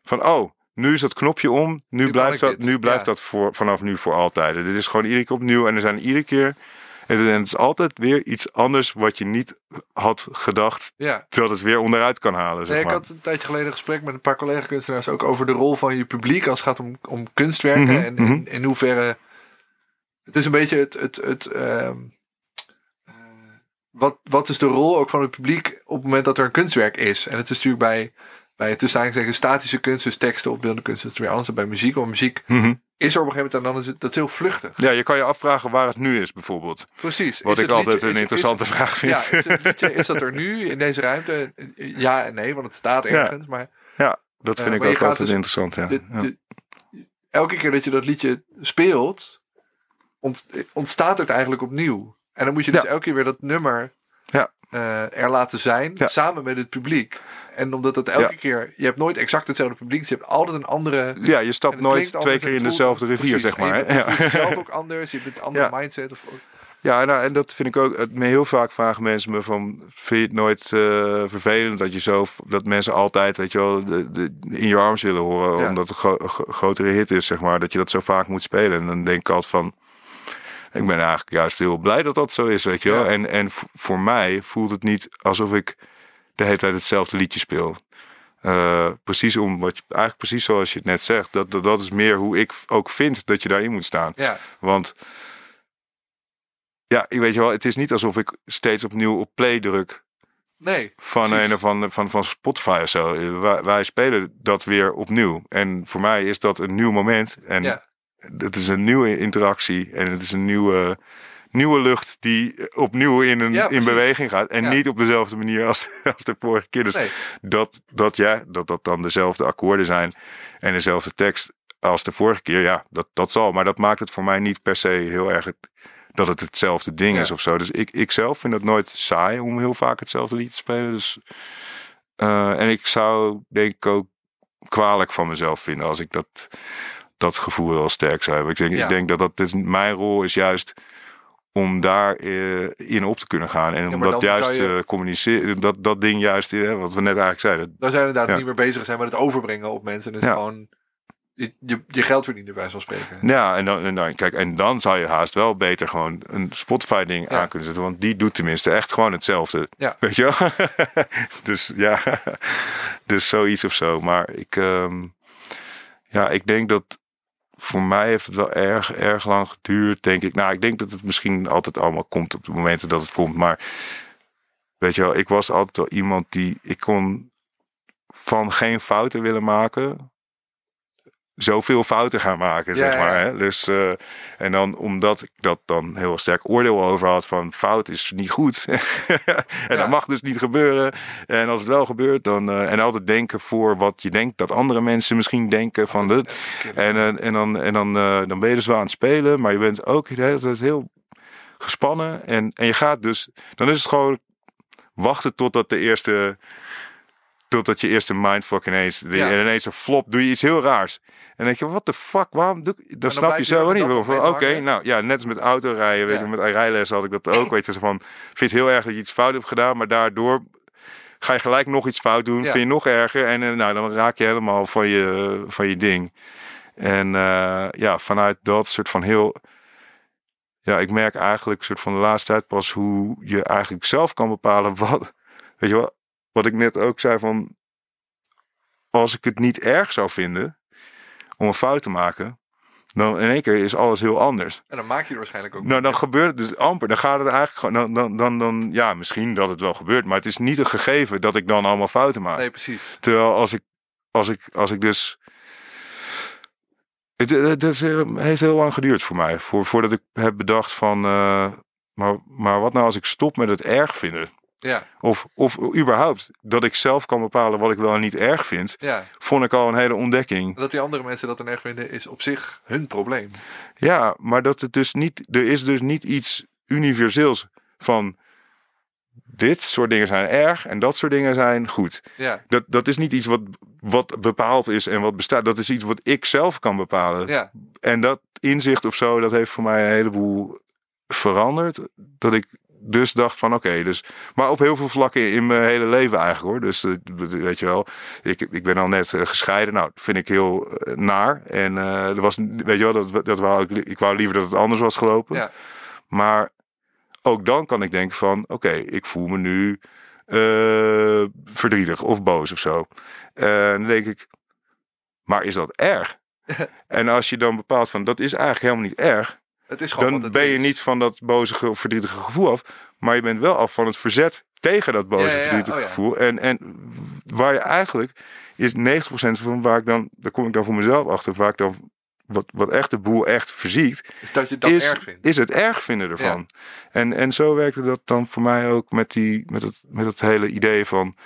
van oh, nu is dat knopje om. Nu, blijft dat, dit. nu blijft Ja. dat voor, vanaf nu voor altijd. Dit is gewoon iedere keer opnieuw. En er zijn iedere keer. En het is altijd weer iets anders wat je niet had gedacht. Ja. Dat het weer onderuit kan halen. Zeg Nee, ik maar. had een tijdje geleden een gesprek met een paar collega-kunstenaars ook over de rol van je publiek als het gaat om, om kunstwerken. Mhm, en in, mhm. in hoeverre. Het is een beetje het. het, het ehm, eh, wat, wat is de rol ook van het publiek op het moment dat er een kunstwerk is? En het is natuurlijk bij, bij tussen aanhalingstekens statische kunst, dus teksten of beeldende kunst, is het weer anders dan bij muziek. Want muziek Mhm. Is er op een gegeven moment en dan is het dat is heel vluchtig. Ja, je kan je afvragen waar het nu is, bijvoorbeeld. Precies. Wat Is ik altijd liedje- een is- interessante vraag vind. Ja, is, het liedje, is dat er nu in deze ruimte? Ja en nee, want het staat ergens. Maar Ja, dat vind Ja, ik ook altijd dus- interessant. Ja. de- Ja. de- elke keer dat je dat liedje speelt, ont- ontstaat het eigenlijk opnieuw. En dan moet je dus Ja. elke keer weer dat nummer Ja. eh, er laten zijn, Ja. samen met het publiek. En omdat het elke Ja. keer, je hebt nooit exact hetzelfde publiek, dus je hebt altijd een andere. ja, je stapt nooit twee anders keer in dezelfde rivier, precies. zeg maar. En je Ja. jezelf ook anders, je hebt een andere mindset. Of, Ja, nou, en dat vind ik ook. het- me Heel vaak vragen mensen me van, vind je het nooit eh, vervelend dat je zo, dat mensen altijd, weet je wel, de, de, in je arms willen horen, Ja. omdat het een gro- gro- grotere hit is, zeg maar, dat je dat zo vaak moet spelen. En dan denk ik altijd van, ik ben eigenlijk juist heel blij dat dat zo is, weet je wel. Ja. En, en voor mij voelt het niet alsof ik de hele tijd hetzelfde liedje speel. Eh, precies om wat je, eigenlijk precies zoals je het net zegt, dat, dat, dat is meer hoe ik ook vind dat je daarin moet staan. ja, Want ja, ik weet je wel, het is niet alsof ik steeds opnieuw op play druk nee. van een of andere van, van Spotify of zo. Wij, wij spelen dat weer opnieuw. En voor mij is dat een nieuw moment. En Ja. het is een nieuwe interactie. En het is een nieuwe, nieuwe lucht die opnieuw in, een, Ja, in beweging gaat. En Ja. niet op dezelfde manier als, als de vorige keer. Dus Nee. dat, dat, ja, dat dat dan dezelfde akkoorden zijn en dezelfde tekst als de vorige keer, ja, dat, dat zal. Maar dat maakt het voor mij niet per se heel erg het- dat het hetzelfde ding Ja. is of zo. Dus ik, ik zelf vind het nooit saai om heel vaak hetzelfde lied te spelen. Dus, eh, en ik zou denk ik ook kwalijk van mezelf vinden als ik dat, dat gevoel heel sterk zou hebben. Ik denk, ik denk dat dat is, mijn rol is juist om daar eh, in op te kunnen gaan. En Ja, om dat dan juist je- te communiceren. Dat, dat ding juist, eh, wat we net eigenlijk zeiden. Daar zijn we inderdaad Ja. niet meer bezig zijn met het overbrengen op mensen. Dus Ja. gewoon je, je, je geld verdienen bij zo'n spreken. Ja, en dan, en dan, kijk, en dan zou je haast wel beter gewoon een Spotify-ding Ja. aan kunnen zetten. Want die doet tenminste echt gewoon hetzelfde. Weet je wel? dus ja, dus zoiets of zo. Maar ik, ehm, ja, ik denk dat voor mij heeft het wel erg, erg lang geduurd, denk ik. Nou, ik denk dat het misschien altijd allemaal komt op de momenten dat het komt. Maar weet je wel, ik was altijd wel iemand die, ik kon van geen fouten willen maken, zoveel fouten gaan maken, Ja, zeg maar. Hè? Dus, eh, en dan omdat ik dat dan heel sterk oordeel over had van fout is niet goed. en dat mag dus niet gebeuren. En als het wel gebeurt, dan. eh, en altijd denken voor wat je denkt dat andere mensen misschien denken van de. En, eh, en dan, en dan, dan ben je dus wel aan het spelen, maar je bent ook de hele tijd heel gespannen. En, en je gaat dus, dan is het gewoon wachten totdat de eerste, totdat je eerste mindfuck ineens, die- Ja. en ineens een flop, doe je iets heel raars. En dan denk je, wat de fuck, waarom doe ik, dan, snap je zelf er niet. Oké, nou ja, net als met autorijden, weet je, met rijles had ik dat ook, weet je, zo van, vind je het heel erg dat je iets fout hebt gedaan, maar daardoor ga je gelijk nog iets fout doen, vind je nog erger en eh, nou, dan raak je helemaal van je, van je ding. En eh, ja, vanuit dat soort van heel. Ja, ik merk eigenlijk soort van de laatste tijd pas hoe je eigenlijk zelf kan bepalen wat. Weet je wel, wat ik net ook zei van. Als ik het niet erg zou vinden om een fout te maken, dan in één keer is alles heel anders. En dan maak je er waarschijnlijk ook. Nou, dan gebeurt het dus amper. Dan gaat het eigenlijk gewoon. Dan, dan, dan, dan, ja, misschien dat het wel gebeurt, maar het is niet een gegeven dat ik dan allemaal fouten maak. Nee, precies. Terwijl als ik, als ik, als ik dus. Het, het, is, eh, heeft heel lang geduurd voor mij. Voor, voordat ik heb bedacht van. eh, maar, maar wat nou als ik stop met het erg vinden? Ja, Of, of überhaupt dat ik zelf kan bepalen wat ik wel en niet erg vind. ja. Vond ik al een hele ontdekking. Dat die andere mensen dat dan erg vinden is op zich hun probleem. Ja, maar dat het dus niet. Er is dus niet iets universeels van. Dit soort dingen zijn erg en dat soort dingen zijn goed. Ja, Dat, dat is niet iets wat, wat bepaald is en wat bestaat. Dat is iets wat ik zelf kan bepalen. ja. En dat inzicht of zo, dat heeft voor mij een heleboel veranderd. Dat ik dus dacht van oké, dus... Maar op heel veel vlakken in mijn hele leven eigenlijk hoor. Dus eh, weet je wel, ik, ik ben al net eh, gescheiden. Nou, dat vind ik heel eh, naar. En er was, weet je wel, dat, dat wou ik, ik wou liever dat het anders was gelopen. Ja. Maar ook dan kan ik denken van oké, ik voel me nu verdrietig of boos of zo. En dan denk ik, maar is dat erg? en als je dan bepaalt van dat is eigenlijk helemaal niet erg, Het is gewoon dan ben je is. niet van dat boze of verdrietige gevoel af, maar je bent wel af van het verzet tegen dat boze Ja, ja, ja. verdrietige Oh, ja. gevoel. En, en waar je eigenlijk is 90% van waar ik dan, daar kom ik dan voor mezelf achter, waar ik dan wat, wat echt de boel echt verziekt, Dus dat je dat is, erg vindt. is het erg vinden ervan. En, en zo werkte dat dan voor mij ook met, die, met, het, met het hele idee van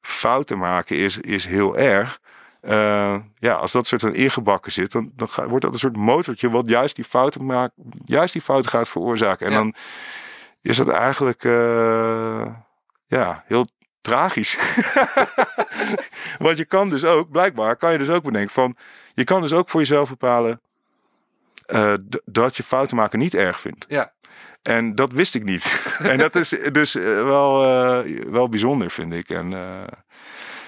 fouten maken is, is heel erg. Eh, ja, als dat soort van ingebakken zit, dan, dan ga- wordt dat een soort motortje wat juist die fouten maakt, juist die fouten gaat veroorzaken. En Ja. dan is dat eigenlijk eh, ja, heel tragisch. Want je kan dus ook, blijkbaar kan je dus ook bedenken van, je kan dus ook voor jezelf bepalen eh, dat je fouten maken niet erg vindt. Ja. En dat wist ik niet. en dat is dus wel, wel bijzonder, vind ik. En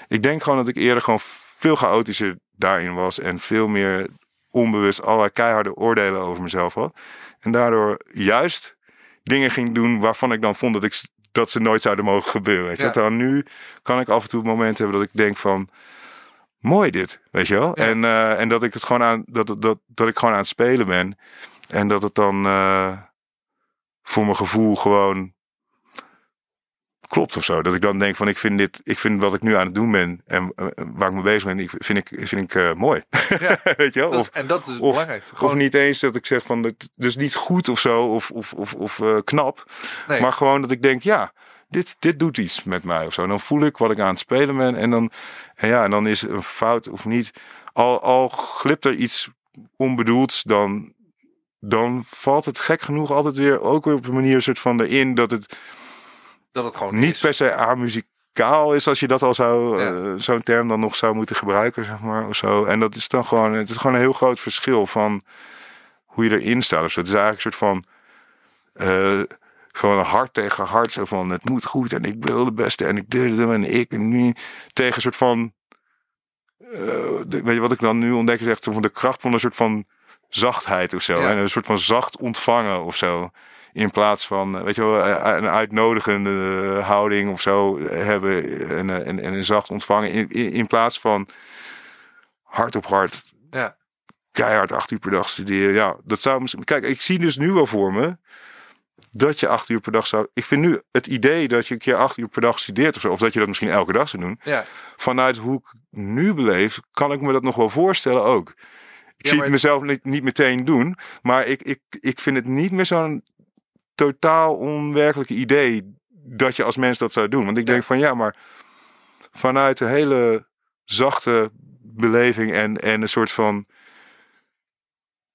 ik denk gewoon dat ik eerder gewoon veel chaotischer daarin was. En veel meer onbewust allerlei keiharde oordelen over mezelf had. En daardoor juist dingen ging doen waarvan ik dan vond dat, ik, dat ze nooit zouden mogen gebeuren. Weet je? Ja. Terwijl nu kan ik af en toe momenten hebben dat ik denk van... Mooi dit, weet je wel? Ja. En, eh, en dat ik het gewoon aan dat, dat, dat, dat ik gewoon aan het spelen ben. En dat het dan eh, voor mijn gevoel gewoon klopt of zo. Dat ik dan denk van ik vind dit, ik vind wat ik nu aan het doen ben en waar ik mee bezig ben, ik, vind ik, vind ik eh, mooi. Ja. Weet je wel? Dat Of, en dat is het of- belangrijkste. of Gewoon, niet eens dat ik zeg van het dus niet goed of zo of, of, of, of eh, knap. nee, Maar gewoon dat ik denk, ja, dit, dit doet iets met mij of zo. En dan voel ik wat ik aan het spelen ben. En dan, en ja, en dan is een fout of niet. Al, al glipt er iets onbedoelds, dan, dan valt het gek genoeg altijd weer ook weer op een manier soort van erin dat het dat het gewoon niet is. per se amuzikant radicaal is als je dat al zou, Ja. eh, zo'n term dan nog zou moeten gebruiken, zeg maar. Of zo. En dat is dan gewoon, het is gewoon een heel groot verschil van hoe je erin staat. Of zo. Het is eigenlijk een soort van, eh, gewoon hart tegen hart. Zo van, het moet goed en ik wil de beste en ik deed en ik en nu. Tegen een soort van, eh, de- weet je wat ik dan nu ontdek is echt van de kracht van een soort van zachtheid of zo. Ja. En een soort van zacht ontvangen of zo. In plaats van, eh, weet je wel, eh, een uitnodigende eh, houding of zo hebben. En, eh, en, en een zacht ontvangen. In, in, plaats van hard op hard, Ja. keihard acht uur per dag studeren. Ja, dat zou misschien. Kijk, ik zie dus nu wel voor me dat je acht uur per dag zou. Ik vind nu het idee dat je een keer acht uur per dag studeert of zo. Of dat je dat misschien elke dag zou doen. Ja. Vanuit hoe ik nu beleef, kan ik me dat nog wel voorstellen ook. Ik Ja, zie het mezelf niet, niet meteen doen. Maar ik, ik, ik vind het niet meer zo'n totaal onwerkelijke idee dat je als mens dat zou doen. Want ik denk van ja, maar vanuit een hele zachte beleving en, en een soort van.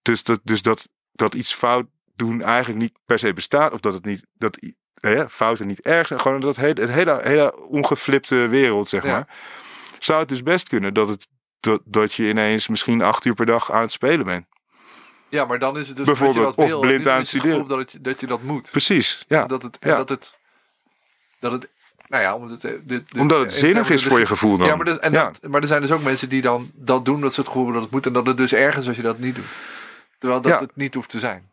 Dus, dat, dus dat, dat iets fout doen eigenlijk niet per se bestaat. Of dat het niet. Dat, ja, fouten niet erg zijn. Gewoon dat hele, het hele, hele ongeflipte wereld, zeg Ja. maar. Zou het dus best kunnen dat, het, dat, dat je ineens misschien acht uur per dag aan het spelen bent. Ja, maar dan is het dus Bijvoorbeeld, dat je dat of wil, blind en niet aan het. Dat, het, dat je dat moet. Precies, ja. Dat het, Ja. dat het, dat het, nou ja, omdat het, dit, dit- Omdat het zinnig is voor je gevoel dan. Ja, maar, dus, en Ja. Dat, maar er zijn dus ook mensen die dan dat doen, dat ze het gevoel hebben dat het moet. En dat het dus ergens als je dat niet doet. Terwijl dat Ja. het niet hoeft te zijn.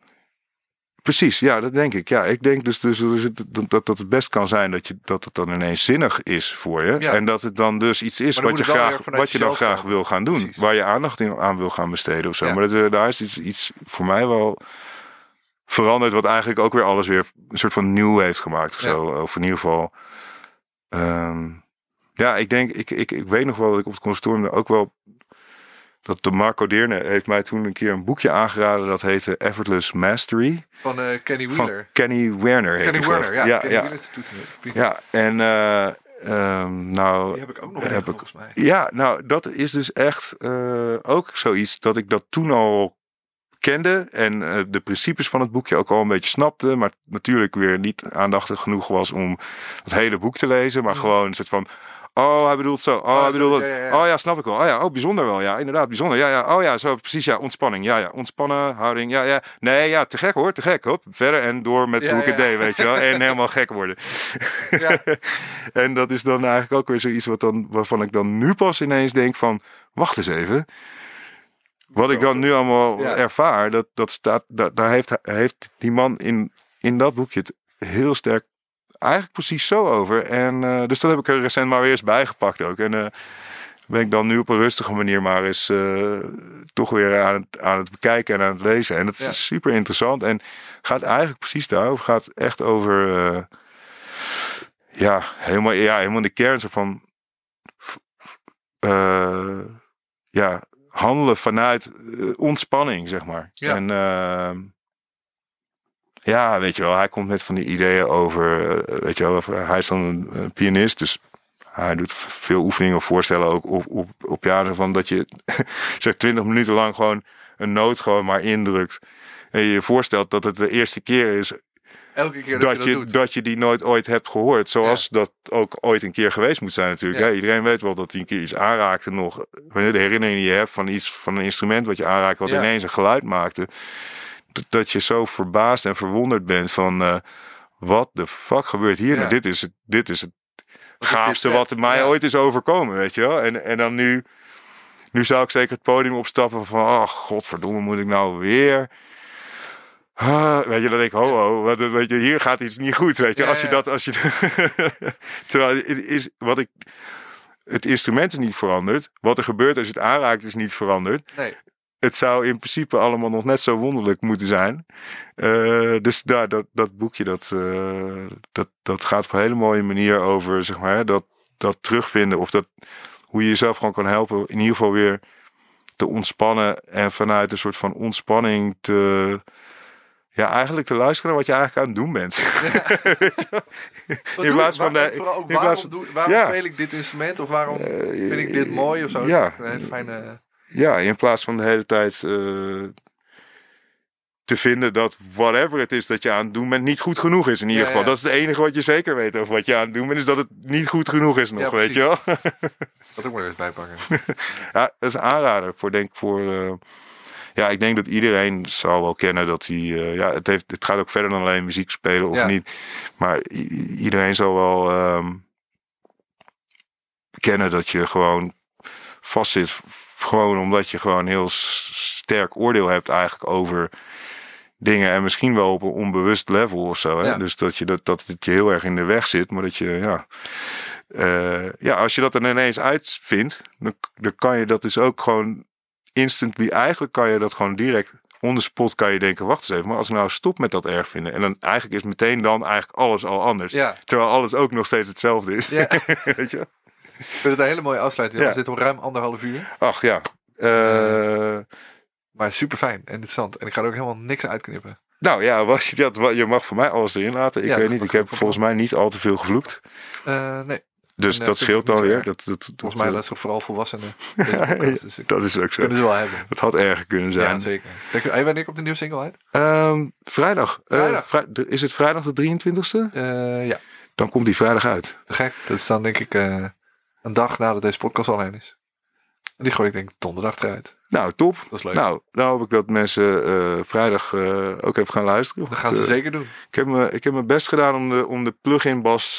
Precies, ja, dat denk ik. Ja, ik denk dus, dus, dus dat, dat, het best kan zijn dat, je, dat het dan ineens zinnig is voor je. Ja. En dat het dan dus iets is wat je, graag, wat je dan graag wil gaan doen. Precies. Waar je aandacht in, aan wil gaan besteden of zo. Ja. Maar dat, eh, daar is iets, iets voor mij wel veranderd. Wat eigenlijk ook weer alles weer een soort van nieuw heeft gemaakt of Ja. zo. Of in ieder geval... ehm, ja, ik denk, ik, ik, ik weet nog wel dat ik op het conservatorium ook wel... Dat de Marco Deerne heeft mij toen een keer een boekje aangeraden. Dat heette Effortless Mastery. Van eh, Kenny Van Wheeler. Kenny Werner heet Kenny Werner, ja. ja, Kenny ja, ja. En eh, ehm, nou, Die heb ik ook nog Heb ik- volgens mij. ja, nou, dat is dus echt eh, ook zoiets dat ik dat toen al kende en de principes van het boekje ook al een beetje snapte, maar natuurlijk weer niet aandachtig genoeg was om het hele boek te lezen, maar Mhm. gewoon een soort van Oh, hij bedoelt zo. Oh, Oh, hij bedoelt dat. Oh ja, snap ik wel. Oh ja, oh, bijzonder wel. Ja, inderdaad, bijzonder. Ja, ja. Oh ja, zo, precies. Ja, ontspanning. Ja, ja. Ontspannen, houding. Ja, ja. Nee, ja, te gek hoor, te gek. Hop, verder en door met hoe ik het deed, weet je wel. En helemaal gek worden. En dat is dan eigenlijk ook weer zoiets wat dan, waarvan ik dan nu pas ineens denk van... Wacht eens even. Wat ik dan nu allemaal ervaar, dat, dat staat, dat, daar heeft, heeft die man in, in dat boekje het heel sterk eigenlijk precies zo over. En eh, dus dat heb ik er recent maar weer eens bijgepakt ook. En eh, ben ik dan nu op een rustige manier maar eens eh, toch weer aan het, aan het bekijken en aan het lezen. En het Ja. is super interessant en gaat eigenlijk precies daarover. Gaat echt over, ja, helemaal, ja, helemaal de kern zo van, ja, handelen vanuit ontspanning, zeg maar. Ja. En eh, ja, weet je wel, hij komt met van die ideeën over, eh, weet je wel, over- hij is dan een, pianist, dus hij doet veel oefeningen of voorstellen ook op, op, op piano van dat je zeg 20 minuten lang gewoon een noot gewoon maar indrukt. En je je voorstelt dat het de eerste keer is Elke keer dat, dat, je dat je, doet. dat je die nooit ooit hebt gehoord. Zoals dat ook ooit een keer geweest moet zijn natuurlijk. Ja. Iedereen weet wel dat hij een keer iets aanraakte nog. Wanneer de herinnering die je hebt van iets van een instrument wat je aanraakt, wat ineens een geluid maakte. Dat, dat je zo verbaasd en verwonderd bent van eh, wat de fuck gebeurt hier? Ja. Nou, dit is het, dit is het Wat gaafste wat mij Ja. ooit is overkomen, weet je wel. En, en dan nu, nu zou ik zeker het podium opstappen van, oh godverdomme, moet ik nou weer... Ah, weet je, dan denk ik, ho, ho, wat- weet je, hier gaat iets niet goed, weet je. Ja, als je dat, als je... Terwijl het is, wat ik... Het instrument is niet veranderd. Wat er gebeurt als je het aanraakt is niet veranderd. Nee. Het zou in principe allemaal nog net zo wonderlijk moeten zijn. Eh, dus daar, dat, dat boekje, dat, eh, dat, dat gaat op een hele mooie manier over, zeg maar, dat, dat terugvinden. Of dat, hoe je jezelf gewoon kan helpen, in ieder geval weer te ontspannen. En vanuit een soort van ontspanning te, ja, eigenlijk te luisteren naar wat je eigenlijk aan het doen bent. Wat In plaats van Waar- de- vooral ook in waarom, plaats van- doe, waarom Ja. speel ik dit instrument? Of waarom Eh, vind ik dit mooi of zo? Ja. Een fijne... Ja, in plaats van de hele tijd eh, te vinden dat whatever het is dat je aan het doen bent niet goed genoeg is in ieder Ja, geval. ja. Dat is het enige wat je zeker weet over wat je aan het doen bent, is dat het niet goed genoeg is nog, Ja, weet je wel. Dat ook maar eens bijpakken. ja, dat is een aanrader voor denk ik voor. eh, ja, ik denk dat iedereen zal wel kennen dat hij. eh, ja, het, heeft, het gaat ook verder dan alleen muziek spelen of niet. Maar iedereen zal wel ehm, kennen dat je gewoon vastzit. Gewoon omdat je gewoon heel sterk oordeel hebt eigenlijk over dingen. En misschien wel op een onbewust level of zo. Hè? Ja. Dus dat je, dat, dat het je heel erg in de weg zit. Maar dat je, ja. eh, ja, als je dat er ineens uitvindt, dan, dan kan je dat dus ook gewoon instantly. Eigenlijk kan je dat gewoon direct on the spot kan je denken, wacht eens even, maar als ik nou stop met dat erg vinden. En dan eigenlijk is meteen dan eigenlijk alles al anders. Ja, Terwijl alles ook nog steeds hetzelfde is. ja. Weet je? Ik vind het een hele mooie afsluiting. We zitten al ruim anderhalf uur. Ach ja. Eh, Maar super fijn en interessant. En ik ga er ook helemaal niks uitknippen. nou ja, was je, dat, je mag voor mij alles erin laten. Ik Ja, weet dat niet, ik heb volgens mij niet al te veel gevloekt. Eh, nee, Dus En, dat scheelt dan weer. Dat, dat, dat, volgens mij eh, luisteren vooral volwassenen. Dus ik dat is ook zo. kunnen ze wel hebben. Het had erger kunnen zijn. Ja, zeker. Denk hey, wanneer komt de nieuwe single uit? Ehm, vrijdag. Eh, Vrijdag. vrij- is het vrijdag de 23e? Eh, ja, Dan komt die vrijdag uit. gek. Dat is dan denk ik een dag nadat deze podcast online is. En die gooi ik denk ik donderdag eruit. Nou, top. Dat is leuk. Nou, dan hoop ik dat mensen eh, vrijdag eh, ook even gaan luisteren. dat gaan ze Eh, zeker doen. Ik heb, me, ik heb mijn best gedaan om de, om de plug-in bas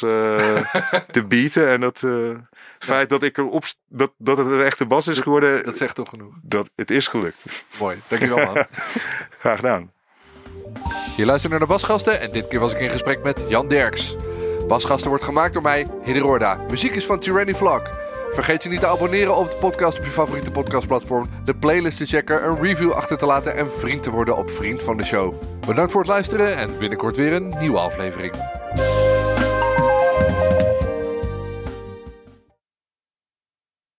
te bieten. En dat het feit dat, ik erop, dat, dat het een echte bas is geworden, Dat zegt toch genoeg. dat het is gelukt. Mooi. Dankjewel man. Graag gedaan. Je luistert naar de Basgasten en dit keer was ik in gesprek met Jan Derks. Basgasten wordt gemaakt door mij, Hidde Muziek is van Tyranny Vlog. Vergeet je niet te abonneren op de podcast op je favoriete podcastplatform, de playlist te checken, een review achter te laten en vriend te worden op Vriend van de Show. Bedankt voor het luisteren en binnenkort weer een nieuwe aflevering.